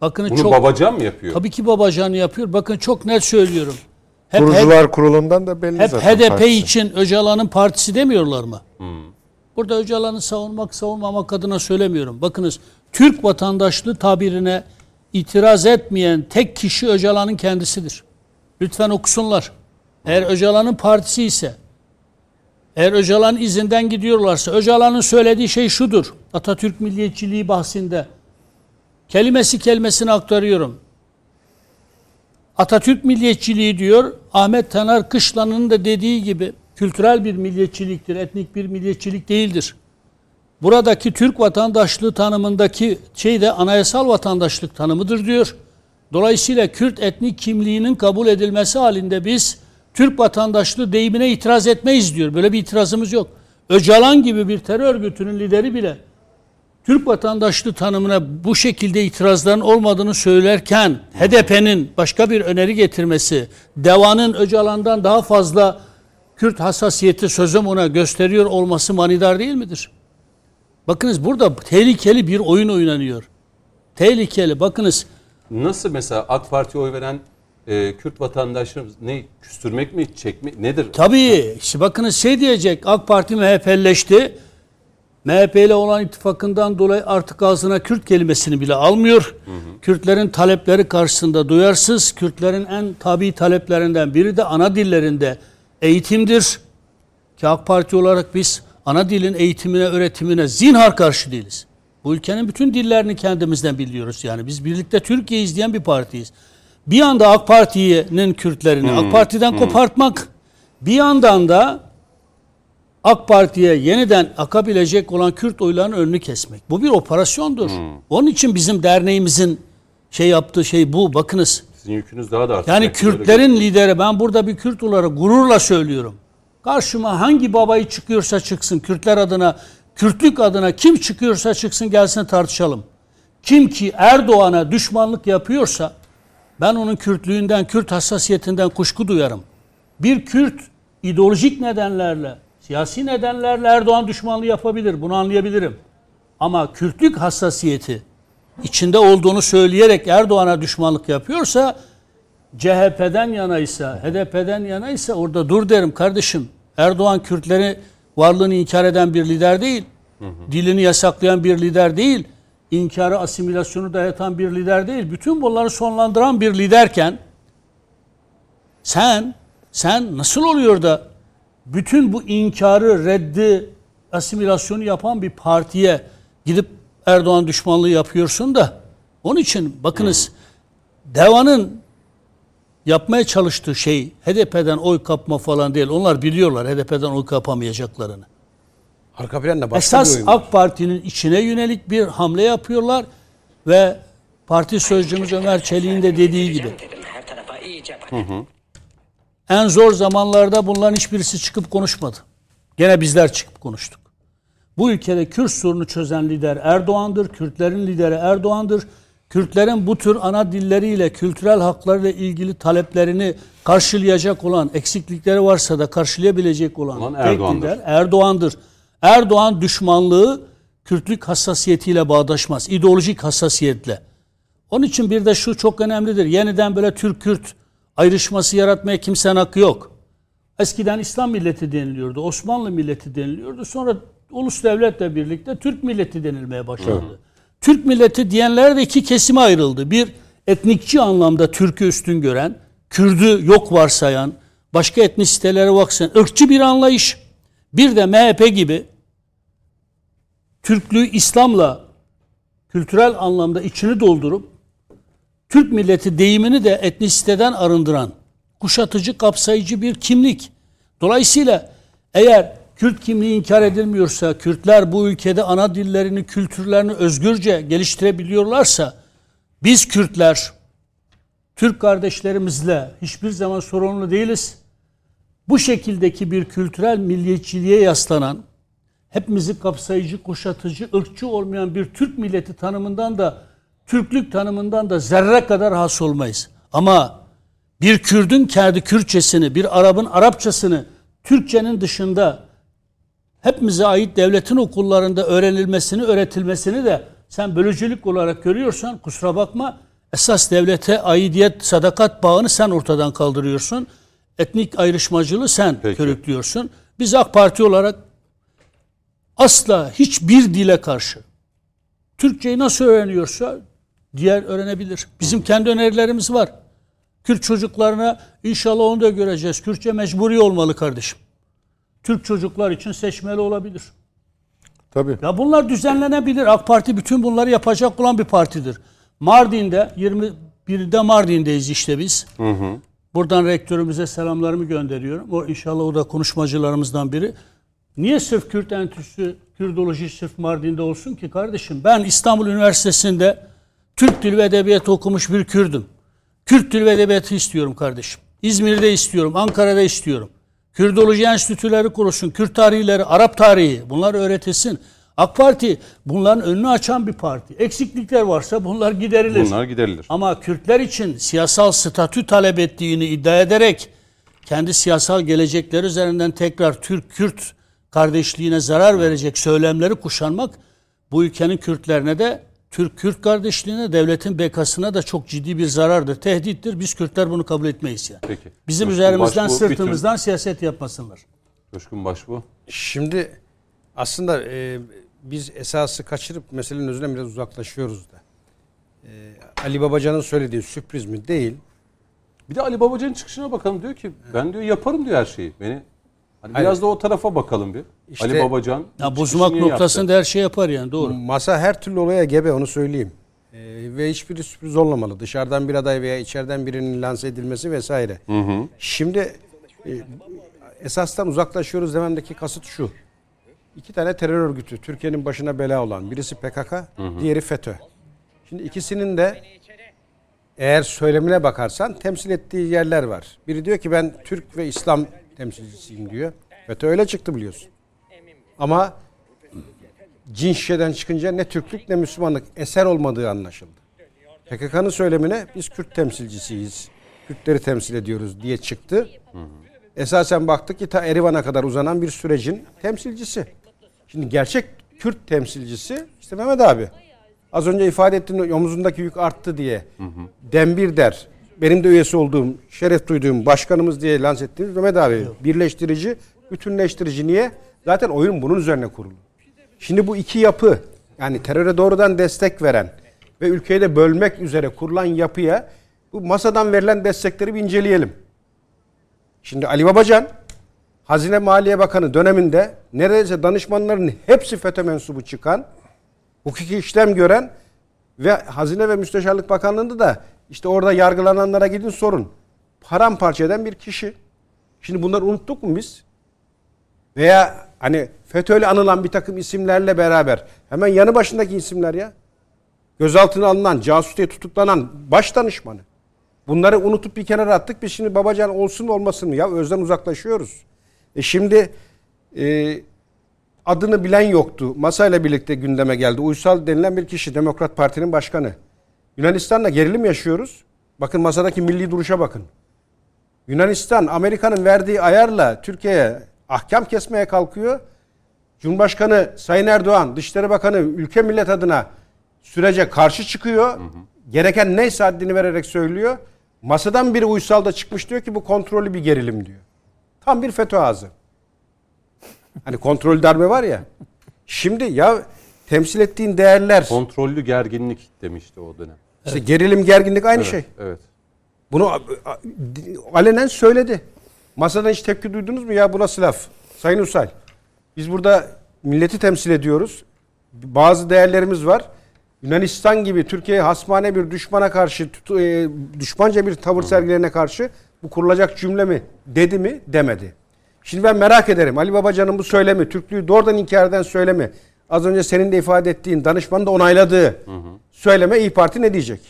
Bakın Bunu çok Babacan mı yapıyor? tabii ki Babacan yapıyor. Bakın çok net söylüyorum. Hep, hep, Kurucular kurulundan da belli hep zaten. HDP partisi. için Öcalan'ın partisi demiyorlar mı? Burada Öcalan'ı savunmak savunmamak adına söylemiyorum. Bakınız Türk vatandaşlığı tabirine itiraz etmeyen tek kişi Öcalan'ın kendisidir. Lütfen okusunlar. Eğer Öcalan'ın partisi ise eğer Öcalan izinden gidiyorlarsa Öcalan'ın söylediği şey şudur. Atatürk milliyetçiliği bahsinde kelimesi kelimesini aktarıyorum. Atatürk milliyetçiliği diyor. Ahmet Taner Kışlan'ın da dediği gibi kültürel bir milliyetçiliktir, etnik bir milliyetçilik değildir. Buradaki Türk vatandaşlığı tanımındaki şey de anayasal vatandaşlık tanımıdır diyor. Dolayısıyla Kürt etnik kimliğinin kabul edilmesi halinde biz Türk vatandaşlığı deyimine itiraz etmeyiz diyor. Böyle bir itirazımız yok. Öcalan gibi bir terör örgütünün lideri bile Türk vatandaşlığı tanımına bu şekilde itirazların olmadığını söylerken HDP'nin başka bir öneri getirmesi, DEVA'nın Öcalan'dan daha fazla Kürt hassasiyeti sözüm ona gösteriyor olması manidar değil midir? Bakınız burada tehlikeli bir oyun oynanıyor. Tehlikeli. Bakınız Nasıl mesela AK Parti'ye oy veren e, Kürt vatandaşlarımız ne küstürmek mi çekmek nedir? Tabii. işte bakınız şey diyecek AK Parti MHP'leşti. MHP ile olan ittifakından dolayı artık ağzına Kürt kelimesini bile almıyor. Kürtlerin talepleri karşısında duyarsız. Kürtlerin en tabi taleplerinden biri de ana dillerinde eğitimdir. Ki AK Parti olarak biz ana dilin eğitimine, öğretimine zinhar karşı değiliz. Bu ülkenin bütün dillerini kendimizden biliyoruz yani. Biz birlikte Türkiye izleyen bir partiyiz. Bir yanda AK Parti'nin Kürtlerini AK Parti'den kopartmak, bir yandan da AK Parti'ye yeniden akabilecek olan Kürt oylarının önünü kesmek. Bu bir operasyondur. Onun için bizim derneğimizin şey yaptığı şey bu. Bakınız. Sizin yükünüz daha da artacak. Yani Kürtlerin lideri ben burada bir Kürt olarak gururla söylüyorum. Karşıma hangi babayı çıkıyorsa çıksın Kürtler adına, Kürtlük adına kim çıkıyorsa çıksın gelsin tartışalım. Kim ki Erdoğan'a düşmanlık yapıyorsa ben onun Kürtlüğünden, Kürt hassasiyetinden kuşku duyarım. Bir Kürt ideolojik nedenlerle, siyasi nedenlerle Erdoğan düşmanlığı yapabilir. Bunu anlayabilirim. Ama Kürtlük hassasiyeti içinde olduğunu söyleyerek Erdoğan'a düşmanlık yapıyorsa CHP'den yanaysa, HDP'den yanaysa orada dur derim kardeşim. Erdoğan Kürtleri varlığını inkar eden bir lider değil. Dilini yasaklayan bir lider değil. İnkarı, asimilasyonu dayatan bir lider değil. Bütün bunları sonlandıran bir liderken sen sen nasıl oluyor da bütün bu inkarı, reddi, asimilasyonu yapan bir partiye gidip Erdoğan düşmanlığı yapıyorsun da onun için bakınız Deva'nın yapmaya çalıştığı şey HDP'den oy kapma falan değil. Onlar biliyorlar HDP'den oy kapamayacaklarını. Arka planda başka Esas bir. AK Parti'nin içine yönelik bir hamle yapıyorlar ve parti sözcümüz Ömer Çelik'in de dediği gibi dedim her tarafa iyice bak. en zor zamanlarda bunların hiçbirisi çıkıp konuşmadı. Gene bizler çıkıp konuştuk. Bu ülkede Kürt sorunu çözen lider Erdoğan'dır. Kürtlerin lideri Erdoğan'dır. Kürtlerin bu tür ana dilleriyle, kültürel haklarıyla ilgili taleplerini karşılayacak olan, eksiklikleri varsa da karşılayabilecek olan Olan Erdoğan'dır. lider Erdoğan'dır. Erdoğan düşmanlığı Kürtlük hassasiyetiyle bağdaşmaz. ideolojik hassasiyetle. Onun için bir de şu çok önemlidir. Yeniden böyle Türk-Kürt ayrışması yaratmaya kimsenin hakkı yok. Eskiden İslam milleti deniliyordu, Osmanlı milleti deniliyordu. Sonra ulus devletle birlikte Türk milleti denilmeye başlandı. Türk milleti diyenler de iki kesime ayrıldı. Bir etnikçi anlamda Türk'ü üstün gören, Kürdü yok varsayan, başka etnisitelere varsayan ırkçı bir anlayış. Bir de MHP gibi Türklüğü İslam'la kültürel anlamda içini doldurup Türk milleti deyimini de etnisiteden arındıran kuşatıcı, kapsayıcı bir kimlik. Dolayısıyla eğer Kürt kimliği inkar edilmiyorsa, Kürtler bu ülkede ana dillerini, kültürlerini özgürce geliştirebiliyorlarsa, biz Kürtler, Türk kardeşlerimizle hiçbir zaman sorunlu değiliz. Bu şekildeki bir kültürel milliyetçiliğe yaslanan, hepimizi kapsayıcı, kuşatıcı, ırkçı olmayan bir Türk milleti tanımından da, Türklük tanımından da zerre kadar has olmayız. Ama bir Kürdün kendi Kürtçesini, bir Arap'ın Arapçasını Türkçenin dışında hepimize ait devletin okullarında öğrenilmesini, öğretilmesini de sen bölücülük olarak görüyorsan kusura bakma esas devlete aidiyet, sadakat bağını sen ortadan kaldırıyorsun. Etnik ayrışmacılığı sen Peki. körüklüyorsun. Biz AK Parti olarak asla hiçbir dile karşı Türkçeyi nasıl öğreniyorsa diğer öğrenebilir. Bizim kendi önerilerimiz var. Kürt çocuklarına inşallah onu da göreceğiz. Kürtçe mecburi olmalı kardeşim. Türk çocuklar için seçmeli olabilir. Tabii. Ya bunlar düzenlenebilir. AK Parti bütün bunları yapacak olan bir partidir. Mardin'de 21'de Mardin'deyiz işte biz. Buradan rektörümüze selamlarımı gönderiyorum. O inşallah o da konuşmacılarımızdan biri. Niye sırf Kürt Enstitüsü, Kürdoloji sırf Mardin'de olsun ki kardeşim? Ben İstanbul Üniversitesi'nde Türk Dili ve Edebiyatı okumuş bir Kürdüm. Kürt Dili ve Edebiyatı istiyorum kardeşim. İzmir'de istiyorum, Ankara'da istiyorum. Kürdoloji enstitüleri kurulsun, Kürt tarihleri, Arap tarihi bunlar öğretilsin. AK Parti bunların önünü açan bir parti. Eksiklikler varsa bunlar giderilir. Bunlar giderilir. Ama Kürtler için siyasal statü talep ettiğini iddia ederek kendi siyasal gelecekleri üzerinden tekrar Türk-Kürt kardeşliğine zarar verecek söylemleri kuşanmak bu ülkenin Kürtlerine de Türk-Kürt kardeşliğine, devletin bekasına da çok ciddi bir zarardır, tehdittir. Biz Kürtler bunu kabul etmeyiz yani. Peki. Bizim Coşkun üzerimizden, Başbuğ, bir sırtımızdan siyaset yapmasınlar. Coşkun Başbuğ. Şimdi aslında e, biz esası kaçırıp meselenin özünden biraz uzaklaşıyoruz da. E, Ali Babacan'ın söylediği sürpriz mi? Değil. Bir de Ali Babacan'ın çıkışına bakalım diyor ki ben diyor yaparım diyor her şeyi. Beni hani Hayır. biraz da o tarafa bakalım bir. İşte- Ali Babacan Ya bozmak niye yaptı? noktasında her şey yapar yani doğru. Masa her türlü olaya gebe onu söyleyeyim. E, ve hiçbiri sürpriz olmamalı. Dışarıdan bir aday veya içeriden birinin lanse edilmesi vesaire. Şimdi e, esastan uzaklaşıyoruz dememdeki kasıt şu. İki tane terör örgütü Türkiye'nin başına bela olan. Birisi PKK, diğeri FETÖ. Şimdi ikisinin de eğer söylemine bakarsan temsil ettiği yerler var. Biri diyor ki ben Türk ve İslam temsilcisiyim diyor. FETÖ öyle çıktı biliyorsun. Ama cin şişeden çıkınca ne Türklük ne Müslümanlık eser olmadığı anlaşıldı. PKK'nın söylemine biz Kürt temsilcisiyiz. Kürtleri temsil ediyoruz diye çıktı. Esasen baktık ki ta Erivan'a kadar uzanan bir sürecin temsilcisi. Şimdi gerçek Kürt temsilcisi işte Mehmet abi. Az önce ifade ettiğin omuzundaki yük arttı diye. Dembir der. Benim de üyesi olduğum, şeref duyduğum başkanımız diye lanse ettiğimiz Mehmet abi. Birleştirici, bütünleştirici. Niye? Zaten oyun bunun üzerine kurulu. Şimdi bu iki yapı yani teröre doğrudan destek veren ve ülkeyi de bölmek üzere kurulan yapıya bu masadan verilen destekleri bir inceleyelim. Şimdi Ali Babacan Hazine Maliye Bakanı döneminde neredeyse danışmanların hepsi FETÖ mensubu çıkan, hukuki işlem gören ve Hazine ve Müsteşarlık Bakanlığı'nda da işte orada yargılananlara gidin sorun. Paramparça eden bir kişi. Şimdi bunları unuttuk mu biz? Veya hani FETÖ'yle anılan bir takım isimlerle beraber hemen yanı başındaki isimler ya. Gözaltına alınan, casus diye tutuklanan baş danışmanı. Bunları unutup bir kenara attık. Biz şimdi babacan olsun olmasın mı? Ya özden uzaklaşıyoruz. E şimdi e, adını bilen yoktu. Masayla birlikte gündeme geldi. Uysal denilen bir kişi. Demokrat Parti'nin başkanı. Yunanistan'la gerilim yaşıyoruz. Bakın masadaki milli duruşa bakın. Yunanistan Amerika'nın verdiği ayarla Türkiye'ye ahkam kesmeye kalkıyor. Cumhurbaşkanı Sayın Erdoğan, Dışişleri Bakanı ülke millet adına sürece karşı çıkıyor. Gereken neyse haddini vererek söylüyor. Masadan biri uysal da çıkmış diyor ki bu kontrollü bir gerilim diyor. Tam bir FETÖ ağzı. Hani kontrol darbe var ya. Şimdi ya temsil ettiğin değerler, Kontrollü gerginlik demişti o dönem. işte gerilim, gerginlik aynı şey. Evet. Bunu alenen söyledi. Masadan hiç tepki duydunuz mu? Ya bu nasıl laf? Sayın Usay. Biz burada milleti temsil ediyoruz. Bazı değerlerimiz var. Yunanistan gibi Türkiye'ye hasmane bir düşmana karşı, e, düşmanca bir tavır sergilerine karşı bu kurulacak cümle mi? Dedi mi? Demedi. Şimdi ben merak ederim. Ali Babacan'ın bu söylemi, Türklüğü doğrudan inkar eden söylemi, az önce senin de ifade ettiğin, danışmanın da onayladığı söyleme İyi Parti ne diyecek?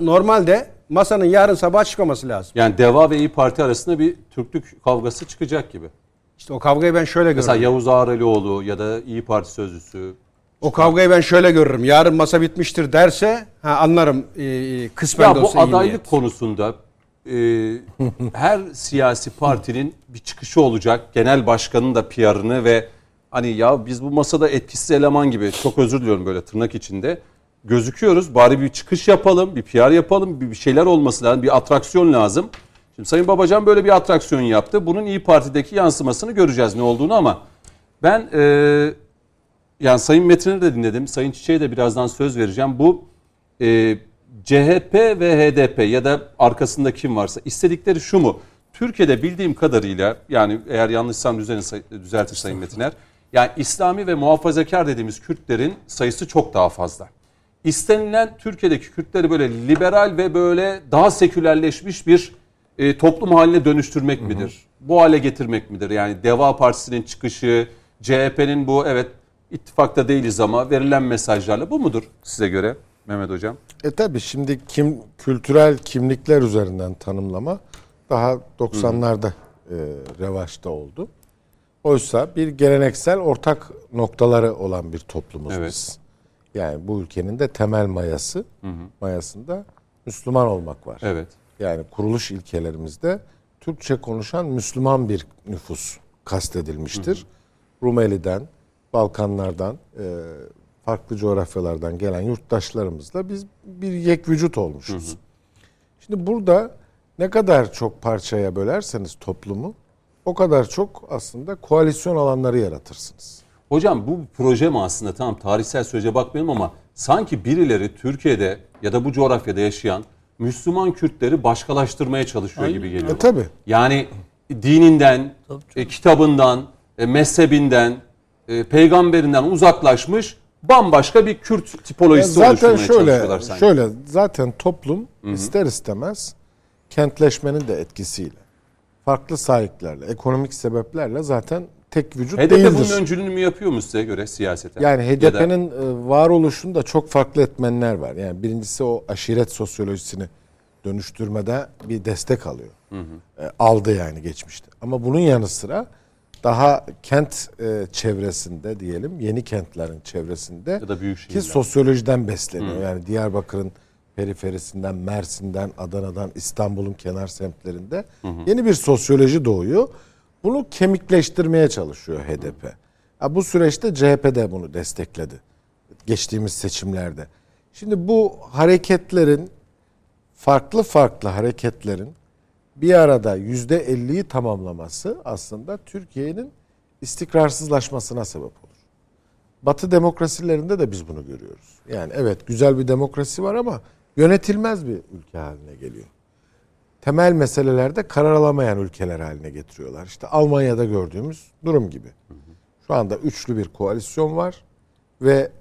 Normalde masanın yarın sabah çıkmaması lazım. Yani Deva ve İyi Parti arasında bir Türklük kavgası çıkacak gibi. İşte o kavgayı ben şöyle Mesela görüyorum. Yavuz Ağralioğlu ya da İyi Parti sözcüsü O kavgayı ben şöyle görürüm. Yarın masa bitmiştir derse ha anlarım e, kısmen Ya de bu olsa iyi adaylık konusunda e, her siyasi partinin bir çıkışı olacak. Genel başkanın da PR'ını ve hani ya biz bu masada etkisiz eleman gibi çok özür diliyorum böyle tırnak içinde gözüküyoruz. Bari bir çıkış yapalım, bir PR yapalım, bir şeyler olması lazım, bir atraksiyon lazım. Şimdi Sayın Babacan böyle bir atraksiyon yaptı. Bunun İyi Parti'deki yansımasını göreceğiz ne olduğunu ama ben e, yani Sayın Metin'i de dinledim. Sayın Çiçek'e de birazdan söz vereceğim. Bu e, CHP ve HDP ya da arkasında kim varsa istedikleri şu mu? Türkiye'de bildiğim kadarıyla yani eğer yanlışsam düzeltir Sayın Metiner. Yani İslami ve muhafazakar dediğimiz Kürtlerin sayısı çok daha fazla. İstenilen Türkiye'deki Kürtleri böyle liberal ve böyle daha sekülerleşmiş bir e, toplum haline dönüştürmek midir? Bu hale getirmek midir? Yani Deva Partisi'nin çıkışı, CHP'nin bu evet ittifakta değiliz ama verilen mesajlarla bu mudur size göre Mehmet Hocam? E tabi şimdi kim kültürel kimlikler üzerinden tanımlama daha 90'larda e, revaçta oldu. Oysa bir geleneksel ortak noktaları olan bir toplumuz Evet. biz. Yani bu ülkenin de temel mayası, mayasında Müslüman olmak var. Evet. Yani kuruluş ilkelerimizde Türkçe konuşan Müslüman bir nüfus kastedilmiştir. Rumeli'den, Balkanlardan, e, farklı coğrafyalardan gelen yurttaşlarımızla biz bir yek vücut olmuşuz. Şimdi burada ne kadar çok parçaya bölerseniz toplumu o kadar çok aslında koalisyon alanları yaratırsınız. Hocam bu proje mi aslında tamam tarihsel sürece bakmayalım ama sanki birileri Türkiye'de ya da bu coğrafyada yaşayan Müslüman Kürtleri başkalaştırmaya çalışıyor gibi geliyor. E tabi. Yani dininden, e, kitabından, e, mezhebinden, e, peygamberinden uzaklaşmış bambaşka bir Kürt tipolojisi zaten oluşturmaya şöyle sanki. şöyle zaten toplum ister istemez kentleşmenin de etkisiyle farklı sahiplerle, ekonomik sebeplerle zaten tek vücut HDP değildir. bunun öncülüğünü mü yapıyor mu size göre siyaseten? Yani Ya da- HDP'nin e, varoluşunda çok farklı etmenler var. Yani birincisi o aşiret sosyolojisini dönüştürmede bir destek alıyor. E, aldı yani geçmişte. Ama bunun yanı sıra daha kent e, çevresinde diyelim, yeni kentlerin çevresinde Ya da büyük ki sosyolojiden besleniyor. Yani Diyarbakır'ın periferisinden, Mersin'den, Adana'dan, İstanbul'un kenar semtlerinde yeni bir sosyoloji doğuyor. Bunu kemikleştirmeye çalışıyor HDP. Ha, bu süreçte CHP de bunu destekledi. Geçtiğimiz seçimlerde. Şimdi bu hareketlerin farklı farklı hareketlerin bir arada yüzde elliyi tamamlaması aslında Türkiye'nin istikrarsızlaşmasına sebep olur. Batı demokrasilerinde de biz bunu görüyoruz. Yani evet güzel bir demokrasi var ama yönetilmez bir ülke haline geliyor. Temel meselelerde karar alamayan ülkeler haline getiriyorlar. İşte Almanya'da gördüğümüz durum gibi. Şu anda üçlü bir koalisyon var ve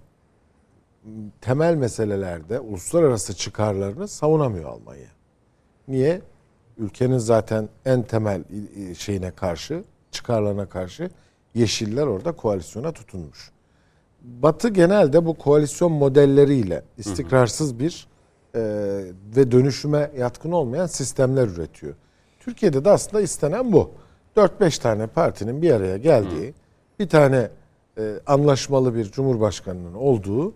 temel meselelerde uluslararası çıkarlarını savunamıyor Almanya. Niye? Ülkenin zaten en temel şeyine karşı, çıkarlarına karşı Yeşiller orada koalisyona tutunmuş. Batı genelde bu koalisyon modelleriyle istikrarsız bir e, ve dönüşüme yatkın olmayan sistemler üretiyor. Türkiye'de de aslında istenen bu. 4-5 tane partinin bir araya geldiği, bir tane e, anlaşmalı bir cumhurbaşkanının olduğu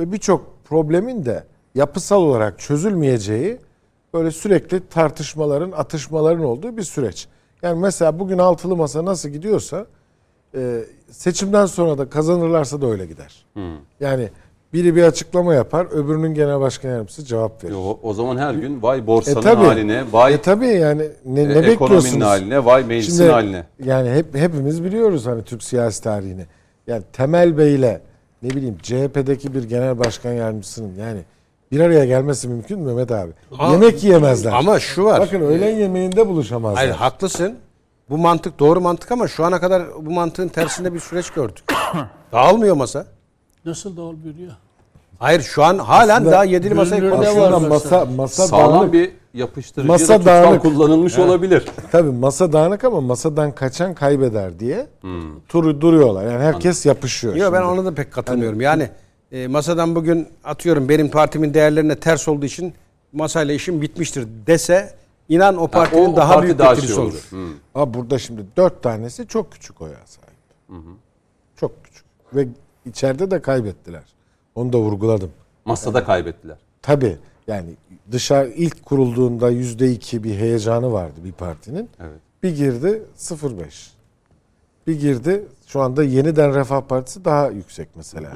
ve birçok problemin de yapısal olarak çözülmeyeceği böyle sürekli tartışmaların, atışmaların olduğu bir süreç. Yani mesela bugün altılı masa nasıl gidiyorsa e, seçimden sonra da kazanırlarsa da öyle gider. Yani biri bir açıklama yapar, öbürünün genel başkan yardımcısı cevap verir. Yo, o zaman her gün vay borsanın E tabii. haline, vay E tabii yani ne, e, ne ekonominin haline, vay meclisin Şimdi haline. yani hep hepimiz biliyoruz hani Türk siyasi tarihini. Yani Temel Bey ile ne bileyim CHP'deki bir genel başkan yardımcısının yani bir araya gelmesi mümkün mü Mehmet abi? Aa, Yemek yiyemezler. Ama şu var. Bakın öğlen yemeğinde buluşamazlar. Hayır haklısın. Bu mantık doğru mantık ama şu ana kadar bu mantığın tersinde bir süreç gördük. Dağılmıyor masa. Nasıl dağılmıyor ya? Hayır şu an halen daha yedili konuşuyoruz. Aslında masa masa Sağlam dağınık. bir yapıştırıcı Masa da tutkal dağınık. kullanılmış olabilir. Tabii masa dağınık ama masadan kaçan kaybeder diye Hmm. turu duruyorlar. Yani herkes yapışıyor. Yok ben ona da pek katılmıyorum. Yani e, masadan bugün atıyorum benim partimin değerlerine ters olduğu için masayla işim bitmiştir dese inan o partinin o- o daha parti büyük daha getirisi şey olur. olur. Hı. Ama burada şimdi dört tanesi çok küçük oya sahip. Çok küçük. Ve içeride de kaybettiler. Onu da vurguladım. Masada kaybettiler. Tabii yani dışarı ilk kurulduğunda yüzde iki bir heyecanı vardı bir partinin. Evet. Bir girdi 0.5. Bir girdi şu anda yeniden Refah Partisi daha yüksek mesela.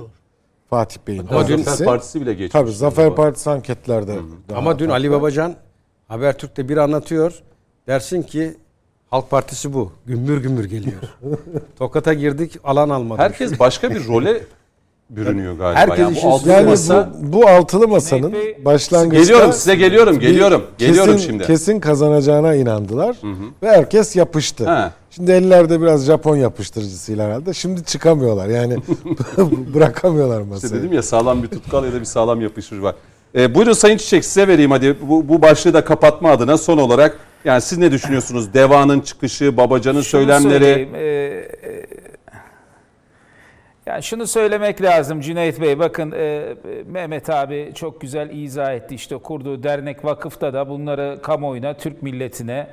Fatih Bey'in Ama dün partisi. Partisi bile geçmiş. Tabii Zafer Partisi anketlerde. daha Ama dün farklı. Ali Babacan Habertürk'te bir anlatıyor. Dersin ki Halk Partisi bu. Gümbür gümbür geliyor. Tokat'a girdik alan almadık. Herkes başka bir role bürünüyor galiba. Herkes yani bu altılı Yani masa- bu, bu altılı masanın başlangıçta Geliyorum size geliyorum geliyorum. Geliyorum kesin, şimdi. Kesin kazanacağına inandılar ve herkes yapıştı. He. Şimdi ellerde biraz Japon yapıştırıcısıyla herhalde. Şimdi çıkamıyorlar yani bırakamıyorlar masayı. İşte dedim ya sağlam bir tutkal ya da bir sağlam yapıştırıcı var. Ee, buyurun Sayın Çiçek size vereyim hadi bu, bu başlığı da kapatma adına son olarak. Yani siz ne düşünüyorsunuz? Deva'nın çıkışı, Babacan'ın Şunu söylemleri. e, e, yani şunu söylemek lazım Cüneyt Bey. Bakın e, Mehmet abi çok güzel izah etti. İşte kurduğu dernek vakıfta da bunları kamuoyuna, Türk milletine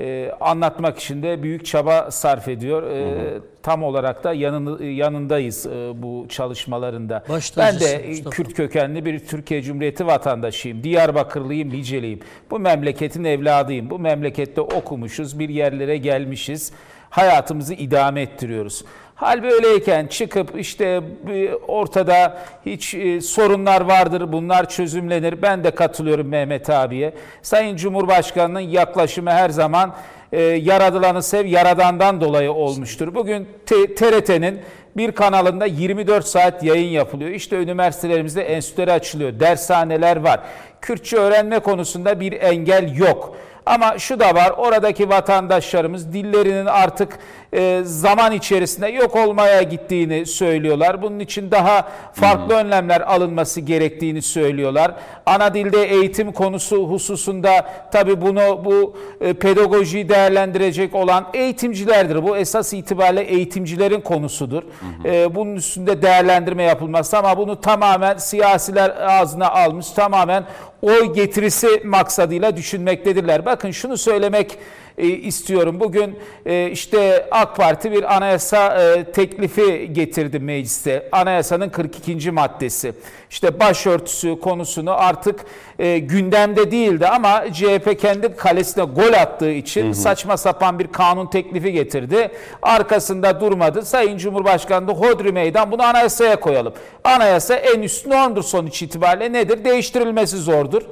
e, anlatmak için de büyük çaba sarf ediyor. E, Tam olarak da yanını, yanındayız e, bu çalışmalarında. Baş ben de Mustafa. Kürt kökenli bir Türkiye Cumhuriyeti vatandaşıyım. Diyarbakırlıyım, Liceliyim. Bu memleketin evladıyım. Bu memlekette okumuşuz, bir yerlere gelmişiz. Hayatımızı idame ettiriyoruz. Hal böyleyken çıkıp işte bir ortada hiç e, sorunlar vardır, bunlar çözümlenir. Ben de katılıyorum Mehmet abiye. Sayın Cumhurbaşkanı'nın yaklaşımı her zaman e, yaradılanı sev, yaradandan dolayı olmuştur. Bugün TRT'nin bir kanalında 24 saat yayın yapılıyor. İşte üniversitelerimizde enstitüleri açılıyor, dershaneler var. Kürtçe öğrenme konusunda bir engel yok. Ama şu da var, oradaki vatandaşlarımız dillerinin artık e, zaman içerisinde yok olmaya gittiğini söylüyorlar. Bunun için daha farklı önlemler alınması gerektiğini söylüyorlar. Ana dilde eğitim konusu hususunda tabii bunu bu e, pedagojiyi değerlendirecek olan eğitimcilerdir. Bu esas itibariyle eğitimcilerin konusudur. E, bunun üstünde değerlendirme yapılması ama bunu tamamen siyasiler ağzına almış, tamamen oy getirisi maksadıyla düşünmektedirler. Bakın şunu söylemek e, istiyorum. Bugün e, işte AK Parti bir anayasa e, teklifi getirdi mecliste. Anayasanın 42. maddesi. İşte başörtüsü konusunu artık e, gündemde değildi ama CHP kendi kalesine gol attığı için saçma sapan bir kanun teklifi getirdi. Arkasında durmadı. Sayın Cumhurbaşkanı da hodri meydan bunu anayasaya koyalım. Anayasa en üstün ondur sonuç itibariyle nedir? Değiştirilmesi zordur.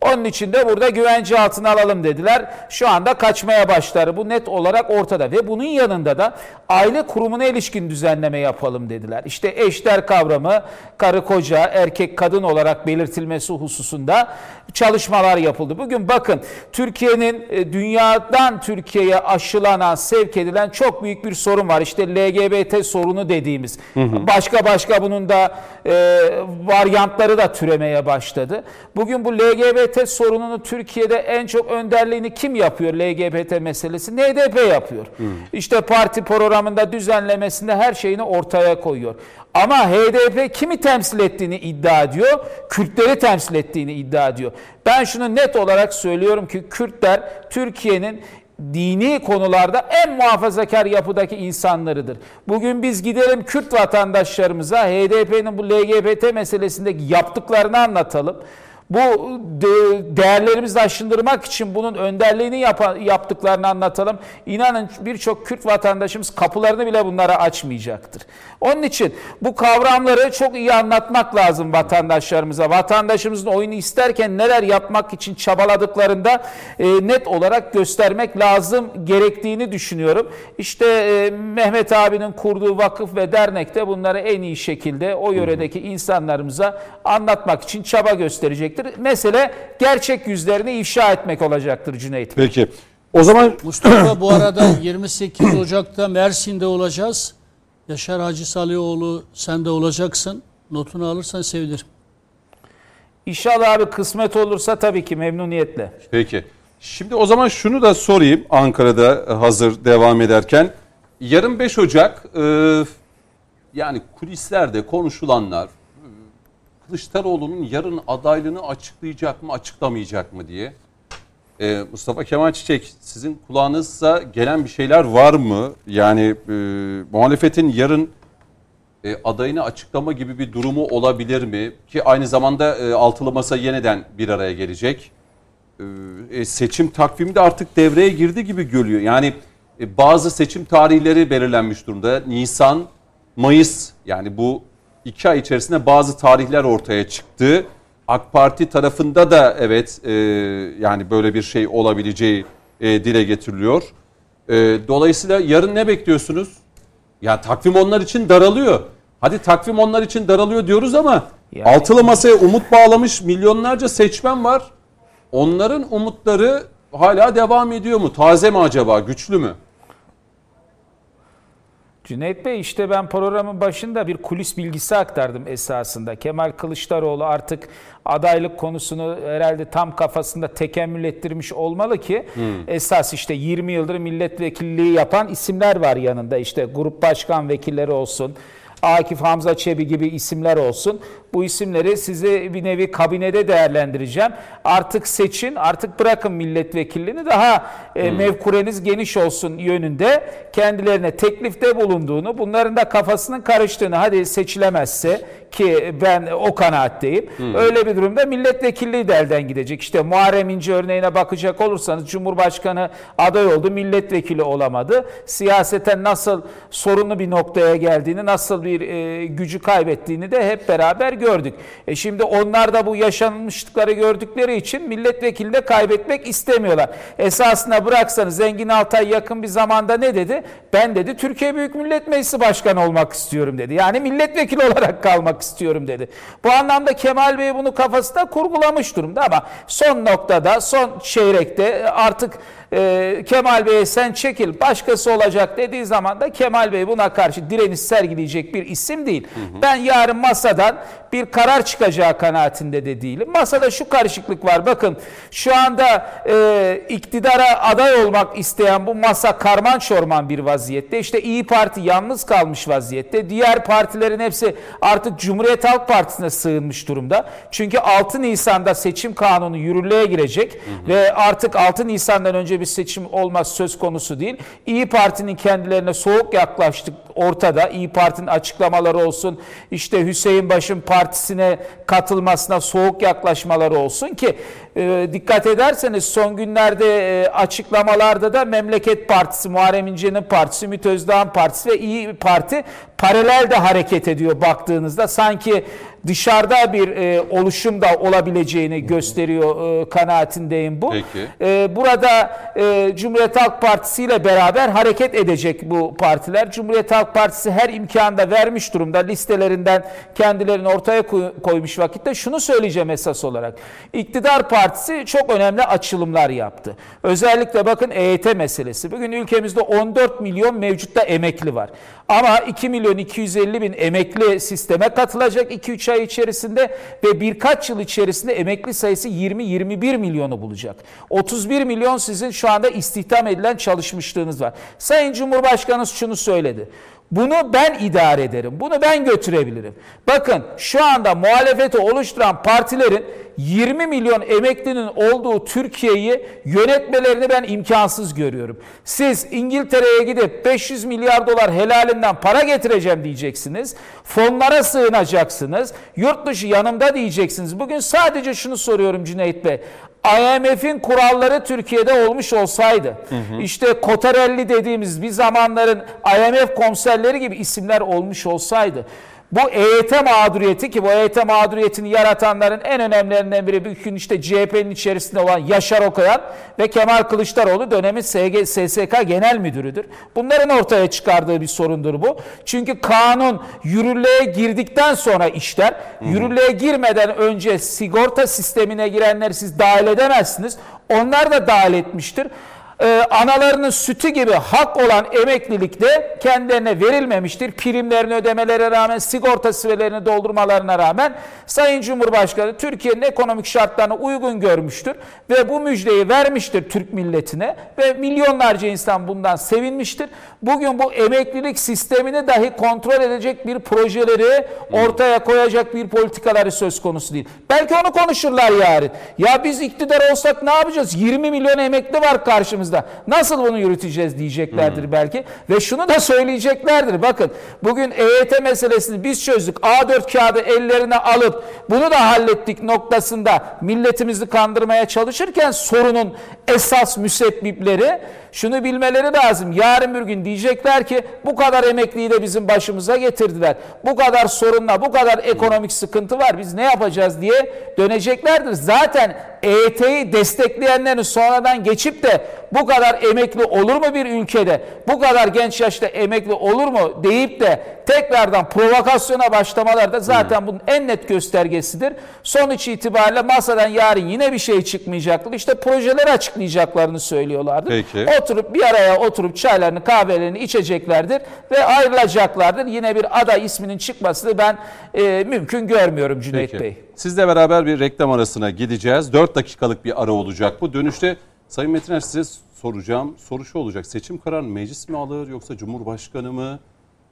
Onun için de burada güvence altına alalım dediler. Şu anda kaçmaya başlar. Bu net olarak ortada ve bunun yanında da aile kurumuna ilişkin düzenleme yapalım dediler. İşte eşler kavramı karı koca, erkek kadın olarak belirtilmesi hususunda çalışmalar yapıldı. Bugün bakın Türkiye'nin e, dünyadan Türkiye'ye aşılanan, sevk edilen çok büyük bir sorun var. İşte LGBT sorunu dediğimiz. Başka başka bunun da e, varyantları da türemeye başladı. Bugün bu LGBT sorununu Türkiye'de en çok önderliğini kim yapıyor LGBT meselesi? NDP yapıyor. İşte parti programında düzenlemesinde her şeyini ortaya koyuyor. Ama HDP kimi temsil ettiğini iddia ediyor? Kürtleri temsil ettiğini iddia ediyor. Ben şunu net olarak söylüyorum ki Kürtler Türkiye'nin dini konularda en muhafazakar yapıdaki insanlarıdır. Bugün biz gidelim Kürt vatandaşlarımıza HDP'nin bu LGBT meselesindeki yaptıklarını anlatalım. Bu de- değerlerimizi aşındırmak için bunun önderliğini yapa- yaptıklarını anlatalım. İnanın birçok Kürt vatandaşımız kapılarını bile bunlara açmayacaktır. Onun için bu kavramları çok iyi anlatmak lazım vatandaşlarımıza. Vatandaşımızın oyunu isterken neler yapmak için çabaladıklarında e, net olarak göstermek lazım gerektiğini düşünüyorum. İşte e, Mehmet abinin kurduğu vakıf ve dernekte bunları en iyi şekilde o yöredeki insanlarımıza anlatmak için çaba gösterecektir. Mesele gerçek yüzlerini ifşa etmek olacaktır Cüneyt. Bey. Peki. O zaman Mustafa bu arada 28 Ocak'ta Mersin'de olacağız. Yaşar Hacı Salioğlu sen de olacaksın. Notunu alırsan sevinirim. İnşallah abi kısmet olursa tabii ki memnuniyetle. Peki. Şimdi o zaman şunu da sorayım Ankara'da hazır devam ederken. Yarın 5 Ocak e, yani kulislerde konuşulanlar Kılıçdaroğlu'nun yarın adaylığını açıklayacak mı açıklamayacak mı diye. E, Mustafa Kemal Çiçek sizin kulağınızda gelen bir şeyler var mı? Yani e, muhalefetin yarın e, adayını açıklama gibi bir durumu olabilir mi? Ki aynı zamanda e, altılı masa yeniden bir araya gelecek. E, e, seçim takvimi de artık devreye girdi gibi görüyor. Yani e, bazı seçim tarihleri belirlenmiş durumda. Nisan, Mayıs yani bu iki ay içerisinde bazı tarihler ortaya çıktı. AK Parti tarafında da evet e, yani böyle bir şey olabileceği e, dile getiriliyor. E, dolayısıyla yarın ne bekliyorsunuz? Ya takvim onlar için daralıyor. Hadi takvim onlar için daralıyor diyoruz ama Yani- altılı masaya umut bağlamış milyonlarca seçmen var. Onların umutları hala devam ediyor mu? Taze mi acaba? Güçlü mü? Cüneyt Bey işte ben programın başında bir kulis bilgisi aktardım esasında. Kemal Kılıçdaroğlu artık adaylık konusunu herhalde tam kafasında tekemmül ettirmiş olmalı ki esas işte 20 yıldır milletvekilliği yapan isimler var yanında. İşte grup başkan vekilleri olsun, Akif Hamza Çebi gibi isimler olsun. Bu isimleri size bir nevi kabinede değerlendireceğim. Artık seçin, artık bırakın milletvekilliğini daha e, mevkureniz geniş olsun yönünde kendilerine teklifte bulunduğunu, bunların da kafasının karıştığını, hadi seçilemezse ki ben o kanaatteyim. Öyle bir durumda milletvekilliği de elden gidecek. İşte Muharrem İnce örneğine bakacak olursanız Cumhurbaşkanı aday oldu, milletvekili olamadı. Siyaseten nasıl sorunlu bir noktaya geldiğini, nasıl bir e, gücü kaybettiğini de hep beraber gördük. E şimdi onlar da bu yaşanmışlıkları gördükleri için milletvekili de kaybetmek istemiyorlar. Esasına bıraksanız Zengin Altay yakın bir zamanda ne dedi? Ben dedi Türkiye Büyük Millet Meclisi Başkanı olmak istiyorum dedi. Yani milletvekili olarak kalmak istiyorum dedi. Bu anlamda Kemal Bey bunu kafasında kurgulamış durumda ama son noktada, son çeyrekte artık e, Kemal Bey'e sen çekil başkası olacak dediği zaman da Kemal Bey buna karşı direniş sergileyecek bir isim değil. Ben yarın masadan bir karar çıkacağı kanaatinde de değilim. Masada şu karışıklık var. Bakın şu anda e, iktidara aday olmak isteyen bu masa karman çorman bir vaziyette. İşte İyi Parti yalnız kalmış vaziyette. Diğer partilerin hepsi artık Cumhuriyet Halk Partisi'ne sığınmış durumda. Çünkü 6 Nisan'da seçim kanunu yürürlüğe girecek ve artık 6 Nisan'dan önce bir seçim olmaz söz konusu değil. İyi Parti'nin kendilerine soğuk yaklaştık ortada. İyi Parti'nin açıklamaları olsun, işte Hüseyin Baş'ın partisine katılmasına soğuk yaklaşmaları olsun ki e, dikkat ederseniz son günlerde e, açıklamalarda da Memleket Partisi, Muharrem İnce'nin partisi, Ümit Özdağ'ın partisi ve İyi Parti paralel de hareket ediyor baktığınızda. Sanki dışarıda bir e, oluşum da olabileceğini gösteriyor e, kanaatindeyim bu. Peki. E, burada e, Cumhuriyet Halk Partisi ile beraber hareket edecek bu partiler. Cumhuriyet Halk Partisi her imkanı da vermiş durumda. Listelerinden kendilerini ortaya koy- koymuş vakitte şunu söyleyeceğim esas olarak. İktidar Partisi çok önemli açılımlar yaptı. Özellikle bakın EYT meselesi. Bugün ülkemizde 14 milyon mevcutta emekli var. Ama 2 milyon 250 bin emekli sisteme katılacak 2-3 ay içerisinde ve birkaç yıl içerisinde emekli sayısı 20-21 milyonu bulacak. 31 milyon sizin şu anda istihdam edilen çalışmışlığınız var. Sayın Cumhurbaşkanı şunu söyledi. Bunu ben idare ederim. Bunu ben götürebilirim. Bakın şu anda muhalefeti oluşturan partilerin 20 milyon emeklinin olduğu Türkiye'yi yönetmelerini ben imkansız görüyorum. Siz İngiltere'ye gidip 500 milyar dolar helalinden para getireceğim diyeceksiniz. Fonlara sığınacaksınız. Yurt dışı yanımda diyeceksiniz. Bugün sadece şunu soruyorum Cüneyt Bey. IMF'in kuralları Türkiye'de olmuş olsaydı, işte Kotarelli dediğimiz bir zamanların IMF komiserleri gibi isimler olmuş olsaydı, bu EYT mağduriyeti ki bu EYT mağduriyetini yaratanların en önemlilerinden biri bugün işte CHP'nin içerisinde olan Yaşar Okayan ve Kemal Kılıçdaroğlu dönemin SG, SSK Genel Müdürüdür. Bunların ortaya çıkardığı bir sorundur bu. Çünkü kanun yürürlüğe girdikten sonra işler, yürürlüğe girmeden önce sigorta sistemine girenleri siz dahil edemezsiniz. Onlar da dahil etmiştir e, analarının sütü gibi hak olan emeklilik de kendilerine verilmemiştir. Primlerini ödemelere rağmen, sigorta sivelerini doldurmalarına rağmen Sayın Cumhurbaşkanı Türkiye'nin ekonomik şartlarına uygun görmüştür ve bu müjdeyi vermiştir Türk milletine ve milyonlarca insan bundan sevinmiştir. Bugün bu emeklilik sistemini dahi kontrol edecek bir projeleri ortaya koyacak bir politikaları söz konusu değil. Belki onu konuşurlar yarın. Ya biz iktidar olsak ne yapacağız? 20 milyon emekli var karşımızda. Baktığımızda nasıl bunu yürüteceğiz diyeceklerdir belki. Ve şunu da söyleyeceklerdir. Bakın bugün EYT meselesini biz çözdük. A4 kağıdı ellerine alıp bunu da hallettik noktasında milletimizi kandırmaya çalışırken sorunun esas müsebbipleri şunu bilmeleri lazım. Yarın bir gün diyecekler ki bu kadar emekliyi de bizim başımıza getirdiler. Bu kadar sorunla, bu kadar ekonomik sıkıntı var. Biz ne yapacağız diye döneceklerdir. Zaten EYT'yi destekleyenlerin sonradan geçip de bu kadar emekli olur mu bir ülkede? Bu kadar genç yaşta emekli olur mu deyip de tekrardan provokasyona başlamalar da zaten bunun en net göstergesidir. Sonuç itibariyle masadan yarın yine bir şey çıkmayacaktır. İşte projeleri açıklayacaklarını söylüyorlardı. Peki. Oturup bir araya oturup çaylarını kahvelerini içeceklerdir ve ayrılacaklardır. Yine bir aday isminin çıkmasını ben e, mümkün görmüyorum Cüneyt Peki. Bey. Sizle beraber bir reklam arasına gideceğiz. 4 dakikalık bir ara olacak bu. Dönüşte Sayın Metiner size soracağım soru şu olacak. Seçim kararını meclis mi alır yoksa Cumhurbaşkanı mı?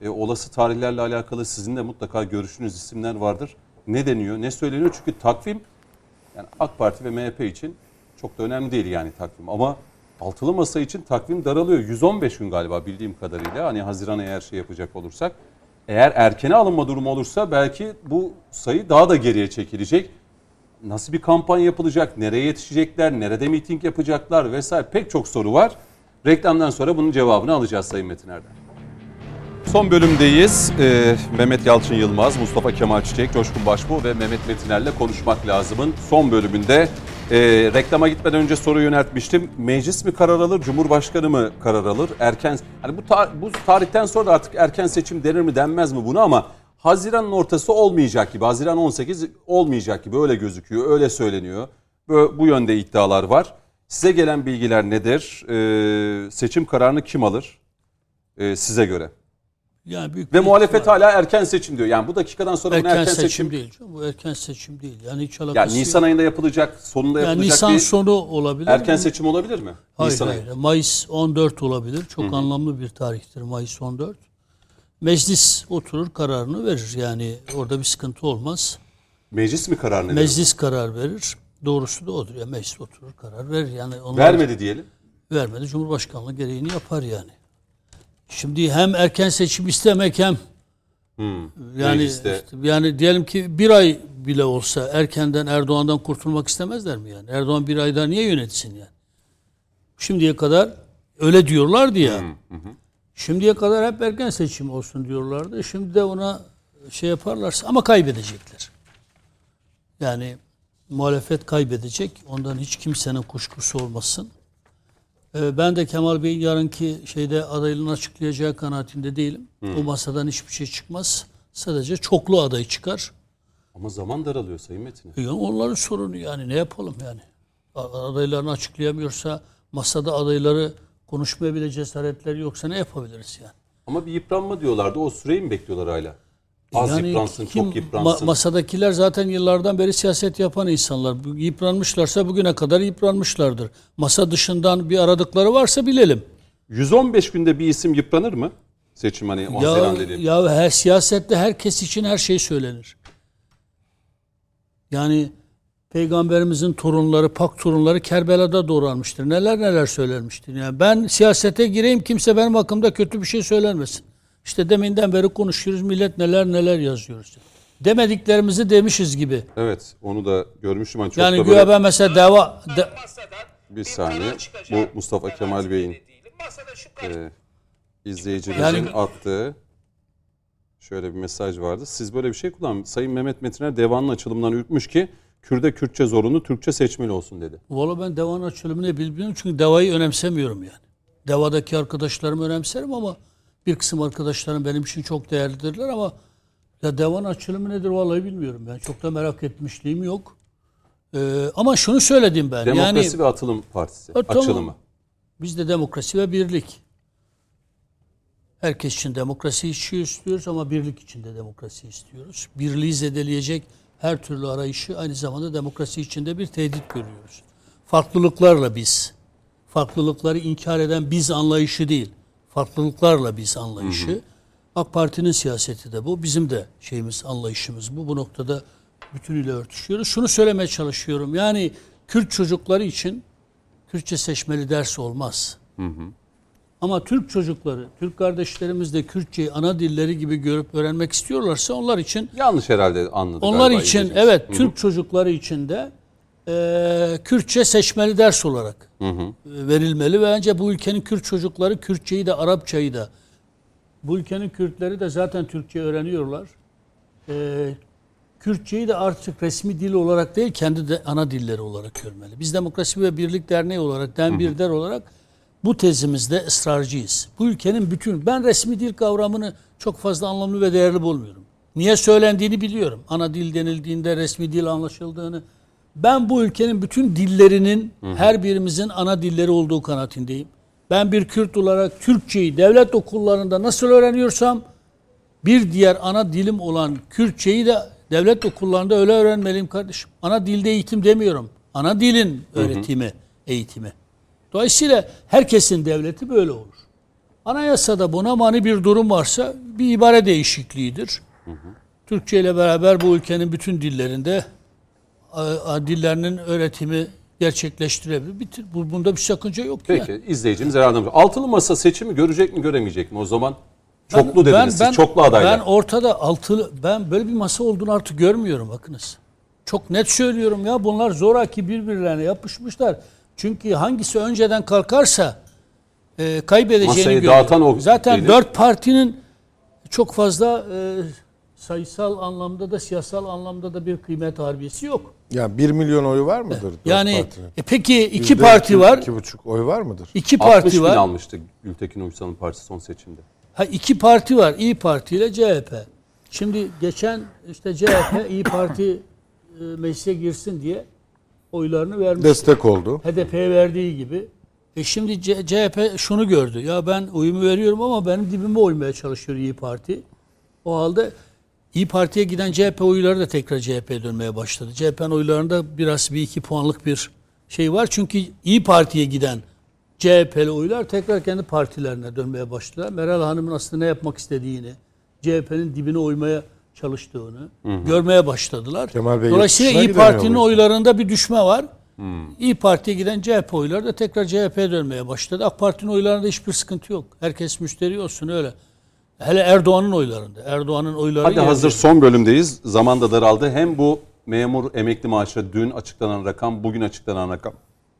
E, olası tarihlerle alakalı sizin de mutlaka görüşünüz isimler vardır. Ne deniyor, ne söyleniyor? Çünkü takvim yani AK Parti ve MHP için çok da önemli değil yani takvim. Ama altılı masa için takvim daralıyor. 115 gün galiba bildiğim kadarıyla. Hani Haziran'a eğer şey yapacak olursak. Eğer erkene alınma durumu olursa belki bu sayı daha da geriye çekilecek. Nasıl bir kampanya yapılacak? Nereye yetişecekler? Nerede miting yapacaklar? Vesaire pek çok soru var. Reklamdan sonra bunun cevabını alacağız Sayın Metin Erdem. Son bölümdeyiz. Ee, Mehmet Yalçın Yılmaz, Mustafa Kemal Çiçek, Coşkun Başbuğ ve Mehmet Metiner'le konuşmak lazımın son bölümünde. e, reklama gitmeden önce soru yöneltmiştim. Meclis mi karar alır, Cumhurbaşkanı mı karar alır? Erken, hani bu, tar- bu tarihten sonra artık erken seçim denir mi denmez mi bunu ama Haziran'ın ortası olmayacak gibi, Haziran 18 olmayacak gibi öyle gözüküyor, öyle söyleniyor. Bu, bu yönde iddialar var. Size gelen bilgiler nedir? Ee, seçim kararını kim alır? Ee, size göre. Yani büyük Ve muhalefet ihtimal- hala erken seçim diyor. Yani bu dakikadan sonra erken, erken, seçim, seçim, değil. Bu erken seçim değil. Yani hiç Yani alakası Nisan yok. ayında yapılacak, sonunda Yani yapılacak Nisan bir sonu olabilir. erken mi? seçim olabilir mi? Hayır, Nisan hayır. ayı. Mayıs 14 olabilir. Çok anlamlı bir tarihtir Mayıs 14. Meclis oturur kararını verir. Yani orada bir sıkıntı olmaz. Meclis mi karar nedir? Meclis karar verir. Doğrusu da odur. Ya meclis oturur karar verir. Yani onlar Vermedi diyelim. vermedi. Cumhurbaşkanlığı gereğini yapar yani. Şimdi hem erken seçim istemek hem yani Mecliste. işte yani diyelim ki bir ay bile olsa erkenden Erdoğan'dan kurtulmak istemezler mi yani? Erdoğan bir ayda niye yönetsin yani? Şimdiye kadar öyle diyorlardı ya. Şimdiye kadar hep erken seçim olsun diyorlardı. Şimdi de ona şey yaparlarsa ama kaybedecekler. Yani muhalefet kaybedecek. Ondan hiç kimsenin kuşkusu olmasın. Ee, Ben de Kemal Bey'in yarınki şeyde adaylığını açıklayacağı kanaatinde değilim. O masadan hiçbir şey çıkmaz. Sadece çoklu aday çıkar. Ama zaman daralıyor Sayın Metin. Yani onların sorunu yani ne yapalım yani. Adaylarını açıklayamıyorsa masada adayları konuşmaya bile cesaretleri yoksa ne yapabiliriz yani? Ama bir yıpranma diyorlardı. O süreyi mi bekliyorlar hala? Az Yani yıpransın, kim- çok yıpransın. ma- masadakiler zaten yıllardan beri siyaset yapan insanlar. Yıpranmışlarsa bugüne kadar yıpranmışlardır. Masa dışından bir aradıkları varsa bilelim. 115 günde bir isim yıpranır mı? Seçim hani Ya, dediğim. ya her siyasette herkes için her şey söylenir. Yani Peygamberimizin torunları, pak torunları Kerbela'da doğranmıştır. Neler neler söylenmiştir. Yani ben siyasete gireyim kimse benim hakkımda kötü bir şey söylenmesin. İşte deminden beri konuşuyoruz millet neler neler yazıyoruz. Demediklerimizi demişiz gibi. Evet onu da görmüştüm. Hani çok Yani da güya böyle ben mesela deva de- bir saniye. Bu Mustafa Kemal Bey'in e, izleyicimizin Yani- attığı şöyle bir mesaj vardı. Siz böyle bir şey kullan. Sayın Mehmet Metiner devanın açılımından ürkmüş ki Kürde Kürtçe zorunlu, Türkçe seçmeli olsun dedi. Valla ben devanın açılımını bilmiyorum çünkü devayı önemsemiyorum yani. Devadaki arkadaşlarımı önemserim ama bir kısım arkadaşlarım benim için çok değerlidirler ama ya devanın açılımı nedir vallahi bilmiyorum ben. Çok da merak etmişliğim yok. Ee, ama şunu söyledim ben. Demokrasi yani ve Atılım Partisi Ha, tamam. açılımı. Bizde demokrasi ve birlik. Herkes için demokrasi istiyoruz ama birlik için de demokrasi istiyoruz. Birliği zedeleyecek her türlü arayışı aynı zamanda demokrasi içinde bir tehdit görüyoruz. Farklılıklarla biz, farklılıkları inkar eden biz anlayışı değil, farklılıklarla biz anlayışı. AK Parti'nin siyaseti de bu, bizim de şeyimiz, anlayışımız bu. Bu noktada bütünüyle örtüşüyoruz. Şunu söylemeye çalışıyorum. Yani Kürt çocukları için Kürtçe seçmeli ders olmaz. Ama Türk çocukları, Türk kardeşlerimiz de Kürtçeyi ana dilleri gibi görüp öğrenmek istiyorlarsa onlar için Yanlış herhalde anladı. onlar için izleyicimiz. evet Türk çocukları için de e, Kürtçe seçmeli ders olarak e, verilmeli ve bence bu ülkenin Kürt çocukları Kürtçeyi de Arapçayı da bu ülkenin Kürtleri de zaten Türkçe öğreniyorlar. E, Kürtçeyi de artık resmi dil olarak değil kendi de ana dilleri olarak görmeli. Biz Demokrasi ve Birlik Derneği olarak, Den Bir Der olarak bu tezimizde ısrarcıyız. Bu ülkenin bütün, ben resmi dil kavramını çok fazla anlamlı ve değerli bulmuyorum. Niye söylendiğini biliyorum. Ana dil denildiğinde resmi dil anlaşıldığını. Ben bu ülkenin bütün dillerinin her birimizin ana dilleri olduğu kanaatindeyim. Ben bir Kürt olarak Türkçeyi devlet okullarında nasıl öğreniyorsam bir diğer ana dilim olan Kürtçeyi de devlet okullarında öyle öğrenmeliyim kardeşim. Ana dilde eğitim demiyorum. Ana dilin öğretimi, eğitimi. Dolayısıyla herkesin devleti böyle olur. Anayasada buna mani bir durum varsa bir ibare değişikliğidir. Türkçe ile beraber bu ülkenin bütün dillerinde dillerinin öğretimi gerçekleştirebilir. Bu- Bunda bir sakınca yok Peki yani. izleyicimiz herhalde. Altılı masa seçimi görecek mi göremeyecek mi o zaman? Çoklu Ben- dediniz ben- siz, çoklu adaylar. Ben ortada altılı, ben böyle bir masa olduğunu artık görmüyorum bakınız. Çok net söylüyorum ya bunlar zoraki birbirlerine yapışmışlar. Çünkü hangisi önceden kalkarsa e, kaybedeceğini Masayı görüyor. dağıtan o Zaten dedi. dört partinin çok fazla e, sayısal anlamda da siyasal anlamda da bir kıymet harbiyesi yok. Yani 1 milyon oyu var mıdır? Yani partinin? e, peki iki Yüzde parti var. iki buçuk oy var mıdır? iki 60 parti bin var. almıştı Gültekin Uysal'ın partisi son seçimde. Ha iki parti var. İyi Parti ile CHP. Şimdi geçen işte CHP İyi Parti e, meclise girsin diye oylarını vermiş. Destek oldu. HDP'ye verdiği gibi. E şimdi CHP şunu gördü. Ya ben oyumu veriyorum ama benim dibime oymaya çalışıyor İyi Parti. O halde İyi Parti'ye giden CHP oyları da tekrar CHP'ye dönmeye başladı. CHP'nin oylarında biraz bir iki puanlık bir şey var. Çünkü İyi Parti'ye giden CHP'li oylar tekrar kendi partilerine dönmeye başladılar. Meral Hanım'ın aslında ne yapmak istediğini, CHP'nin dibine oymaya çalıştığını görmeye başladılar. Kemal Bey Dolayısıyla İyi Parti'nin oylarında bir düşme var. İyi Parti'ye giden CHP oyları da tekrar CHP'ye dönmeye başladı. AK Parti'nin oylarında hiçbir sıkıntı yok. Herkes müşteri olsun öyle. Hele Erdoğan'ın oylarında. Erdoğan'ın oyları Hadi hazır son bölümdeyiz. Zaman da daraldı. Hem bu memur emekli maaşı dün açıklanan rakam, bugün açıklanan rakam.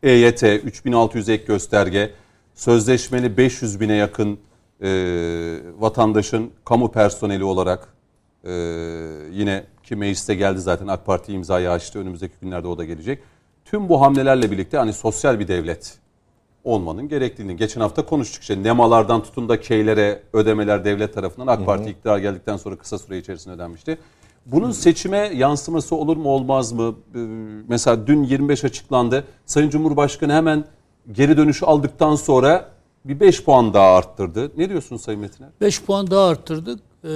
EYT 3600 ek gösterge, sözleşmeli 500 bine yakın e, vatandaşın kamu personeli olarak e, yine ki mecliste geldi zaten AK Parti imzayı açtı. Önümüzdeki günlerde o da gelecek. Tüm bu hamlelerle birlikte hani sosyal bir devlet olmanın gerektiğini. Geçen hafta konuştuk işte nemalardan tutun da keylere ödemeler devlet tarafından AK Parti iktidar geldikten sonra kısa süre içerisinde ödenmişti. Bunun seçime yansıması olur mu olmaz mı? Ee, Mesela dün 25 açıklandı. Sayın Cumhurbaşkanı hemen geri dönüşü aldıktan sonra bir 5 puan daha arttırdı. Ne diyorsun Sayın Metiner? 5 puan daha arttırdık. Ee,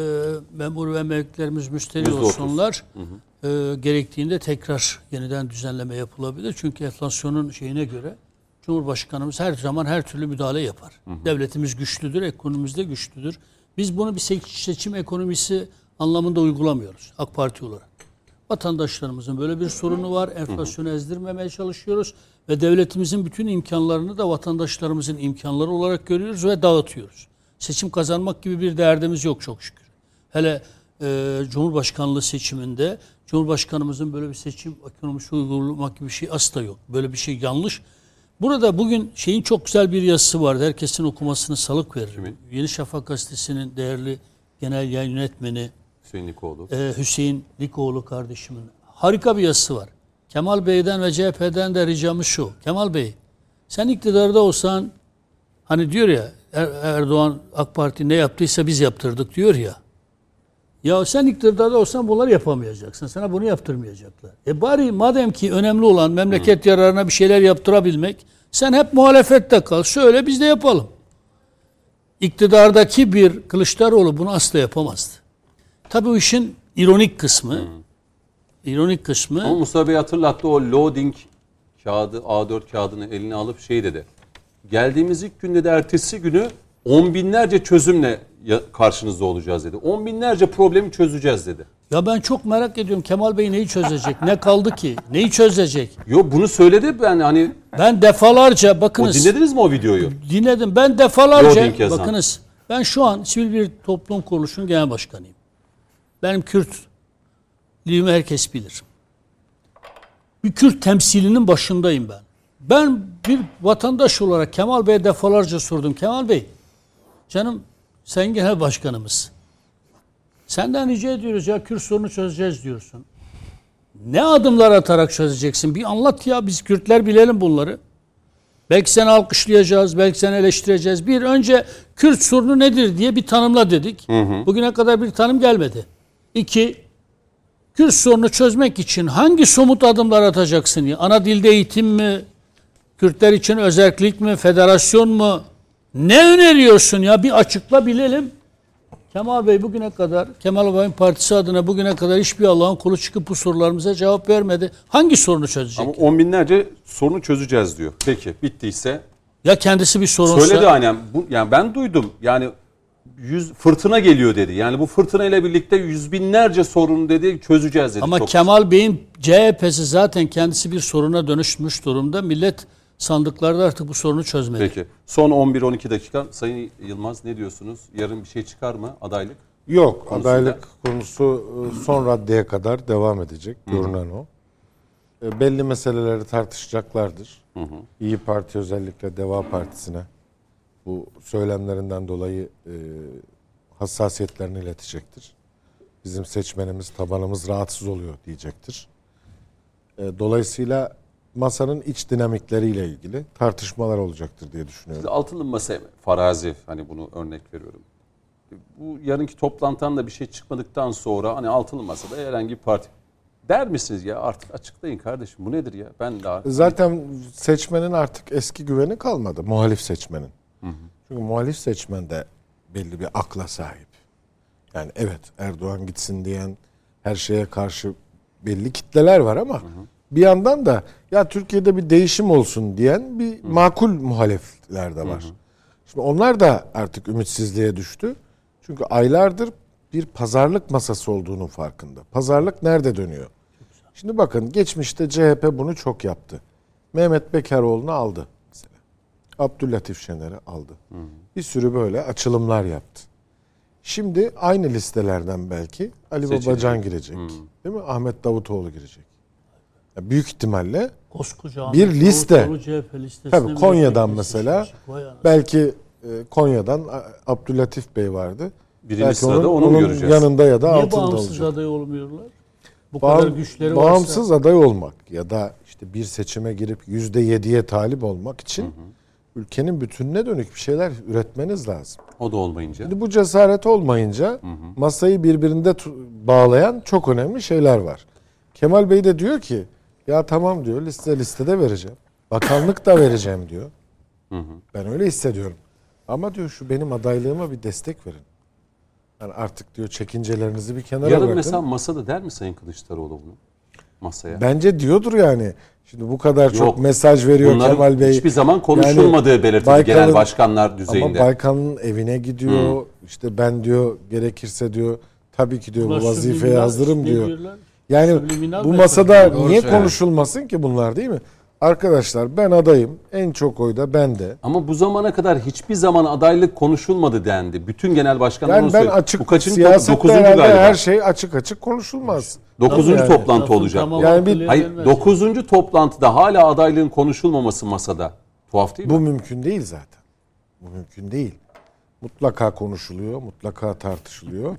memur ve emeklilerimiz müşteri Yüzde otuz. olsunlar. Ee, gerektiğinde tekrar yeniden düzenleme yapılabilir. Çünkü enflasyonun şeyine göre Cumhurbaşkanımız her zaman her türlü müdahale yapar. Devletimiz güçlüdür, ekonomimiz de güçlüdür. Biz bunu bir se- seçim ekonomisi anlamında uygulamıyoruz AK Parti olarak. Vatandaşlarımızın böyle bir sorunu var. Enflasyonu ezdirmemeye çalışıyoruz ve devletimizin bütün imkanlarını da vatandaşlarımızın imkanları olarak görüyoruz ve dağıtıyoruz. Seçim kazanmak gibi bir derdimiz yok çok şükür. Hele e, Cumhurbaşkanlığı seçiminde Cumhurbaşkanımızın böyle bir seçim ekonomisi uygulamak gibi bir şey asla yok. Böyle bir şey yanlış. Burada bugün şeyin çok güzel bir yazısı vardı. Herkesin okumasını salık veririm. Yeni Şafak gazetesinin değerli genel yayın yönetmeni Hüseyin Likoğlu. e, Hüseyin Likoğlu kardeşimin harika bir yazısı var. Kemal Bey'den ve CHP'den de ricamız şu. Kemal Bey sen iktidarda olsan hani diyor ya Er- Erdoğan AK Parti ne yaptıysa biz yaptırdık diyor ya. Ya sen iktidarda olsan bunları yapamayacaksın. Sana bunu yaptırmayacaklar. E bari madem ki önemli olan memleket yararına bir şeyler yaptırabilmek sen hep muhalefette kal. Şöyle biz de yapalım. İktidardaki bir Kılıçdaroğlu bunu asla yapamazdı. Tabii o işin ironik kısmı. ironik kısmı. Ama Mustafa Bey hatırlattı o loading kağıdı A4 kağıdını eline alıp şey dedi. Geldiğimiz ilk günde de ertesi günü on binlerce çözümle karşınızda olacağız dedi. On binlerce problemi çözeceğiz dedi. Ya ben çok merak ediyorum Kemal Bey neyi çözecek? Ne kaldı ki? Neyi çözecek? Yo bunu söyledi ben hani Ben defalarca o bakınız dinlediniz mi o videoyu? dinledim. Ben defalarca bakınız ben şu an sivil bir toplum kuruluşunun genel başkanıyım. Benim Kürtlüğümü herkes bilir. Bir Kürt temsilinin başındayım ben. Ben bir vatandaş olarak Kemal Bey'e defalarca sordum. Kemal Bey, canım sen genel başkanımız. Senden rica ediyoruz ya Kürt sorunu çözeceğiz diyorsun. Ne adımlar atarak çözeceksin? Bir anlat ya biz Kürtler bilelim bunları. Belki seni alkışlayacağız, belki seni eleştireceğiz. Bir önce Kürt sorunu nedir diye bir tanımla dedik. Bugüne kadar bir tanım gelmedi. İki, Kürt sorunu çözmek için hangi somut adımlar atacaksın? ya? Ana dilde eğitim mi? Kürtler için özellik mi? Federasyon mu? Ne öneriyorsun ya? Bir açıkla bilelim. Kemal Bey bugüne kadar, Kemal Bey'in partisi adına bugüne kadar hiçbir Allah'ın kulu çıkıp bu sorularımıza cevap vermedi. Hangi sorunu çözecek? Ama on binlerce sorunu çözeceğiz diyor. Peki bittiyse Ya kendisi bir sorunsa... söyledi aynen. Bu, yani ben duydum. Yani yüz fırtına geliyor dedi. Yani bu fırtına ile birlikte yüz binlerce sorunu dedi çözeceğiz dedi. Ama Çok- Kemal Bey'in CHP'si zaten kendisi bir soruna dönüşmüş durumda. Millet sandıklarda artık bu sorunu çözmedi. Peki. Son 11-12 dakika. Sayın Yılmaz ne diyorsunuz? Yarın bir şey çıkar mı adaylık? Yok Konusunda- adaylık konusu e, son raddeye kadar devam edecek. Görünen o. E, Belli meseleleri tartışacaklardır. İyi Parti özellikle Deva Partisi'ne bu söylemlerinden dolayı e, hassasiyetlerini iletecektir. Bizim seçmenimiz, tabanımız rahatsız oluyor diyecektir. E, Dolayısıyla masanın iç dinamikleriyle ilgili tartışmalar olacaktır diye düşünüyorum. Altılı masa farazi hani bunu örnek veriyorum. Bu yarınki toplantıdan da bir şey çıkmadıktan sonra hani altılı masada herhangi bir parti der misiniz ya artık açıklayın kardeşim bu nedir ya ben daha Zaten seçmenin artık eski güveni kalmadı. Muhalif seçmenin. Çünkü muhalif seçmen de belli bir akla sahip. Yani evet Erdoğan gitsin diyen her şeye karşı belli kitleler var ama bir yandan da ya Türkiye'de bir değişim olsun diyen bir makul muhalifler de var. Şimdi onlar da artık ümitsizliğe düştü. Çünkü aylardır bir pazarlık masası olduğunun farkında. Pazarlık nerede dönüyor? Şimdi bakın geçmişte CHP bunu çok yaptı. Mehmet Bekaroğlu'nu aldı mesela. Abdüllatif Şener'i aldı. Bir sürü böyle açılımlar yaptı. Şimdi aynı listelerden belki Ali Seçilecek. Babacan girecek. Değil mi? Ahmet Davutoğlu girecek. Büyük ihtimalle Koskoca Bir Ahmet liste. Tabii Konya'dan mesela anasını. belki e, Konya'dan A- Abdüllatif Bey vardı. birinci belki sırada onu mu göreceğiz? yanında ya da Niye altında bağımsız olacak. aday olmuyorlar? Bu Bağım- kadar güçleri bağımsız varsa. aday olmak ya da işte bir seçime girip yüzde yediye talip olmak için ülkenin bütününe dönük bir şeyler üretmeniz lazım. O da olmayınca. Şimdi bu cesaret olmayınca masayı birbirinde bağlayan çok önemli şeyler var. Kemal Bey de diyor ki ya tamam diyor liste listede vereceğim. Bakanlık da vereceğim diyor. Ben öyle hissediyorum. Ama diyor şu benim adaylığıma bir destek verin. Yani artık diyor çekincelerinizi bir kenara Yarın bırakın. mesela masada der mi Sayın Kılıçdaroğlu bunu? Masaya. Bence diyordur yani. Şimdi bu kadar çok Yok. mesaj veriyor Bunların Kemal Bey. hiçbir zaman konuşulmadığı belirtildi genel başkanlar düzeyinde. Ama Baykan'ın evine gidiyor. İşte ben diyor gerekirse diyor tabii ki diyor bu Bunlar vazifeye hazırım diyor. diyorlar. Yani Subliminal bu mesaj. masada Doğru niye söylüyor. konuşulmasın ki bunlar değil mi? Arkadaşlar ben adayım. En çok oyda bende. Ama bu zamana kadar hiçbir zaman adaylık konuşulmadı dendi. Bütün genel başkanlar Yani onu ben söyledi. açık Bu kaçıncı siyasette Dokuzuncu galiba. her şey açık açık konuşulmaz. Dokuzuncu Yani. toplantı Lafın olacak. tamamı Yani bir- Hayır, gelmez. dokuzuncu toplantıda hala adaylığın konuşulmaması masada. Tuhaf değil mi? Bu mümkün değil zaten. Bu mümkün değil. Mutlaka konuşuluyor, mutlaka tartışılıyor.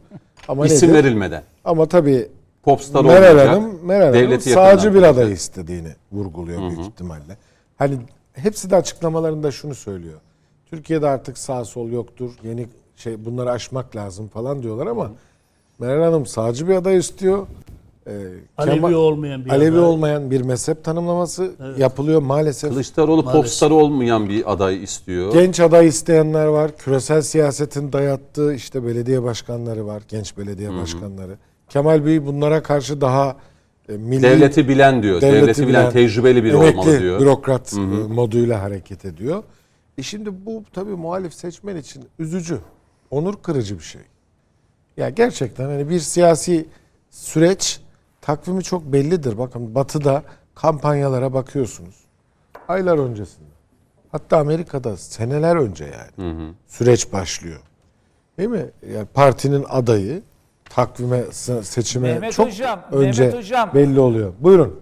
Ama İsim nedir? verilmeden. Ama tabii Popstar Meral olmayacak. Hanım, Meral Hanım sağcı bir tanıyacak. aday istediğini vurguluyor büyük ihtimalle. Hani hepsi de açıklamalarında şunu söylüyor. Türkiye'de artık sağ sol yoktur. Yeni şey bunları aşmak lazım falan diyorlar ama Meral Hanım sağcı bir aday istiyor. Ee, Alevi Kemal- olmayan bir Alevi aday. olmayan bir mezhep tanımlaması yapılıyor maalesef. Kılıçdaroğlu Maalesef. popstar olmayan bir aday istiyor. Genç aday isteyenler var. Küresel siyasetin dayattığı işte belediye başkanları var. Genç belediye başkanları. Kemal Bey bunlara karşı daha e, milli Devleti bilen diyor. Devleti, bilen, tecrübeli biri olmalı diyor. bürokrat e, moduyla hareket ediyor. E şimdi bu tabii muhalif seçmen için üzücü. onur kırıcı bir şey. Ya gerçekten hani bir siyasi süreç takvimi çok bellidir. Bakın Batı'da kampanyalara bakıyorsunuz. Aylar öncesinde. Hatta Amerika'da seneler önce yani süreç başlıyor. Değil mi? Yani partinin adayı takvime se- seçime Mehmet çok Hocam, önce Mehmet Hocam. belli oluyor. Buyurun.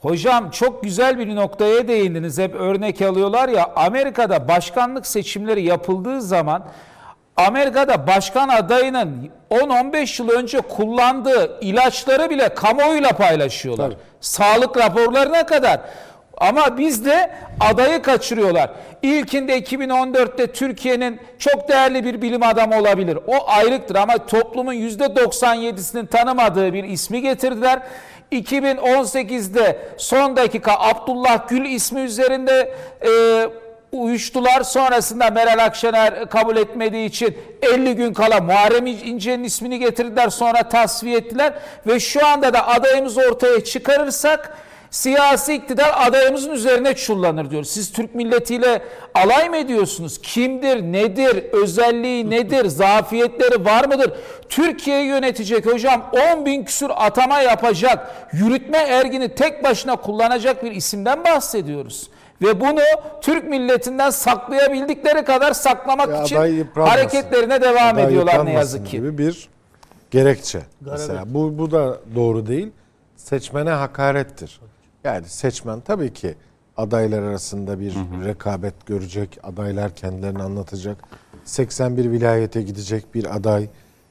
Hocam çok güzel bir noktaya değindiniz. Hep örnek alıyorlar ya Amerika'da başkanlık seçimleri yapıldığı zaman Amerika'da başkan adayının 10-15 yıl önce kullandığı ilaçları bile kamuoyuyla paylaşıyorlar. Tabii. Sağlık raporlarına kadar. Ama bizde adayı kaçırıyorlar. İlkinde 2014'te Türkiye'nin çok değerli bir bilim adamı olabilir. O ayrıktır ama toplumun %97'sinin tanımadığı bir ismi getirdiler. 2018'de son dakika Abdullah Gül ismi üzerinde e, uyuştular. Sonrasında Meral Akşener kabul etmediği için 50 gün kala Muharrem İnce'nin ismini getirdiler. Sonra tasfiye ettiler. Ve şu anda da adayımızı ortaya çıkarırsak siyasi iktidar adayımızın üzerine çullanır diyor. Siz Türk milletiyle alay mı ediyorsunuz? Kimdir, nedir, özelliği nedir, zafiyetleri var mıdır? Türkiye'yi yönetecek hocam 10 bin küsur atama yapacak, yürütme ergini tek başına kullanacak bir isimden bahsediyoruz. Ve bunu Türk milletinden saklayabildikleri kadar saklamak Ya için hareketlerine devam Aday ediyorlar ne yazık ki. Gibi bir gerekçe. Mesela bu, bu da doğru değil. Seçmene hakarettir. Yani seçmen tabii ki adaylar arasında bir rekabet görecek. Adaylar kendilerini anlatacak. 81 vilayete gidecek bir aday.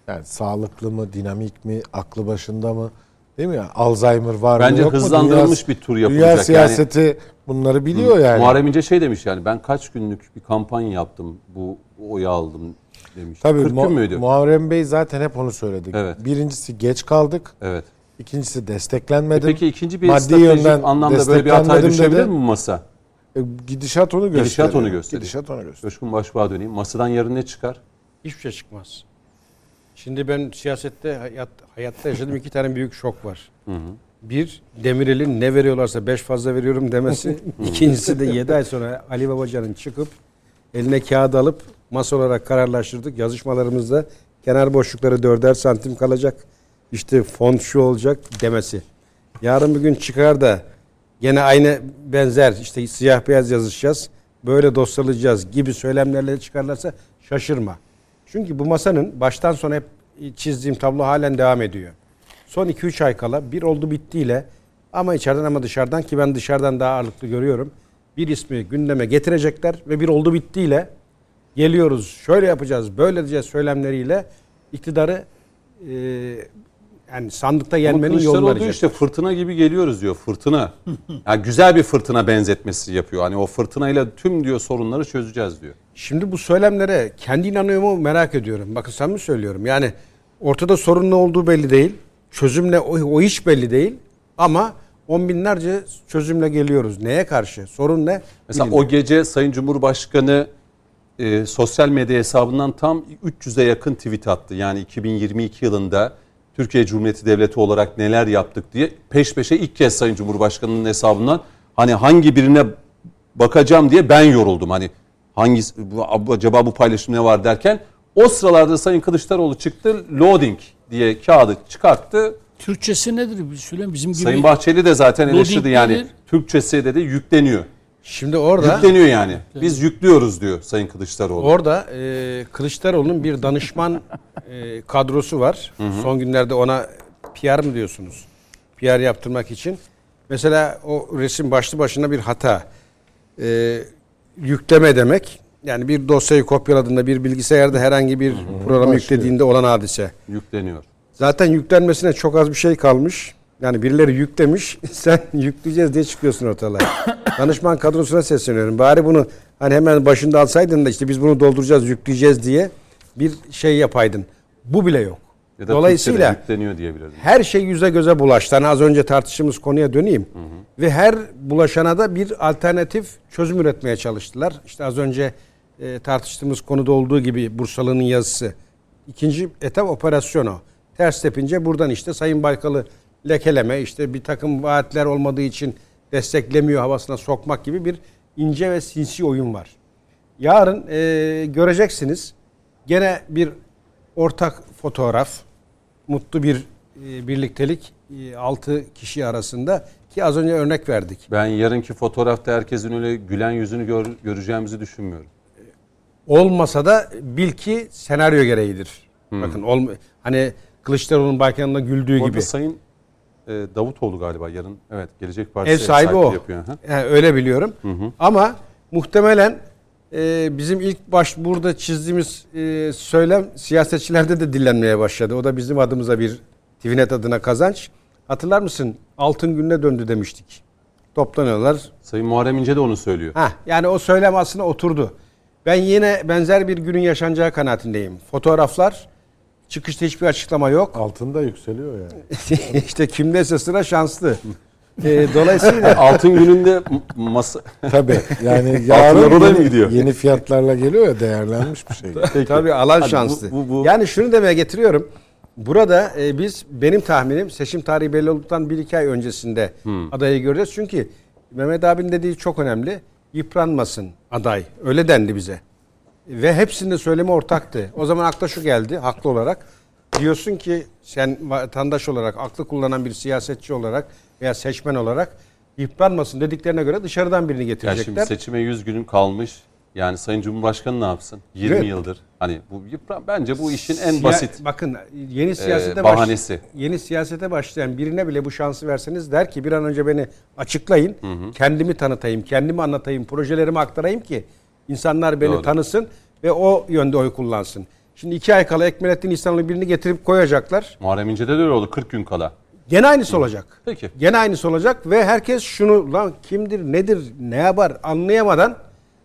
Yani sağlıklı mı, dinamik mi, aklı başında mı? Değil mi? ya? Alzheimer var mı Bence yok mu? hızlandırılmış bir tur yapılacak. Dünya Yani- siyaseti bunları biliyor yani. Muharrem İnce şey demiş yani ben kaç günlük bir kampanya yaptım bu oyu aldım demiş. Tabii 40 Mu- gün müydü? Muharrem Bey zaten hep onu söyledi. Evet. Birincisi geç kaldık. evet. İkincisi desteklenmedim. Peki ikinci bir Maddi yönden anlamda böyle bir hataya düşebilir dedi. mi bu masa? E, Gidişat onu gösteriyor. Gidişat onu gösteriyor. Gidişat onu gösteriyor. Coşkun Başbuğ'a döneyim. Masadan yarın ne çıkar? Hiçbir şey çıkmaz. Şimdi ben siyasette hayat, hayatta yaşadığım iki tane büyük şok var. Bir, Demirel'in ne veriyorlarsa beş fazla veriyorum demesi. İkincisi de 7 ay sonra Ali Babacan'ın çıkıp eline kağıt alıp masa olarak kararlaştırdık. Yazışmalarımızda kenar boşlukları dörder santim kalacak. İşte fon şu olacak demesi. Yarın bir gün çıkar da gene aynı benzer işte siyah beyaz yazışacağız. Böyle dosyalayacağız gibi söylemlerle çıkarlarsa şaşırma. Çünkü bu masanın baştan sona hep çizdiğim tablo halen devam ediyor. Son 2-3 ay kala bir oldu bittiyle ama içeriden ama dışarıdan ki ben dışarıdan daha ağırlıklı görüyorum. Bir ismi gündeme getirecekler ve bir oldu bittiyle geliyoruz şöyle yapacağız böyle diyeceğiz söylemleriyle iktidarı e, yani sandıkta yenmenin yolunu arayacak. işte fırtına gibi geliyoruz diyor. Fırtına. Yani güzel bir fırtına benzetmesi yapıyor. Hani o fırtınayla tüm diyor sorunları çözeceğiz diyor. Şimdi bu söylemlere kendi inanıyor mu merak ediyorum. Bakın samimi söylüyorum. Yani ortada sorun ne olduğu belli değil. Çözüm ne o, o hiç belli değil. Ama on binlerce çözümle geliyoruz. Neye karşı? Sorun ne? Mesela Bilmiyorum. o gece Sayın Cumhurbaşkanı e, sosyal medya hesabından tam 300'e yakın tweet attı. Yani 2022 yılında Türkiye Cumhuriyeti Devleti olarak neler yaptık diye peş peşe ilk kez Sayın Cumhurbaşkanı'nın hesabından hani hangi birine bakacağım diye ben yoruldum. Hani hangi acaba bu paylaşım ne var derken o sıralarda Sayın Kılıçdaroğlu çıktı loading diye kağıdı çıkarttı. Türkçesi nedir söyleyeyim bizim gibi. Sayın Bahçeli de zaten eleştirdi yani nedir? Türkçesi dedi yükleniyor. Şimdi orada Yükleniyor yani. Biz yüklüyoruz diyor Sayın Kılıçdaroğlu. orada e, Kılıçdaroğlu'nun bir danışman e, kadrosu var. Son günlerde ona PR mı diyorsunuz? PR yaptırmak için. Mesela o resim başlı başına bir hata. E, yükleme demek. Yani bir dosyayı kopyaladığında bir bilgisayarda herhangi bir programı Başlıyor. yüklediğinde olan hadise. Yükleniyor. Zaten yüklenmesine çok az bir şey kalmış. Yani birileri yüklemiş. Sen yükleyeceğiz diye çıkıyorsun ortalığa. Danışman kadrosuna sesleniyorum. Bari bunu hani hemen başında alsaydın da işte biz bunu dolduracağız, yükleyeceğiz diye bir şey yapaydın. Bu bile yok. Ya da Dolayısıyla her şey yüze göze bulaştı. Hani az önce tartıştığımız konuya döneyim. Ve her bulaşana da bir alternatif çözüm üretmeye çalıştılar. İşte az önce e, tartıştığımız konuda olduğu gibi Bursalı'nın yazısı. İkinci etap operasyon o. Ters tepince buradan işte Sayın Baykal'ı lekeleme, işte bir takım vaatler olmadığı için desteklemiyor havasına sokmak gibi bir ince ve sinsi oyun var. Yarın e, göreceksiniz gene bir ortak fotoğraf, mutlu bir e, birliktelik 6 kişi arasında ki az önce örnek verdik. Ben yarınki fotoğrafta herkesin öyle gülen yüzünü gör- göreceğimizi düşünmüyorum. Olmasa da bil ki senaryo gereğidir. Bakın olma, hani Kılıçdaroğlu'nun Baykan'la güldüğü Bu arada gibi. Sayın e, Davutoğlu galiba yarın evet Gelecek Partisi Ev sahibi o. yapıyor. Ha? Yani öyle biliyorum. Ama muhtemelen e, bizim ilk baş burada çizdiğimiz e, söylem siyasetçilerde de dillenmeye başladı. O da bizim adımıza bir Twinet adına kazanç. Hatırlar mısın? Altın gününe döndü demiştik. Toplanıyorlar. Sayın Muharrem İnce de onu söylüyor. Ha, yani o söylem aslında oturdu. Ben yine benzer bir günün yaşanacağı kanaatindeyim. Fotoğraflar, çıkışta hiçbir açıklama yok. Altında yükseliyor yani. işte kimdeyse sıra şanslı. E, dolayısıyla Altın gününde masa Tabii yani yarın yeni, gidiyor? yeni fiyatlarla geliyor ya değerlenmiş bir şey. Peki. Tabii alan Hadi şanslı. bu- bu- bu- Yani şunu demeye getiriyorum. Burada e, biz benim tahminim seçim tarihi belli olduktan bir iki ay öncesinde Hmm. adayı göreceğiz. Çünkü Mehmet abinin dediği çok önemli. Yıpranmasın aday. Öyle dendi bize. Ve hepsinde söylemi ortaktı. O zaman akla şu geldi haklı olarak. Diyorsun ki sen vatandaş olarak, aklı kullanan bir siyasetçi olarak veya seçmen olarak yıpranmasın dediklerine göre dışarıdan birini Ya getirecekler. şimdi seçime 100 günün kalmış. Yani Sayın Cumhurbaşkanı ne yapsın? 20 Evet. yıldır. Hani bu yıpran bence bu işin en Siya- basit Bakın yeni siyasete e, baş- bahanesi. yeni siyasete başlayan birine bile bu şansı verseniz der ki bir an önce beni açıklayın. Kendimi tanıtayım, kendimi anlatayım, projelerimi aktarayım ki insanlar beni Doğru. tanısın ve o yönde oy kullansın. Şimdi iki ay kala Ekmelettin İhsanoğlu birini getirip koyacaklar. Muharrem İnce'de de öyle oldu 40 gün kala. Gene aynısı olacak. Peki. Gene aynısı olacak ve herkes şunu lan kimdir, nedir, ne yapar anlayamadan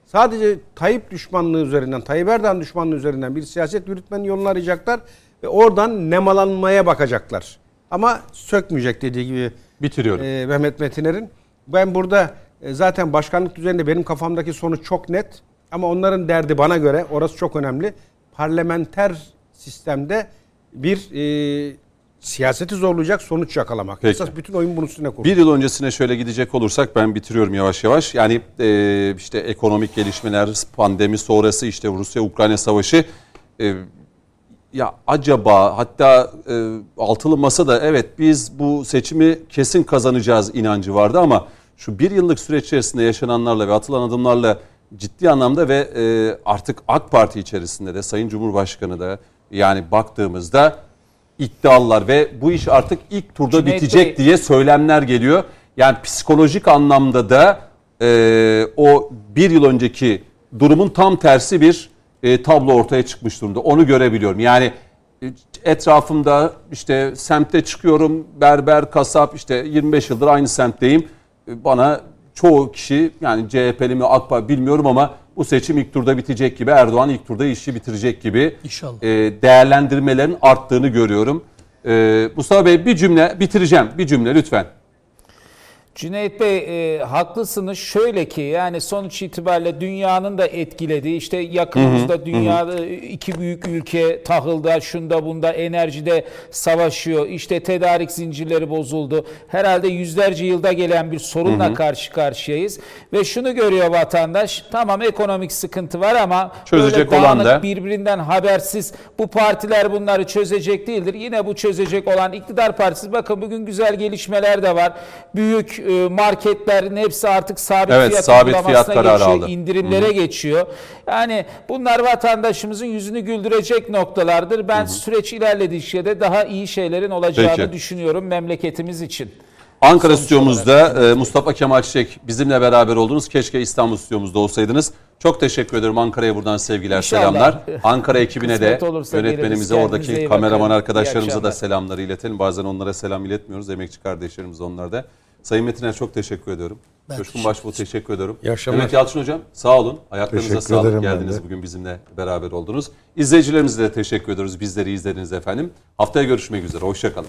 sadece Tayyip düşmanlığı üzerinden, Tayyip Erdoğan düşmanlığı üzerinden bir siyaset yürütmenin yolunu arayacaklar ve oradan nemalanmaya bakacaklar. Ama sökmeyecek dediği gibi Bitiriyorum. e, Mehmet Metiner'in. Ben burada e, zaten başkanlık düzeninde benim kafamdaki sonuç çok net. Ama onların derdi bana göre orası çok önemli. Parlamenter sistemde bir e, siyaseti zorlayacak sonuç yakalamak. Peki. Esas bütün oyun bunun üstüne kurulu. Bir yıl öncesine şöyle gidecek olursak ben bitiriyorum yavaş yavaş. Yani e, işte ekonomik gelişmeler, pandemi sonrası işte Rusya-Ukrayna savaşı e, ya acaba hatta e, altılı masa da evet biz bu seçimi kesin kazanacağız inancı vardı ama şu bir yıllık süreç içerisinde yaşananlarla ve atılan adımlarla ciddi anlamda ve e, artık AK Parti içerisinde de Sayın Cumhurbaşkanı da yani baktığımızda iddialar ve bu iş artık ilk turda Cüneyt bitecek Bey- diye söylemler geliyor. Yani psikolojik anlamda da e, o bir yıl önceki durumun tam tersi bir e, tablo ortaya çıkmış durumda. Onu görebiliyorum. Yani e, etrafımda işte semtte çıkıyorum berber, kasap işte 25 yıldır aynı semtteyim. E, Bana çoğu kişi yani CHP'li mi AK Parti bilmiyorum ama bu seçim ilk turda bitecek gibi Erdoğan ilk turda işi bitirecek gibi İnşallah. e, değerlendirmelerin arttığını görüyorum. E, Mustafa Bey bir cümle bitireceğim. Bir cümle lütfen. Cüneyt Bey e, haklısınız. Şöyle ki yani sonuç itibariyle dünyanın da etkilediği işte yakınımızda dünyada iki büyük ülke tahılda şunda bunda enerjide savaşıyor. İşte tedarik zincirleri bozuldu. Herhalde yüzlerce yılda gelen bir sorunla karşı karşıyayız. Ve şunu görüyor vatandaş tamam ekonomik sıkıntı var ama Çözecek böyle olan da- birbirinden habersiz bu partiler bunları çözecek değildir. Yine bu çözecek olan iktidar partisi bakın bugün güzel gelişmeler de var. Büyük e, marketlerin hepsi artık sabit Evet, fiyat sabit fiyat kararı geçiyor, aldı. indirimlere geçiyor. Yani bunlar vatandaşımızın yüzünü güldürecek noktalardır. Ben süreç ilerledikçe de daha iyi şeylerin olacağını Peki. düşünüyorum memleketimiz için. Ankara stüdyomuzda e, Mustafa Kemal Çiçek bizimle beraber oldunuz. Keşke İstanbul stüdyomuzda olsaydınız. Çok teşekkür ederim. Ankara'ya buradan sevgiler, İnşallah. selamlar. Ankara ekibine de, yönetmenimize, oradaki kameraman arkadaşlarımıza da selamları iletelim. Bazen onlara selam iletmiyoruz. Emekçi kardeşlerimiz onlar da. Sayın Metiner çok teşekkür ediyorum. Ben Coşkun teşekkür Başbuğ teşekkür ediyorum. İyi akşamlar. Mehmet Yalçın Hocam sağ olun. Ayaklarınıza Teşekkür sağlık. Geldiniz bugün bizimle beraber oldunuz. İzleyicilerimize de teşekkür ediyoruz. Bizleri izlediniz efendim. Haftaya görüşmek üzere. Hoşçakalın.